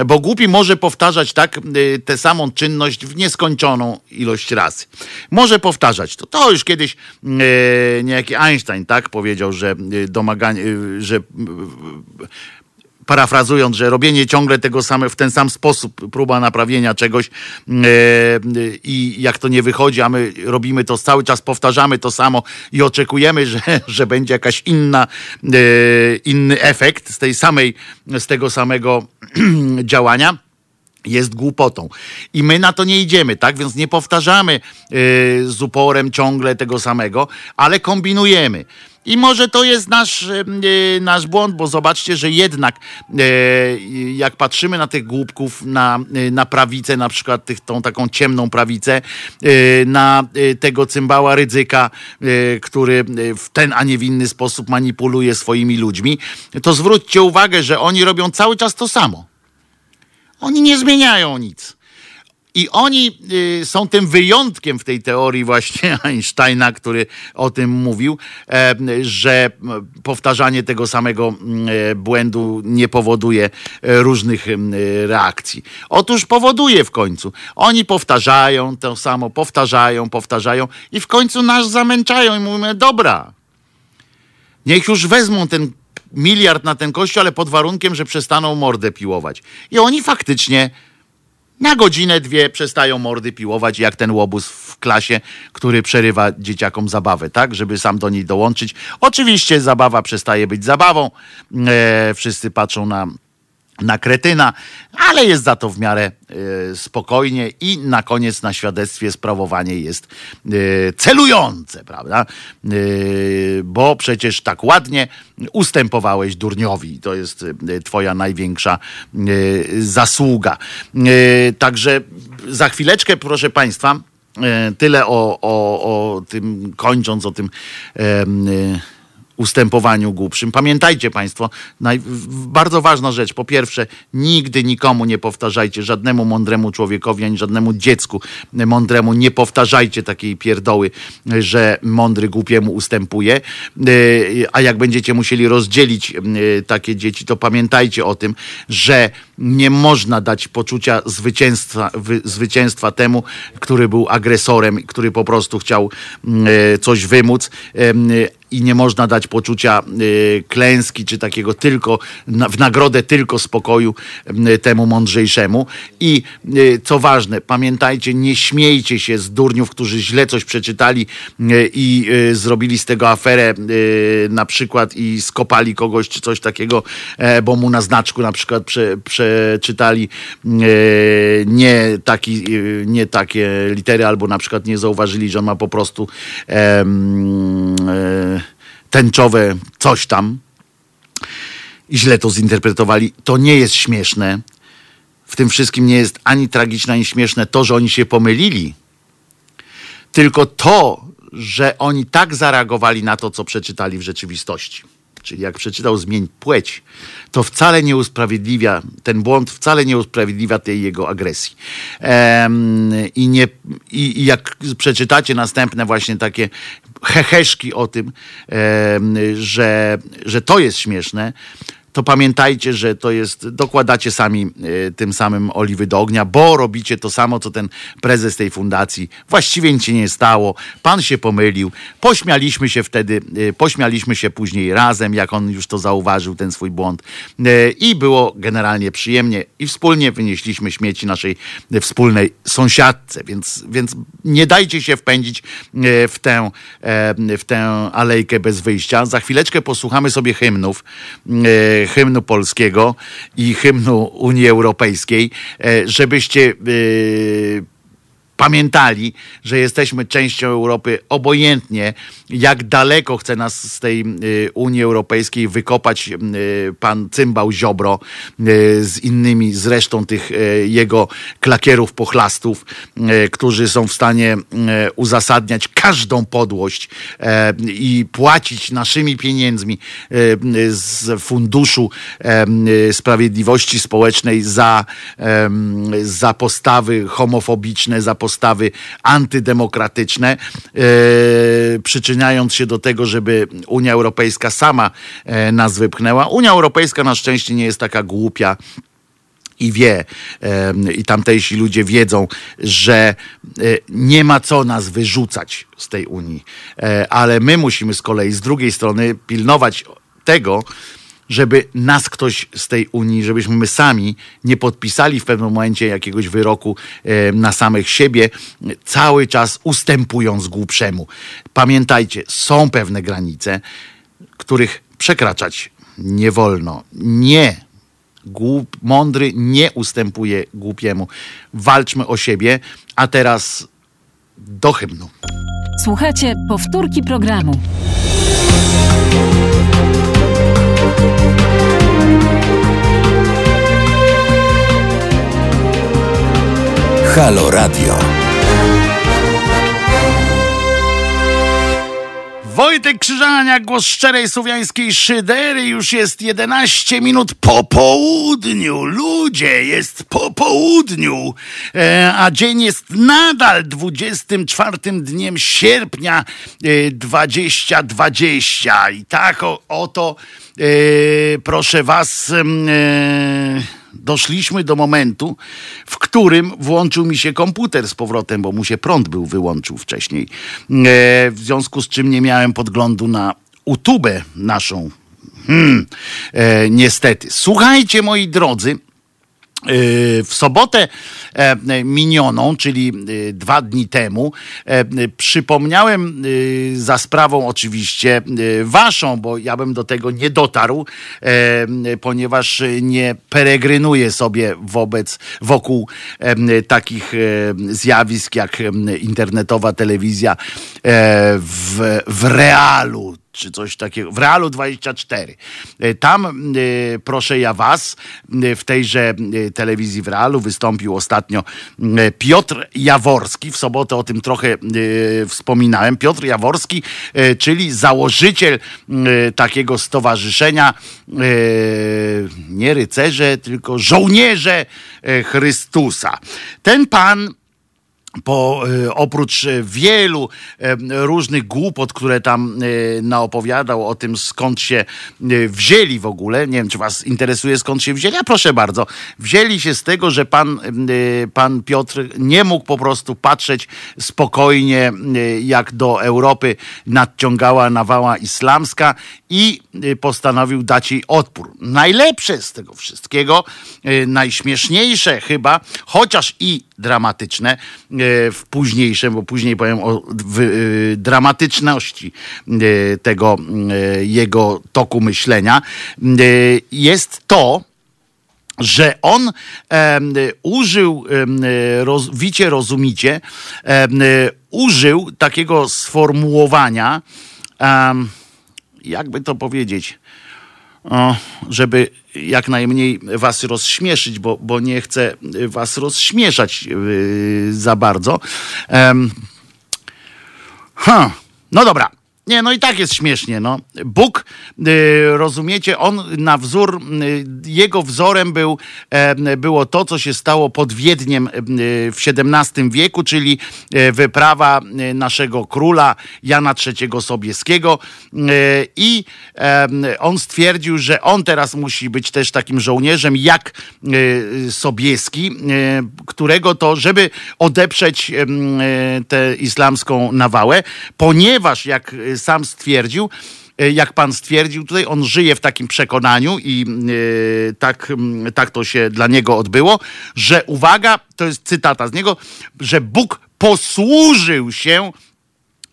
bo głupi może powtarzać tak e, tę samą czynność w nieskończoną ilość razy. Może powtarzać to. To już kiedyś e, niejaki Einstein tak powiedział, że domaganie, że parafrazując, że robienie ciągle tego samego w ten sam sposób, próba naprawienia czegoś e, i jak to nie wychodzi, a my robimy to cały czas, powtarzamy to samo i oczekujemy, że, że będzie jakaś inna, e, inny efekt z tej samej, z tego samego działania jest głupotą. I my na to nie idziemy, tak? Więc nie powtarzamy y, z uporem ciągle tego samego, ale kombinujemy. I może to jest nasz, y, nasz błąd, bo zobaczcie, że jednak y, jak patrzymy na tych głupków, na, y, na prawicę, na przykład tych, tą taką ciemną prawicę, na tego cymbała ryzyka, który w ten, a nie w inny sposób manipuluje swoimi ludźmi, to zwróćcie uwagę, że oni robią cały czas to samo. Oni nie zmieniają nic. I oni y, są tym wyjątkiem w tej teorii właśnie Einsteina, który o tym mówił, e, że powtarzanie tego samego e, błędu nie powoduje e, różnych reakcji. Otóż powoduje w końcu. Oni powtarzają to samo, powtarzają, powtarzają i w końcu nas zamęczają i mówimy, dobra, Niech już wezmą ten miliard na ten kościół, ale pod warunkiem, że przestaną mordę piłować. I oni faktycznie na godzinę, dwie przestają mordy piłować, jak ten łobuz w klasie, który przerywa dzieciakom zabawę, tak, żeby sam do niej dołączyć. Oczywiście zabawa przestaje być zabawą. E, wszyscy patrzą na na kretyna, ale jest za to w miarę e, spokojnie i na koniec na świadectwie sprawowanie jest e, celujące, prawda? E, bo przecież tak ładnie ustępowałeś durniowi. To jest twoja największa zasługa. Także za chwileczkę, proszę państwa, tyle o, o, o tym, kończąc o tym ustępowaniu głupszym. Pamiętajcie Państwo, naj, bardzo ważna rzecz. Po pierwsze, nigdy nikomu nie powtarzajcie, żadnemu mądremu człowiekowi, ani żadnemu dziecku mądremu nie powtarzajcie takiej pierdoły, że mądry głupiemu ustępuje. Yy, A jak będziecie musieli rozdzielić yy, takie dzieci, to pamiętajcie o tym, że nie można dać poczucia zwycięstwa, wy, zwycięstwa temu, który był agresorem, który po prostu chciał mm, e, coś wymóc. I nie można dać poczucia y, klęski, czy takiego tylko, w nagrodę tylko spokoju y, temu mądrzejszemu. I y, co ważne, pamiętajcie, nie śmiejcie się z durniów, którzy źle coś przeczytali i zrobili z tego aferę na przykład i skopali kogoś, czy coś takiego, e, bo mu na znaczku na przykład prze, przeczytali nie, taki, nie takie litery, albo na przykład nie zauważyli, że on ma po prostu e, tęczowe coś tam i źle to zinterpretowali, to nie jest śmieszne. W tym wszystkim nie jest ani tragiczne, ani śmieszne to, że oni się pomylili, tylko to, że oni tak zareagowali na to, co przeczytali w rzeczywistości. Czyli jak przeczytał zmień płeć, to wcale nie usprawiedliwia, ten błąd wcale nie usprawiedliwia tej jego agresji. Em, i, nie, i, I jak przeczytacie następne właśnie takie heheszki o tym, że, że to jest śmieszne, to pamiętajcie, że to jest, dokładacie sami e, tym samym oliwy do ognia, bo robicie to samo, co ten prezes tej fundacji. Właściwie nic się nie stało, pan się pomylił, pośmialiśmy się wtedy, e, pośmialiśmy się później razem, jak on już to zauważył, ten swój błąd. E, i było generalnie przyjemnie i wspólnie wynieśliśmy śmieci naszej wspólnej sąsiadce, więc, więc nie dajcie się wpędzić w tę, w tę alejkę bez wyjścia. Za chwileczkę posłuchamy sobie hymnów, hymnu polskiego i hymnu Unii Europejskiej, żebyście pamiętali, że jesteśmy częścią Europy, obojętnie jak daleko chce nas z tej y, Unii Europejskiej wykopać y, pan Cymbał Ziobro y, z innymi zresztą tych jego klakierów pochlastów, którzy są w stanie uzasadniać każdą podłość i płacić naszymi pieniędzmi z Funduszu Sprawiedliwości Społecznej za, za postawy homofobiczne, za postawy antydemokratyczne, przyczyniając przyczyniając się do tego, żeby Unia Europejska sama e, nas wypchnęła. Unia Europejska na szczęście nie jest taka głupia i wie, i tamtejsi ludzie wiedzą, że e, nie ma co nas wyrzucać z tej Unii. E, ale my musimy z kolei z drugiej strony pilnować tego, żeby nas ktoś z tej Unii, żebyśmy my sami nie podpisali w pewnym momencie jakiegoś wyroku e, na samych siebie, cały czas ustępując głupszemu. Pamiętajcie, są pewne granice, których przekraczać nie wolno. Nie. Głup, mądry nie ustępuje głupiemu. Walczmy o siebie, a teraz do hymnu. Słuchajcie powtórki programu. Halo Radio. Wojtek Krzyżania, głos szczerej słowiańskiej szydery. Już jest 11 minut po południu. Ludzie, jest po południu. E, a dzień jest nadal 24 dniem sierpnia e, 2020. I tak o, oto, e, proszę was... E, doszliśmy do momentu, w którym włączył mi się komputer z powrotem, bo mu się prąd był wyłączył wcześniej. E, w związku z czym nie miałem podglądu na YouTube naszą. Hmm, e, niestety. Słuchajcie, moi drodzy. W sobotę e, minioną, czyli e, dwa dni temu, e, przypomniałem za sprawą oczywiście waszą, bo ja bym do tego nie dotarł, ponieważ nie peregrynuję sobie wobec, wokół takich zjawisk jak internetowa telewizja w, w realu czy coś takiego, w Realu 24. E, tam, e, proszę ja was, e, w tejże telewizji w Realu wystąpił ostatnio Piotr Jaworski. W sobotę o tym trochę wspominałem. Piotr Jaworski, czyli założyciel takiego stowarzyszenia nie rycerze, tylko żołnierze Chrystusa. Ten pan po, e, oprócz wielu różnych głupot, które tam e, naopowiadał o tym, skąd się wzięli w ogóle, nie wiem, czy was interesuje, skąd się wzięli, a proszę bardzo, wzięli się z tego, że pan, pan Piotr nie mógł po prostu patrzeć spokojnie, jak do Europy nadciągała nawała islamska i postanowił dać jej odpór. Najlepsze z tego wszystkiego, najśmieszniejsze chyba, chociaż i dramatyczne e, w późniejszym, bo później powiem o e, dramatyczności e, tego jego toku myślenia, jest to, że on e, użył, e, roz, wicie rozumicie, e, użył takiego sformułowania, jakby to powiedzieć, żeby jak najmniej was rozśmieszyć, bo, bo nie chcę was rozśmieszać yy, za bardzo. Um, huh. No dobra. Nie, no i tak jest śmiesznie. No. Bóg, y, rozumiecie, on na wzór, y, jego wzorem był, było to, co się stało pod Wiedniem y, w XVII wieku, czyli e, wyprawa e, naszego króla Jana III Sobieskiego. E, I on stwierdził, że on teraz musi być też takim żołnierzem jak Sobieski, którego to, żeby odeprzeć tę islamską nawałę, ponieważ jak sam stwierdził, e, jak pan stwierdził tutaj, on żyje w takim przekonaniu i e, tak, mm, tak to się dla niego odbyło, że uwaga, to jest cytata z niego, że Bóg posłużył się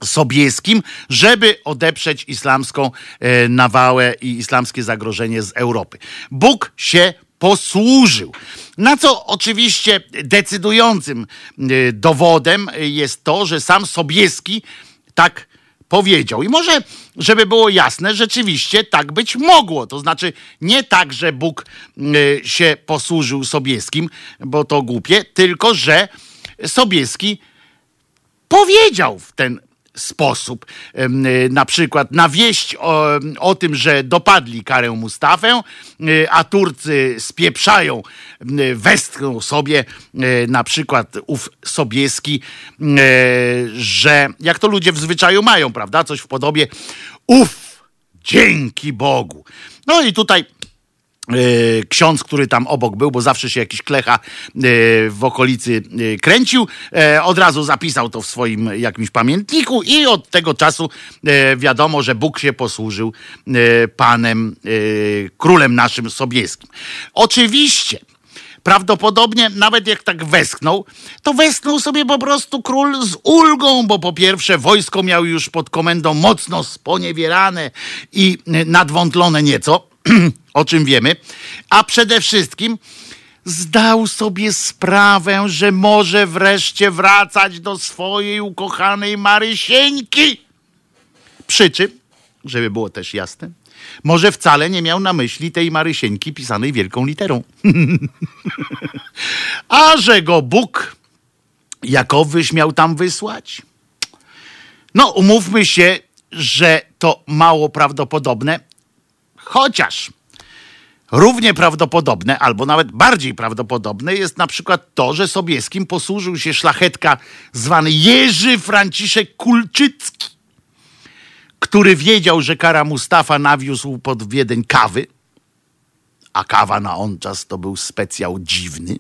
Sobieskim, żeby odeprzeć islamską e, nawałę i islamskie zagrożenie z Europy. Bóg się posłużył. Na co oczywiście decydującym dowodem jest to, że sam Sobieski tak powiedział. I może, żeby było jasne, rzeczywiście tak być mogło. To znaczy nie tak, że Bóg y, się posłużył Sobieskim, bo to głupie, tylko że Sobieski powiedział w ten sposób. Y, Na przykład na wieść o, o tym, że dopadli karę Mustafę, y, a Turcy spieprzają, y, westchnął sobie na przykład ów Sobieski, że jak to ludzie w zwyczaju mają, prawda? Coś w podobie uf, dzięki Bogu. No i tutaj e, ksiądz, który tam obok był, bo zawsze się jakiś klecha e, w okolicy e, kręcił, e, od razu zapisał to w swoim jakimś pamiętniku i od tego czasu e, wiadomo, że Bóg się posłużył e, panem, e, królem naszym Sobieskim. Oczywiście, Prawdopodobnie nawet jak tak westchnął, to westchnął sobie po prostu król z ulgą, bo po pierwsze wojsko miał już pod komendą mocno sponiewierane i nadwątlone nieco, o czym wiemy, a przede wszystkim zdał sobie sprawę, że może wreszcie wracać do swojej ukochanej Marysieńki. Przy czym, żeby było też jasne, może wcale nie miał na myśli tej Marysieńki pisanej wielką literą. A że go Bóg jakowyś miał tam wysłać? No, umówmy się, że to mało prawdopodobne, chociaż równie prawdopodobne, albo nawet bardziej prawdopodobne jest na przykład to, że Sobieskim posłużył się szlachetka zwany Jerzy Franciszek Kulczycki, który wiedział, że Kara Mustafa nawiózł pod Wiedeń kawy, a kawa na on czas to był specjał dziwny,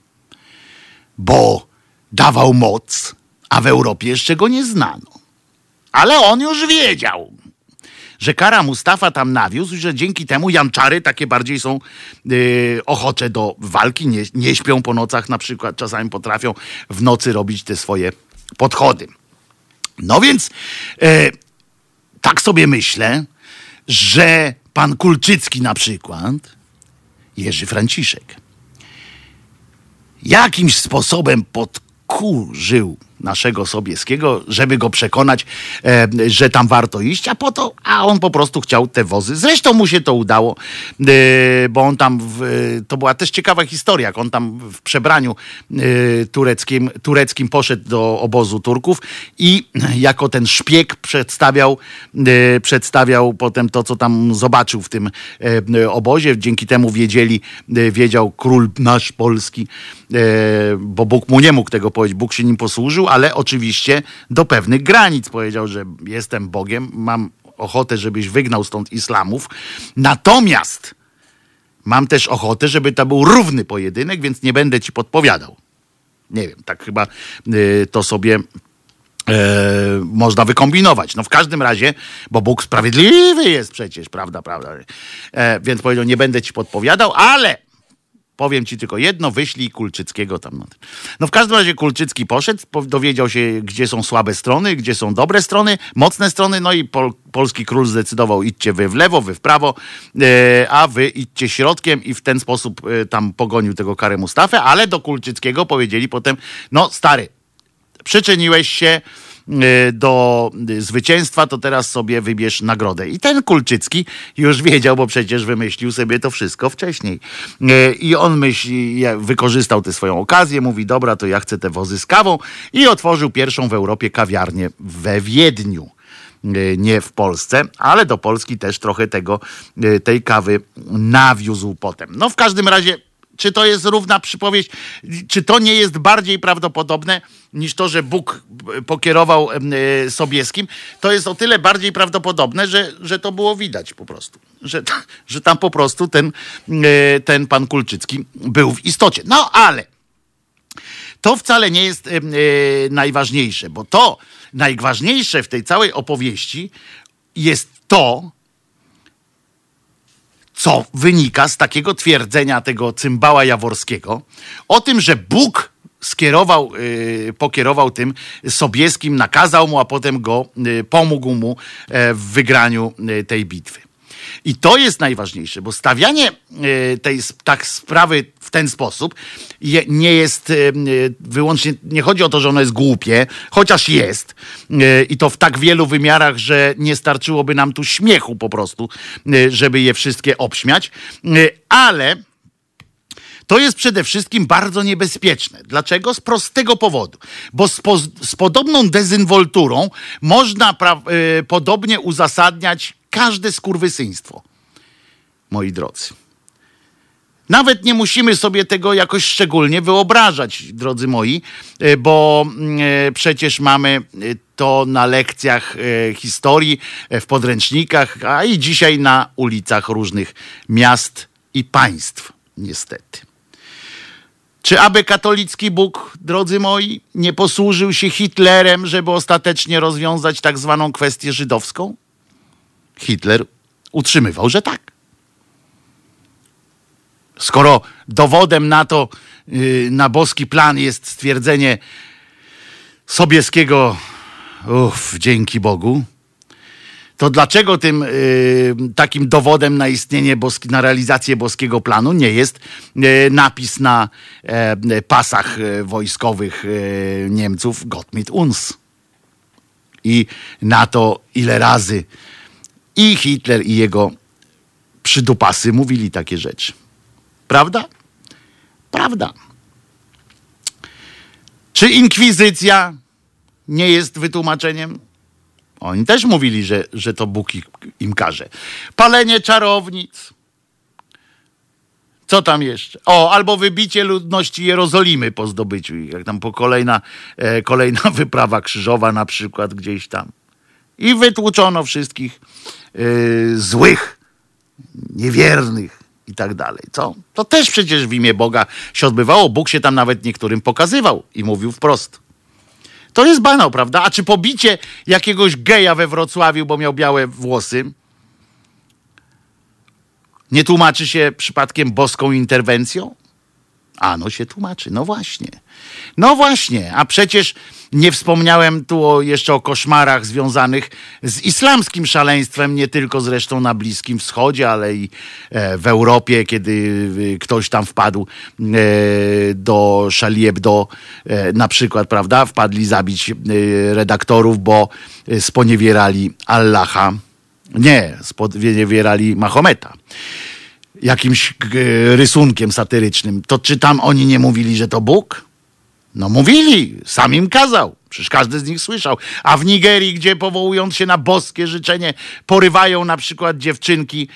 bo dawał moc, a w Europie jeszcze go nie znano. Ale on już wiedział, że Kara Mustafa tam nawiózł, że dzięki temu janczary takie bardziej są yy, ochocze do walki, nie, nie śpią po nocach na przykład, czasami potrafią w nocy robić te swoje podchody. No więc e, tak sobie myślę, że pan Kulczycki na przykład, Jerzy Franciszek, jakimś sposobem podkurzył naszego Sobieskiego, żeby go przekonać, e, że tam warto iść, a po to, a on po prostu chciał te wozy. Zresztą mu się to udało, e, bo on tam, w, to była też ciekawa historia, jak on tam w przebraniu e, tureckim, tureckim poszedł do obozu Turków i jako ten szpieg przedstawiał, e, przedstawiał potem to, co tam zobaczył w tym e, obozie. Dzięki temu wiedzieli, e, wiedział król nasz polski, e, bo Bóg mu nie mógł tego powiedzieć, Bóg się nim posłużył, ale oczywiście do pewnych granic powiedział, że jestem Bogiem, mam ochotę, żebyś wygnał stąd islamów. Natomiast mam też ochotę, żeby to był równy pojedynek, więc nie będę ci podpowiadał. Nie wiem, tak chyba y, to sobie e, można wykombinować. No w każdym razie, bo Bóg sprawiedliwy jest przecież, prawda, prawda. E, więc powiedział, nie będę ci podpowiadał, ale powiem ci tylko jedno, wyślij Kulczyckiego tam. No w każdym razie Kulczycki poszedł, po- dowiedział się, gdzie są słabe strony, gdzie są dobre strony, mocne strony, no i pol, polski król zdecydował, idźcie wy w lewo, wy w prawo, e, a wy idźcie środkiem i w ten sposób e, tam pogonił tego karę Mustafę, ale do Kulczyckiego powiedzieli potem, no stary, przyczyniłeś się do y, zwycięstwa, to teraz sobie wybierz nagrodę. I ten Kulczycki już wiedział, bo przecież wymyślił sobie to wszystko wcześniej. Y, I on myśli, wykorzystał tę swoją okazję, mówi, dobra, to ja chcę te wozy z kawą i otworzył pierwszą w Europie kawiarnię we Wiedniu. nie w Polsce, ale do Polski też trochę tego, tej kawy nawiózł potem. No w każdym razie czy to jest równa przypowieść? Czy to nie jest bardziej prawdopodobne niż to, że Bóg pokierował e, Sobieskim? To jest o tyle bardziej prawdopodobne, że, że to było widać po prostu. Że, że tam po prostu ten, e, ten pan Kulczycki był w istocie. No ale to wcale nie jest e, najważniejsze, bo to najważniejsze w tej całej opowieści jest to, co wynika z takiego twierdzenia tego cymbała jaworskiego o tym, że Bóg skierował, yy, pokierował tym Sobieskim, nakazał mu, a potem go yy, pomógł mu yy, w wygraniu y, tej bitwy. I to jest najważniejsze, bo stawianie y, tej tak sprawy ten sposób nie jest y, wyłącznie, nie chodzi o to, że ono jest głupie, chociaż jest y, i to w tak wielu wymiarach, że nie starczyłoby nam tu śmiechu po prostu, żeby je wszystkie obśmiać, ale to jest przede wszystkim bardzo niebezpieczne. Dlaczego? Z prostego powodu. Bo z, po, z podobną dezynwolturą można pra, podobnie uzasadniać każde skurwysyństwo. Moi drodzy. Nawet nie musimy sobie tego jakoś szczególnie wyobrażać, drodzy moi, y, bo y, przecież mamy y, to na lekcjach historii, w podręcznikach, a i dzisiaj na ulicach różnych miast i państw, niestety. Czy aby katolicki Bóg, drodzy moi, nie posłużył się Hitlerem, żeby ostatecznie rozwiązać tak zwaną kwestię żydowską? Hitler utrzymywał, że tak. Skoro dowodem na to, yy, na boski plan jest stwierdzenie Sobieskiego, uff, dzięki Bogu, to dlaczego tym y, takim dowodem na istnienie, boski, na realizację boskiego planu nie jest y, napis na y, pasach e, wojskowych e, Niemców Gott mit uns? I na to ile razy i Hitler i jego przydupasy mówili takie rzeczy. Prawda? Prawda. Czy inkwizycja nie jest wytłumaczeniem oni też mówili, że, że to Bóg im każe. Palenie czarownic. Co tam jeszcze? O, albo wybicie ludności Jerozolimy po zdobyciu ich. Jak tam po kolejna, e, kolejna wyprawa krzyżowa na przykład gdzieś tam. I wytłuczono wszystkich e, złych, niewiernych i tak dalej. Co? To też przecież w imię Boga się odbywało. Bóg się tam nawet niektórym pokazywał i mówił wprost. To jest banał, prawda? A czy pobicie jakiegoś geja we Wrocławiu, bo miał białe włosy, nie tłumaczy się przypadkiem boską interwencją? A no się tłumaczy, no właśnie. No właśnie, a przecież nie wspomniałem tu o, jeszcze o koszmarach związanych z islamskim szaleństwem, nie tylko zresztą na Bliskim Wschodzie, ale i e, w Europie, kiedy e, ktoś tam wpadł e, do Charlie Hebdo, na przykład, prawda, wpadli zabić redaktorów, bo sponiewierali Allaha. Nie, sponiewierali Mahometa jakimś rysunkiem satyrycznym, to czy tam oni nie mówili, że to Bóg? No mówili, sam im kazał. Przecież każdy z nich słyszał. A w Nigerii, gdzie powołując się na boskie życzenie, porywają na przykład dziewczynki,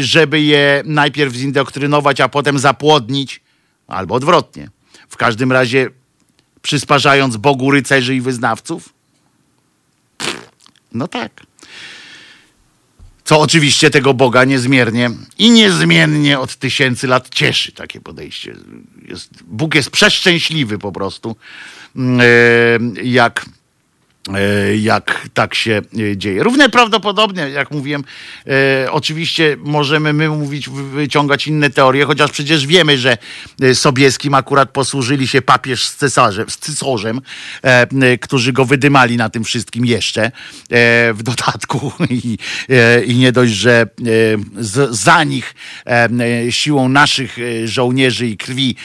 żeby je najpierw zindoktrynować, a potem zapłodnić, albo odwrotnie. W każdym razie przysparzając Bogu rycerzy i wyznawców? No tak. Co oczywiście tego Boga niezmiernie i niezmiennie od tysięcy lat cieszy takie podejście. Jest, Bóg jest przeszczęśliwy po prostu, mm, e, jak jak tak się e, dzieje. Równie prawdopodobnie, jak mówiłem, e, oczywiście możemy my mówić, wyciągać inne teorie, chociaż przecież wiemy, że e, Sobieskim akurat posłużyli się papież z cesarzem, z cysorzem, e, którzy go wydymali na tym wszystkim jeszcze w dodatku i, i nie dość, że za nich siłą naszych żołnierzy i krwi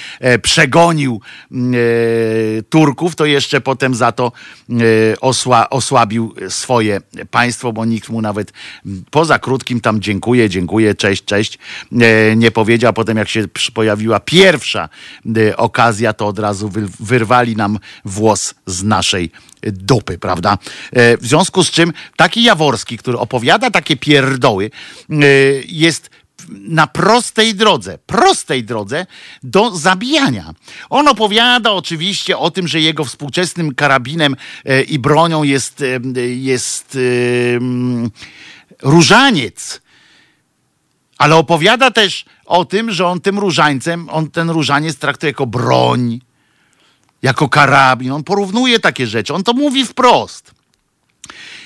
przegonił Turków, to jeszcze potem za to osła, osłabił swoje państwo, bo nikt mu nawet poza krótkim tam dziękuję, dziękuję, cześć, cześć, e, nie powiedział. Potem jak się pojawiła pierwsza e, okazja, to od razu wyrwali nam włos z naszej dupy, prawda? E, w związku z czym taki Jaworski, który opowiada takie pierdoły, jest na prostej drodze, prostej drodze do zabijania. On opowiada oczywiście o tym, że jego współczesnym karabinem e, i bronią jest, e, jest e, różaniec. Ale opowiada też o tym, że on tym różańcem, on ten różaniec traktuje jako broń, jako karabin. On porównuje takie rzeczy. On to mówi wprost.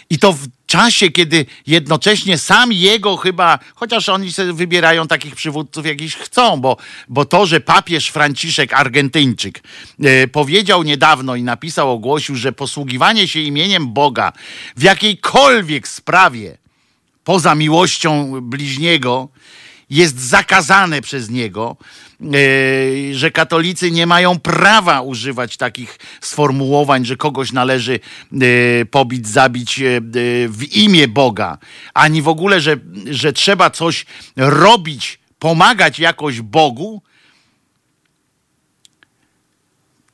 I to w czasie, kiedy jednocześnie sam jego chyba, chociaż oni sobie wybierają takich przywódców, jakichś chcą, bo, bo to, że papież Franciszek, Argentyńczyk, e, powiedział niedawno i napisał, ogłosił, że posługiwanie się imieniem Boga w jakiejkolwiek sprawie poza miłością bliźniego jest zakazane przez niego, że katolicy nie mają prawa używać takich sformułowań, że kogoś należy e, pobić, zabić e, w imię Boga, ani w ogóle, że, że trzeba coś robić, pomagać jakoś Bogu.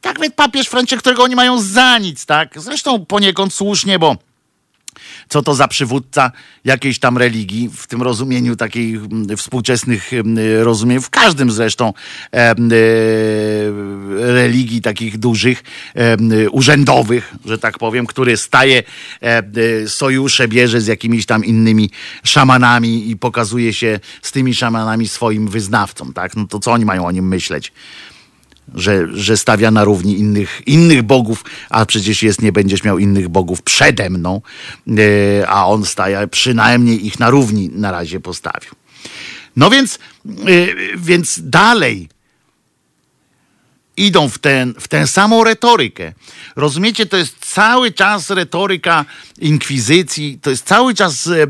Tak nawet papież Franciszek, którego oni mają za nic, tak? Zresztą poniekąd słusznie, bo co to za przywódca jakiejś tam religii, w tym rozumieniu takiej mm, współczesnych mm, rozumień, w każdym zresztą e, religii takich dużych, urzędowych, że tak powiem, który staje, e, sojusze bierze z jakimiś tam innymi szamanami i pokazuje się z tymi szamanami swoim wyznawcom, tak? No to co oni mają o nim myśleć? Że, że stawia na równi innych, innych bogów, a przecież jest, nie będziesz miał innych bogów przede mną, e, a on staje, przynajmniej ich na równi na razie postawił. No więc, e, więc dalej idą w, ten, w tę samą retorykę. Rozumiecie, to jest cały czas retoryka inkwizycji, to jest cały czas e,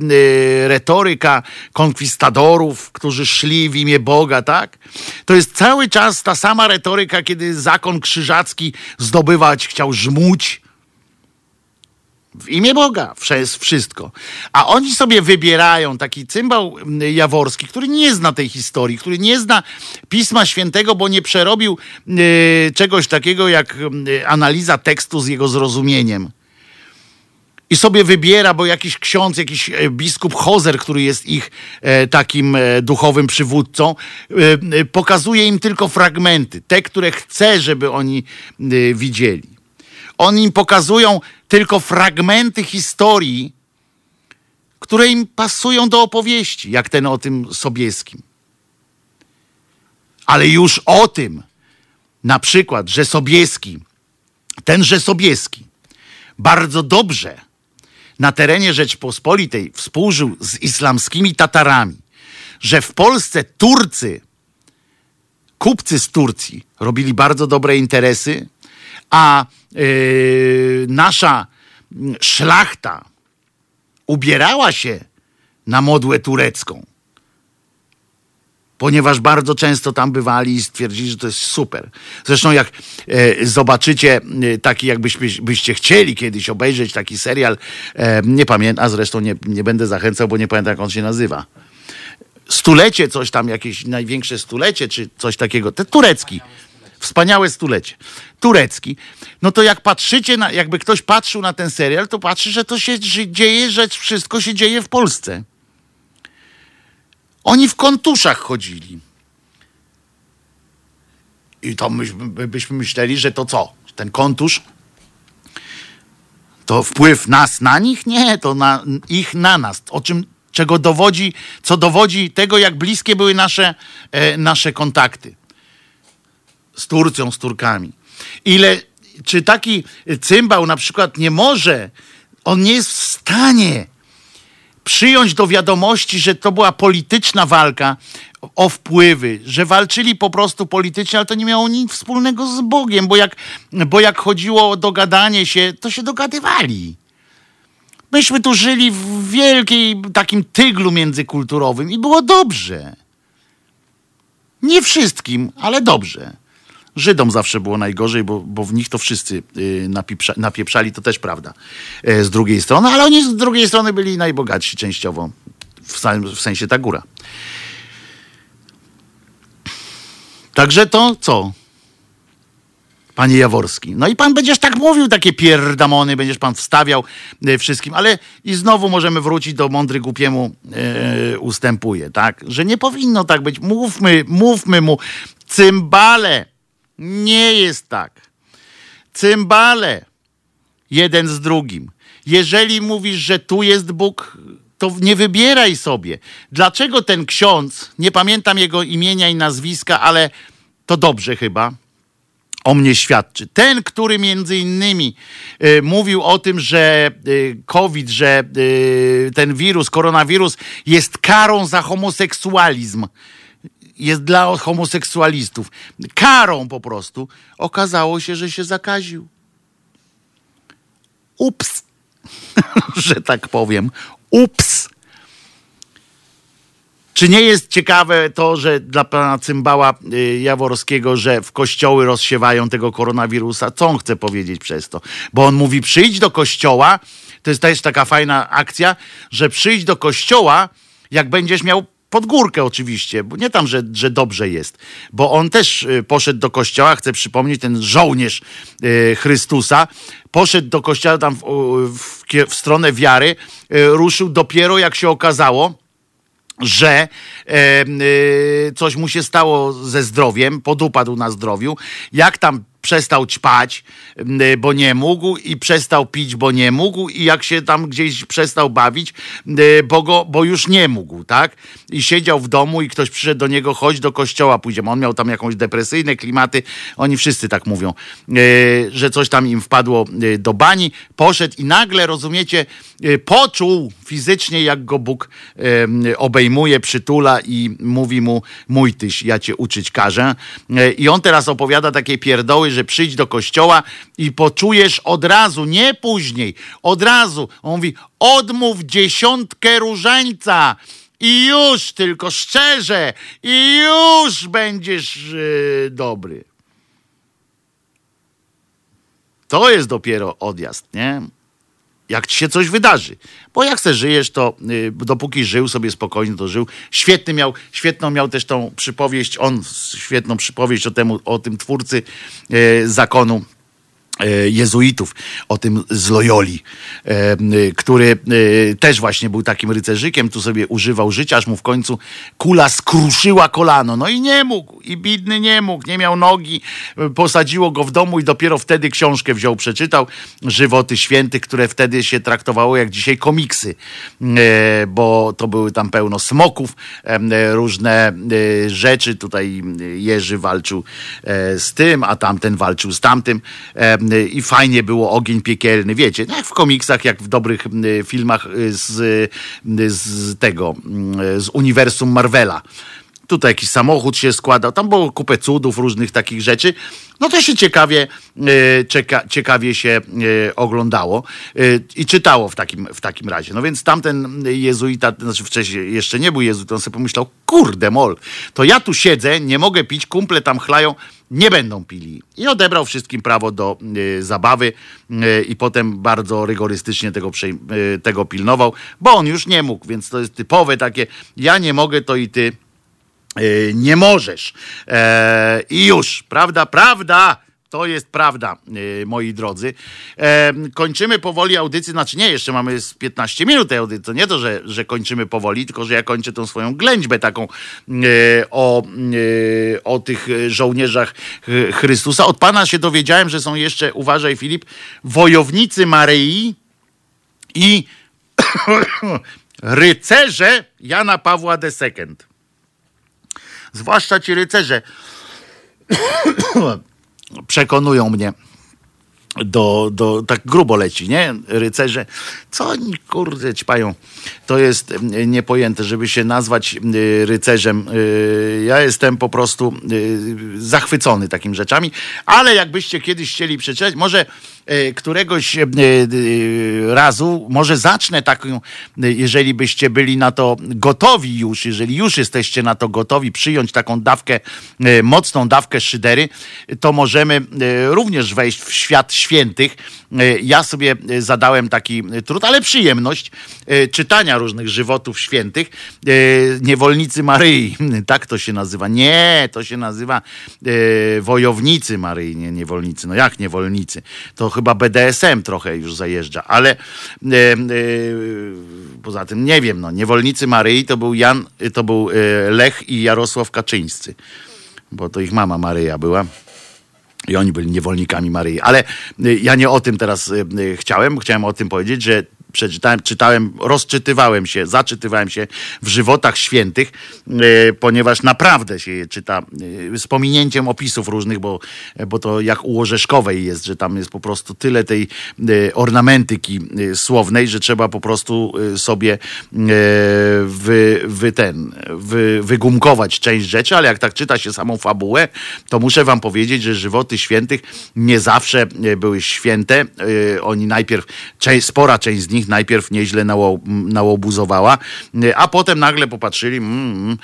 retoryka konkwistadorów, którzy szli w imię Boga, tak? To jest cały czas ta sama retoryka, kiedy zakon krzyżacki zdobywać chciał żmuć, w imię Boga przez wszystko. A oni sobie wybierają taki cymbał jaworski, który nie zna tej historii, który nie zna Pisma Świętego, bo nie przerobił y, czegoś takiego jak y, analiza tekstu z jego zrozumieniem. I sobie wybiera, bo jakiś ksiądz, jakiś e, biskup Hozer, który jest ich e, takim e, duchowym przywódcą, pokazuje im tylko fragmenty, te, które chce, żeby oni widzieli. Oni im pokazują tylko fragmenty historii, które im pasują do opowieści, jak ten o tym Sobieskim. Ale już o tym, na przykład, że Sobieski, tenże Sobieski, bardzo dobrze na terenie Rzeczpospolitej współżył z islamskimi Tatarami, że w Polsce Turcy, kupcy z Turcji robili bardzo dobre interesy, a nasza szlachta ubierała się na modłę turecką, ponieważ bardzo często tam bywali i stwierdzili, że to jest super. Zresztą jak e, zobaczycie e, taki, jakbyście chcieli kiedyś obejrzeć taki serial, e, nie pamiętam, a zresztą nie, nie będę zachęcał, bo nie pamiętam jak on się nazywa. Stulecie, coś tam, jakieś największe stulecie, czy coś takiego, te turecki. Wspaniałe stulecie. Turecki. No to jak patrzycie, na, jakby ktoś patrzył na ten serial, to patrzy, że to się dzieje, że wszystko się dzieje w Polsce. Oni w kontuszach chodzili. I to my, byśmy myśleli, że to co? Ten kontusz to wpływ nas na nich? Nie, to na ich na nas. O czym, czego dowodzi, co dowodzi tego, jak bliskie były nasze, e, nasze kontakty z Turcją, z Turkami. Ile, czy taki cymbał na przykład nie może, on nie jest w stanie przyjąć do wiadomości, że to była polityczna walka o wpływy, że walczyli po prostu politycznie, ale to nie miało nic wspólnego z Bogiem, bo jak, bo jak chodziło o dogadanie się, to się dogadywali. Myśmy tu żyli w wielkiej takim tyglu międzykulturowym i było dobrze. Nie wszystkim, ale dobrze Żydom zawsze było najgorzej, bo, bo w nich to wszyscy y, napieprza, napieprzali, to też prawda. E, z drugiej strony, ale oni z drugiej strony byli najbogatsi częściowo, w, samym, w sensie ta góra. Także to co? Panie Jaworski. No i pan będziesz tak mówił, takie pierdamony, będziesz pan wstawiał e, wszystkim, ale i znowu możemy wrócić do mądry głupiemu e, ustępuje, tak? Że nie powinno tak być. Mówmy, mówmy mu, cymbale. Nie jest tak. Cymbale. Jeden z drugim. Jeżeli mówisz, że tu jest Bóg, to nie wybieraj sobie. Dlaczego ten ksiądz, nie pamiętam jego imienia i nazwiska, ale to dobrze chyba, o mnie świadczy. Ten, który między innymi y, mówił o tym, że y, COVID, że y, ten wirus, koronawirus jest karą za homoseksualizm. Jest dla homoseksualistów. Karą po prostu. Okazało się, że się zakaził. Ups. że tak powiem. Ups. Czy nie jest ciekawe to, że dla pana Cymbała y, Jaworskiego, że w kościoły rozsiewają tego koronawirusa? Co on chce powiedzieć przez to? Bo on mówi, przyjdź do kościoła, to jest też taka fajna akcja, że przyjdź do kościoła, jak będziesz miał pod górkę oczywiście, bo nie tam, że, że dobrze jest, bo on też y, poszedł do kościoła, chcę przypomnieć, ten żołnierz y, Chrystusa, poszedł do kościoła tam w, w, w stronę wiary, ruszył dopiero jak się okazało, że e, e, coś mu się stało ze zdrowiem, podupadł na zdrowiu. Jak tam przestał ćpać, bo nie mógł i przestał pić, bo nie mógł i jak się tam gdzieś przestał bawić, bo, go, bo już nie mógł, tak? I siedział w domu i ktoś przyszedł do niego, chodź do kościoła pójdziemy. On miał tam jakąś depresyjne klimaty, oni wszyscy tak mówią, e, że coś tam im wpadło e, do bani, poszedł i nagle, rozumiecie, e, poczuł fizycznie, jak go Bóg obejmuje, przytula i mówi mu, mój tyś, ja cię uczyć każę. I on teraz opowiada takie pierdoły, że przyjdź do kościoła i poczujesz od razu, nie później, od razu. On mówi, odmów dziesiątkę różańca i już, tylko szczerze, i już będziesz yy, dobry. To jest dopiero odjazd, nie? Jak ci się coś wydarzy. Bo jak se żyjesz, to y, dopóki żył sobie spokojnie, to żył. Świetny miał, świetną miał też tą przypowieść, on świetną przypowieść o, temu, o tym twórcy y, zakonu jezuitów, o tym z Loyoli, e, który e, też właśnie był takim rycerzykiem, tu sobie używał życia, aż mu w końcu kula skruszyła kolano. No i nie mógł, i bidny nie mógł, nie miał nogi, posadziło go w domu i dopiero wtedy książkę wziął, przeczytał Żywoty Świętych, które wtedy się traktowało jak dzisiaj komiksy, bo to były tam pełno smoków, różne rzeczy. Tutaj Jerzy walczył z tym, a tamten walczył z tamtym i fajnie było ogień piekielny, wiecie, no jak w komiksach, jak w dobrych filmach y, z, y, z tego, y, z uniwersum Marvela tutaj jakiś samochód się składał, tam było kupę cudów, różnych takich rzeczy. No to się ciekawie, cieka, ciekawie się oglądało i czytało w takim, w takim razie. No więc tamten jezuita, znaczy wcześniej jeszcze nie był jezuitą, on sobie pomyślał, kurde mol, to ja tu siedzę, nie mogę pić, kumple tam chlają, nie będą pili. I odebrał wszystkim prawo do y, zabawy y, i potem bardzo rygorystycznie tego, y, tego pilnował, bo on już nie mógł, więc to jest typowe takie, ja nie mogę, to i ty nie możesz. E, I już, prawda, prawda. To jest prawda, y, moi drodzy. Kończymy powoli audycję, znaczy nie, jeszcze mamy z 15 minut tej audycji. To nie to, że, że kończymy powoli, tylko że ja kończę tą swoją ględźbę taką e, o, e, o tych żołnierzach Chrystusa. Od pana się dowiedziałem, że są jeszcze, uważaj Filip, wojownicy Maryi i rycerze Jana Pawła II. Zwłaszcza ci rycerze przekonują mnie do, do, tak grubo leci, nie? Rycerze, co oni kurde ćpają, to jest e, niepojęte, żeby się nazwać e, rycerzem. E, Ja jestem po prostu e, zachwycony takimi rzeczami, ale jakbyście kiedyś chcieli przeczytać, może któregoś razu, może zacznę taką, jeżeli byście byli na to gotowi już, jeżeli już jesteście na to gotowi przyjąć taką dawkę, mocną dawkę szydery, to możemy również wejść w świat świętych. E, Ja sobie e, zadałem taki trud, ale przyjemność e, czytania różnych żywotów świętych. E, Niewolnicy Maryi, tak to się nazywa. Nie, to się nazywa e, wojownicy Maryi, nie niewolnicy. No jak niewolnicy? To chyba BDSM trochę już zajeżdża, ale e, e, poza tym nie wiem, no niewolnicy Maryi to był Jan, to był e, Lech i Jarosław Kaczyńscy, bo to ich mama Maryja była. I oni byli niewolnikami Maryi. Ale y, ja nie o tym teraz y, y, chciałem. Chciałem o tym powiedzieć, że przeczytałem, czytałem, rozczytywałem się, zaczytywałem się w żywotach świętych, y, ponieważ naprawdę się je czyta y, z pominięciem opisów różnych, bo, bo to jak u Orzeszkowej jest, że tam jest po prostu tyle tej ornamentyki słownej, że trzeba po prostu sobie wy, wy ten, wy, wygumkować część rzeczy, ale jak tak czyta się samą fabułę, to muszę wam powiedzieć, że żywoty świętych nie zawsze e, były święte. E, Oni najpierw, spora część z nich najpierw nieźle nało, nałobuzowała, a potem nagle popatrzyli, mm, mm,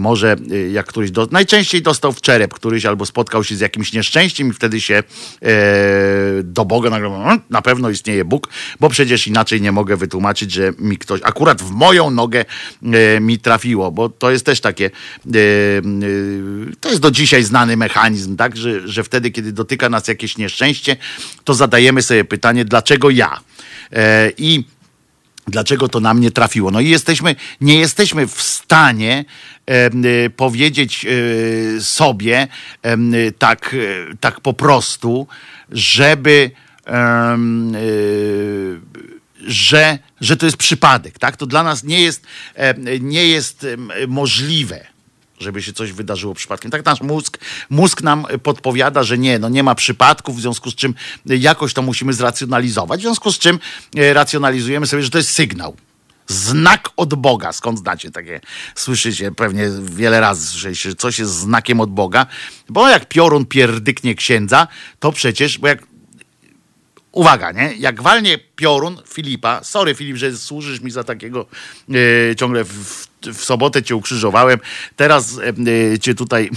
może e, jak któryś, do, najczęściej dostał w czerep któryś albo spotkał się z jakimś nieszczęściem i wtedy się e, do Boga nagle, mm, na pewno istnieje Bóg, bo przecież inaczej nie mogę wytłumaczyć, że mi ktoś, akurat w moją nogę e, mi trafiło, bo to jest też takie, e, e, to jest do dzisiaj znany mechanizm, tak, że, że wtedy, kiedy dotyka nas jakieś nieszczęście, to zadajemy sobie pytanie, dlaczego ja? E, I dlaczego to nam nie trafiło. No i jesteśmy, nie jesteśmy w stanie y, powiedzieć y, sobie tak, tak po prostu, żeby że, że to jest przypadek, tak? To dla nas nie jest, nie jest możliwe żeby się coś wydarzyło przypadkiem. Tak nasz mózg, mózg nam podpowiada, że nie, no nie ma przypadków, w związku z czym jakoś to musimy zracjonalizować, w związku z czym e, racjonalizujemy sobie, że to jest sygnał. Znak od Boga. Skąd znacie takie? Słyszycie pewnie wiele razy, że coś jest znakiem od Boga, bo jak piorun pierdyknie księdza, to przecież, bo jak uwaga, nie? Jak walnie piorun Filipa, sorry Filip, że służysz mi za takiego e, ciągle w, w sobotę cię ukrzyżowałem, teraz e, cię tutaj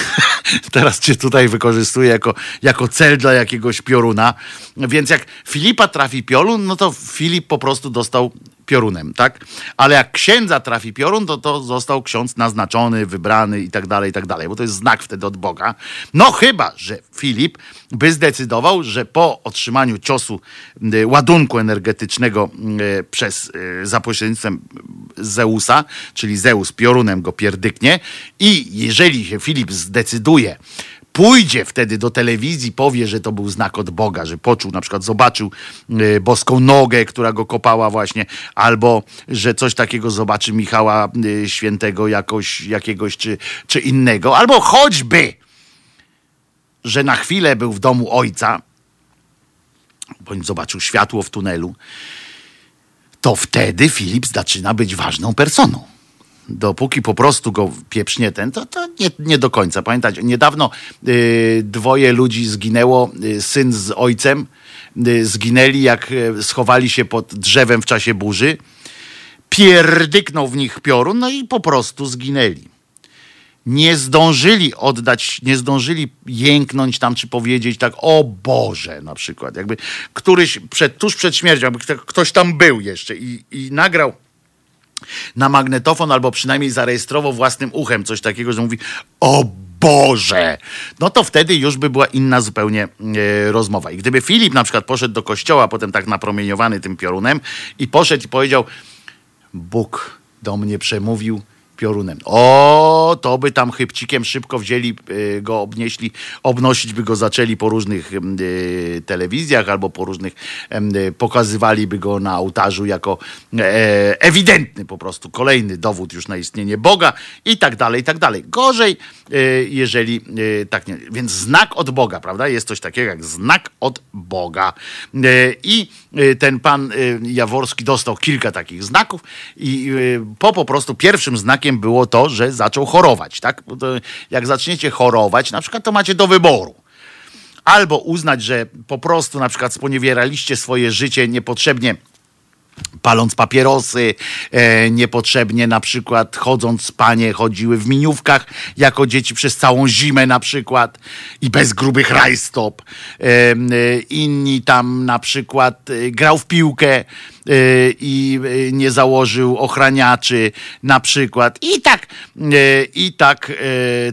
teraz cię tutaj wykorzystuję jako, jako cel dla jakiegoś pioruna, więc jak Filipa trafi piorun, no to Filip po prostu dostał piorunem, tak? Ale jak księdza trafi piorun, to, to został ksiądz naznaczony, wybrany i tak dalej, i tak dalej, bo to jest znak wtedy od Boga. No chyba, że Filip by zdecydował, że po otrzymaniu ciosu y, ładunku energetycznego y, przez, y, za pośrednictwem Zeusa, czyli Zeus piorunem go pierdyknie i jeżeli się Filip zdecyduje, pójdzie wtedy do telewizji, powie, że to był znak od Boga, że poczuł, na przykład zobaczył y, boską nogę, która go kopała właśnie, albo że coś takiego zobaczy Michała y, Świętego jakoś, jakiegoś czy, czy innego, albo choćby, że na chwilę był w domu ojca, bądź zobaczył światło w tunelu, to wtedy Filip zaczyna być ważną personą dopóki po prostu go pieprznie ten, to, to nie, nie do końca. Pamiętajcie, niedawno y, dwoje ludzi zginęło, y, syn z ojcem y, zginęli, jak y, schowali się pod drzewem w czasie burzy. Pierdyknął w nich piorun, no i po prostu zginęli. Nie zdążyli oddać, nie zdążyli jęknąć tam, czy powiedzieć tak, o Boże, na przykład. Jakby któryś przed, tuż przed śmiercią, jakby kto- ktoś tam był jeszcze i, i nagrał na magnetofon albo przynajmniej zarejestrował własnym uchem coś takiego, że mówi o Boże, no to wtedy już by była inna zupełnie e, rozmowa. I gdyby Filip na przykład poszedł do kościoła, potem tak napromieniowany tym piorunem i poszedł i powiedział Bóg do mnie przemówił piorunem. O, to by tam chybcikiem szybko wzięli, y, go obnieśli, obnosić by go zaczęli po różnych y, telewizjach albo po różnych, y, pokazywaliby go na ołtarzu jako e, ewidentny po prostu, kolejny dowód już na istnienie Boga i tak dalej, i tak dalej. Gorzej, jeżeli tak nie, więc znak od Boga, prawda? Jest coś takiego jak znak od Boga. I ten pan Jaworski dostał kilka takich znaków i po po prostu pierwszym znakiem było to, że zaczął chorować, tak? jak zaczniecie chorować, na przykład to macie do wyboru albo uznać, że po prostu na przykład sponiewieraliście swoje życie niepotrzebnie paląc papierosy, e, niepotrzebnie na przykład chodząc, panie chodziły w miniówkach jako dzieci przez całą zimę na przykład i bez grubych rajstop. E, e, inni tam na przykład e, grał w piłkę, i y, nie założył ochraniaczy na przykład. I tak, y, i tak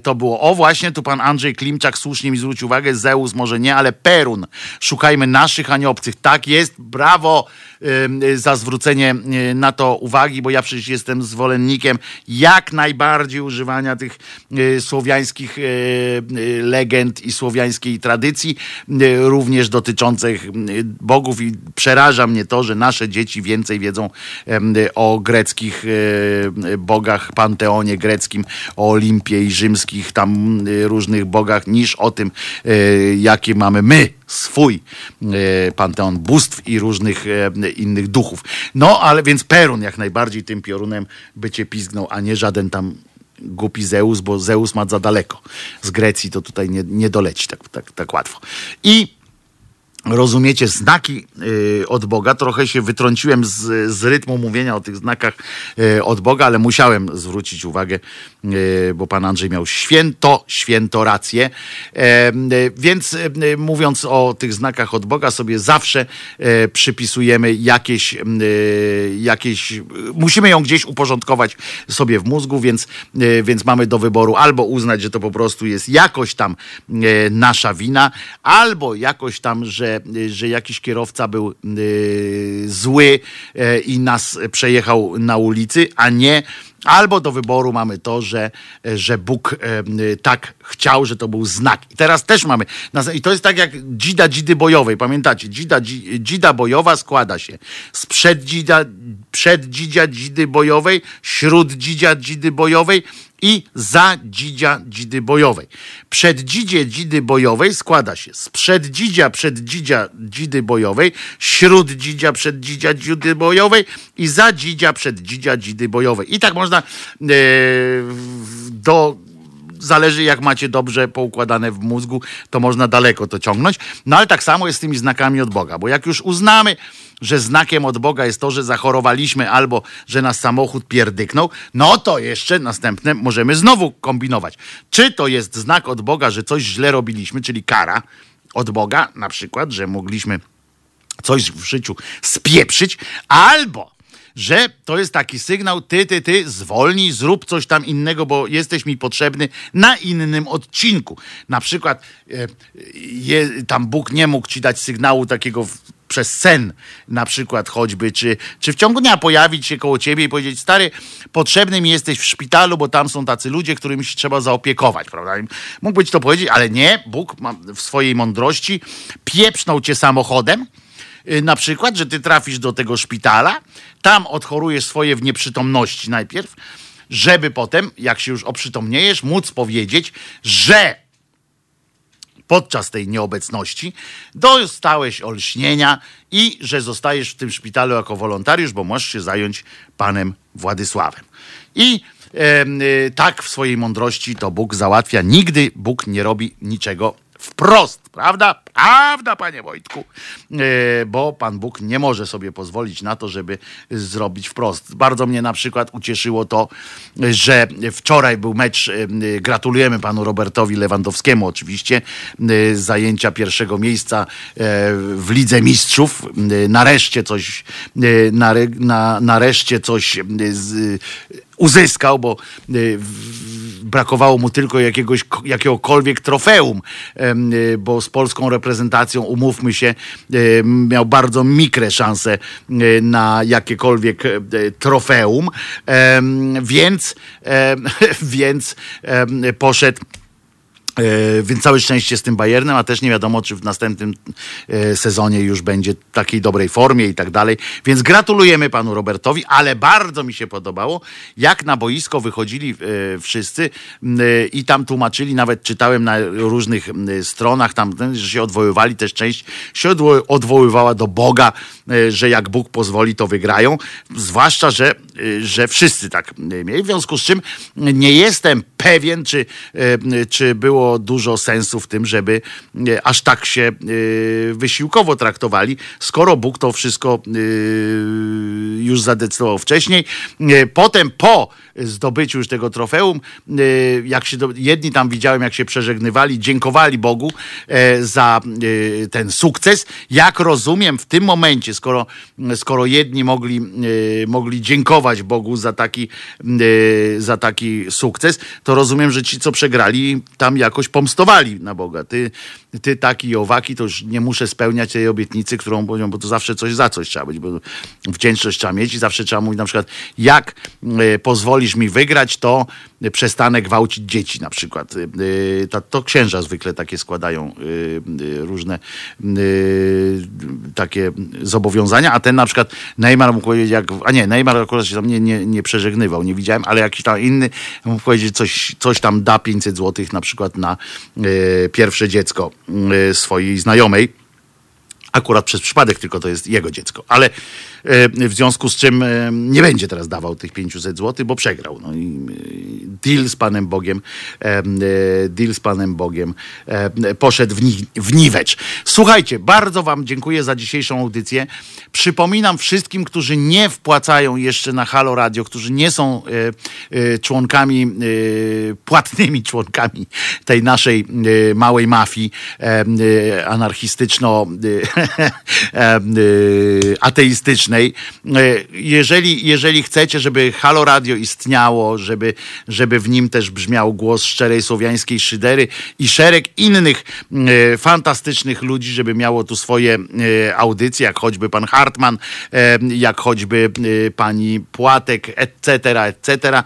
to było. O właśnie, tu pan Andrzej Klimczak słusznie mi zwrócił uwagę, Zeus może nie, ale Perun. Szukajmy naszych, a nie obcych. Tak jest, brawo za zwrócenie na to uwagi, bo ja przecież jestem zwolennikiem jak najbardziej używania tych słowiańskich legend i słowiańskiej tradycji, również dotyczących bogów i przeraża mnie to, że nasze dzieci dzieci więcej wiedzą o greckich e, bogach, panteonie greckim, o Olimpie i rzymskich tam e, różnych bogach, niż o tym, e, jakie mamy my swój panteon bóstw i różnych innych duchów. No, ale więc Perun jak najbardziej tym piorunem by cię pizgnął, a nie żaden tam głupi Zeus, bo Zeus ma za daleko. Z Grecji to tutaj nie, nie doleci tak, tak, tak łatwo. I rozumiecie znaki y, od Boga. Trochę się wytrąciłem z, z rytmu mówienia o tych znakach y, od Boga, ale musiałem zwrócić uwagę, y, bo pan Andrzej miał święto, święto rację. E, więc mówiąc o tych znakach od Boga, sobie zawsze przypisujemy jakieś, jakieś musimy ją gdzieś uporządkować sobie w mózgu, więc, więc mamy do wyboru albo uznać, że to po prostu jest jakoś tam nasza wina, albo jakoś tam, że że, jakiś kierowca był y, zły y, i nas przejechał na ulicy, a nie Albo do wyboru mamy to, że, że Bóg e, tak chciał, że to był znak. I teraz też mamy. I to jest tak jak dzida dzidy bojowej. Pamiętacie? Dzida, dzida bojowa składa się z przeddzida, przeddzidzia dzidy bojowej, śród dzidzia dzidy bojowej i za dzidzia dzidy bojowej. Przeddzidzie dzidy bojowej składa się z przeddzidzia przeddzidzia dzidy bojowej, śród dzidzia przeddzidzia dzidy bojowej i za dzidzia przeddzidzia dzidy bojowej. I tak można e, do zależy jak macie dobrze poukładane w mózgu, to można daleko to ciągnąć. No ale tak samo jest z tymi znakami od Boga, bo jak już uznamy, że znakiem od Boga jest to, że zachorowaliśmy albo że nas samochód pierdyknął, no to jeszcze następne możemy znowu kombinować. Czy to jest znak od Boga, że coś źle robiliśmy, czyli kara od Boga, na przykład, że mogliśmy coś w życiu spieprzyć, albo że to jest taki sygnał, ty, ty, ty, zwolnij, zrób coś tam innego, bo jesteś mi potrzebny na innym odcinku. Na przykład e, je, tam Bóg nie mógł ci dać sygnału takiego w, przez sen na przykład choćby, czy, czy w ciągu dnia pojawić się koło ciebie i powiedzieć, stary, potrzebny mi jesteś w szpitalu, bo tam są tacy ludzie, którymi się trzeba zaopiekować, prawda? Mógłby ci to powiedzieć, ale nie, Bóg w swojej mądrości pieprznął cię samochodem, na przykład, że ty trafisz do tego szpitala, tam odchorujesz swoje w nieprzytomności najpierw, żeby potem, jak się już oprzytomniejesz, móc powiedzieć, że podczas tej nieobecności dostałeś olśnienia i że zostajesz w tym szpitalu jako wolontariusz, bo możesz się zająć panem Władysławem. I e, tak w swojej mądrości to Bóg załatwia. Nigdy Bóg nie robi niczego wprost, prawda? Prawda, panie Wojtku, e, bo Pan Bóg nie może sobie pozwolić na to, żeby zrobić wprost. Bardzo mnie na przykład ucieszyło to, że wczoraj był mecz, e, gratulujemy panu Robertowi Lewandowskiemu oczywiście, e, zajęcia pierwszego miejsca w Lidze Mistrzów. Nareszcie coś, nareszcie coś uzyskał, bo y, brakowało mu tylko jakiegoś, jakiegokolwiek trofeum, y, bo z polską reprezentacją, umówmy się, y, miał bardzo mikre szanse na jakiekolwiek trofeum, więc, więc poszedł więc całe szczęście z tym Bayernem, a też nie wiadomo, czy w następnym e, sezonie już będzie w takiej dobrej formie i tak dalej. Więc gratulujemy panu Robertowi, ale bardzo mi się podobało, jak na boisko wychodzili e, wszyscy i tam tłumaczyli, nawet czytałem na różnych stronach, tam, że się odwoływali, też część się odwoływała do Boga, że jak Bóg pozwoli, to wygrają. Zwłaszcza, że, że wszyscy tak mieli. W związku z czym nie jestem pewien, czy, czy było dużo sensu w tym, żeby e, aż tak się e, wysiłkowo traktowali, skoro Bóg to wszystko e, już zadecydował wcześniej. Potem po zdobyciu już tego trofeum, jak się do, jedni tam widziałem, jak się przeżegnywali, dziękowali Bogu za ten sukces. Jak rozumiem, w tym momencie, skoro, skoro jedni mogli, mogli dziękować Bogu za taki, za taki sukces, to rozumiem, że ci, co przegrali, tam jak jakoś pomstowali na Boga. Ty, ty taki i owaki, to już nie muszę spełniać tej obietnicy, którą powiedział, bo to zawsze coś za coś trzeba być, bo wdzięczność trzeba mieć i zawsze trzeba mówić na przykład, jak y, pozwolisz mi wygrać, to przestanę gwałcić dzieci na przykład. Y, to, księża zwykle takie składają y, różne takie zobowiązania, a ten na przykład Neymar mógł powiedzieć, jak, a nie, Neymar akurat się tam nie, nie, nie przeżegnywał, nie widziałem, ale jakiś tam inny mógł powiedzieć, coś, coś tam da 500 złotych na przykład na pierwsze dziecko swojej znajomej. Akurat przez przypadek tylko to jest jego dziecko, ale w związku z czym e, nie będzie teraz dawał tych 500 zł, bo przegrał. No i e, deal z Panem Bogiem, deal z Panem Bogiem poszedł w, ni w niwecz. Słuchajcie, bardzo Wam dziękuję za dzisiejszą audycję. Przypominam wszystkim, którzy nie wpłacają jeszcze na Halo Radio, którzy nie są członkami, płatnymi członkami tej naszej małej mafii anarchistyczno-ateistycznej, E, jeżeli, jeżeli chcecie, żeby Halo Radio istniało, żeby, żeby w nim też brzmiał głos szczerej słowiańskiej szydery i szereg innych e, fantastycznych ludzi, żeby miało tu swoje e, audycje, jak choćby pan Hartman, jak choćby pani Płatek, etc., etc.,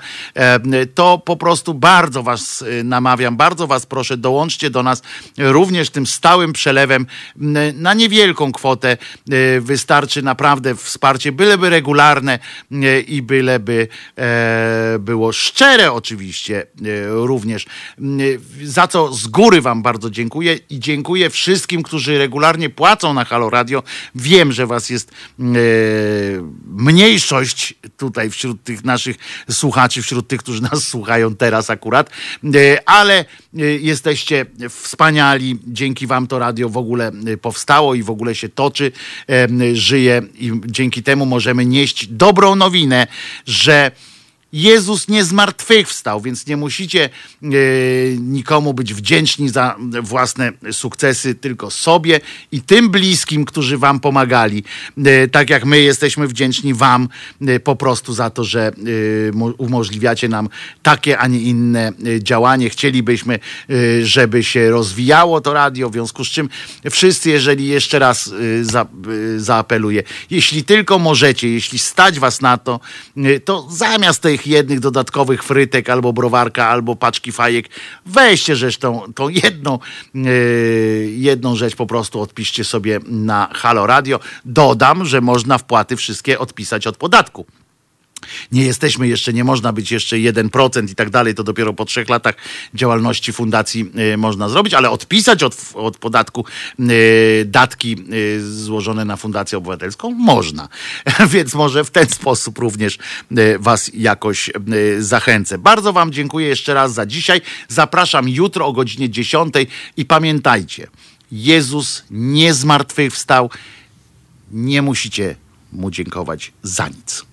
to po prostu bardzo was namawiam, bardzo was proszę, dołączcie do nas również tym stałym przelewem na niewielką kwotę. Wystarczy naprawdę w wsparcie, byleby regularne e, i byleby e, było szczere oczywiście e, również. Za co z góry Wam bardzo dziękuję i dziękuję wszystkim, którzy regularnie płacą na Halo Radio. Wiem, że Was jest mniejszość tutaj wśród tych naszych słuchaczy, wśród tych, którzy nas słuchają teraz akurat, ale jesteście wspaniali. Dzięki Wam to radio w ogóle powstało i w ogóle się toczy, żyje i dzięki dzięki temu możemy nieść dobrą nowinę, że Jezus nie zmartwychwstał, więc nie musicie e, nikomu być wdzięczni za własne sukcesy, tylko sobie i tym bliskim, którzy wam pomagali. E, tak jak my jesteśmy wdzięczni wam e, po prostu za to, że umożliwiacie nam takie, a nie inne działanie. Chcielibyśmy, żeby się rozwijało to radio, w związku z czym wszyscy, jeżeli jeszcze raz za, zaapeluję, jeśli tylko możecie, jeśli stać was na to, to zamiast tej tych jednych dodatkowych frytek, albo browarka, albo paczki fajek. Weźcie zresztą tą jedną, yy, jedną rzecz po prostu odpiszcie sobie na Halo Radio. Dodam, że można wpłaty wszystkie odpisać od podatku nie jesteśmy jeszcze, nie można być jeszcze 1% i tak dalej, to dopiero po trzech latach działalności fundacji y, można zrobić, ale odpisać od, od podatku y, datki y, złożone na Fundację Obywatelską można. Więc może w ten sposób również Was jakoś zachęcę. Bardzo Wam dziękuję jeszcze raz za dzisiaj. Zapraszam jutro o godzinie 10 i pamiętajcie, Jezus nie zmartwychwstał. Nie musicie mu dziękować za nic.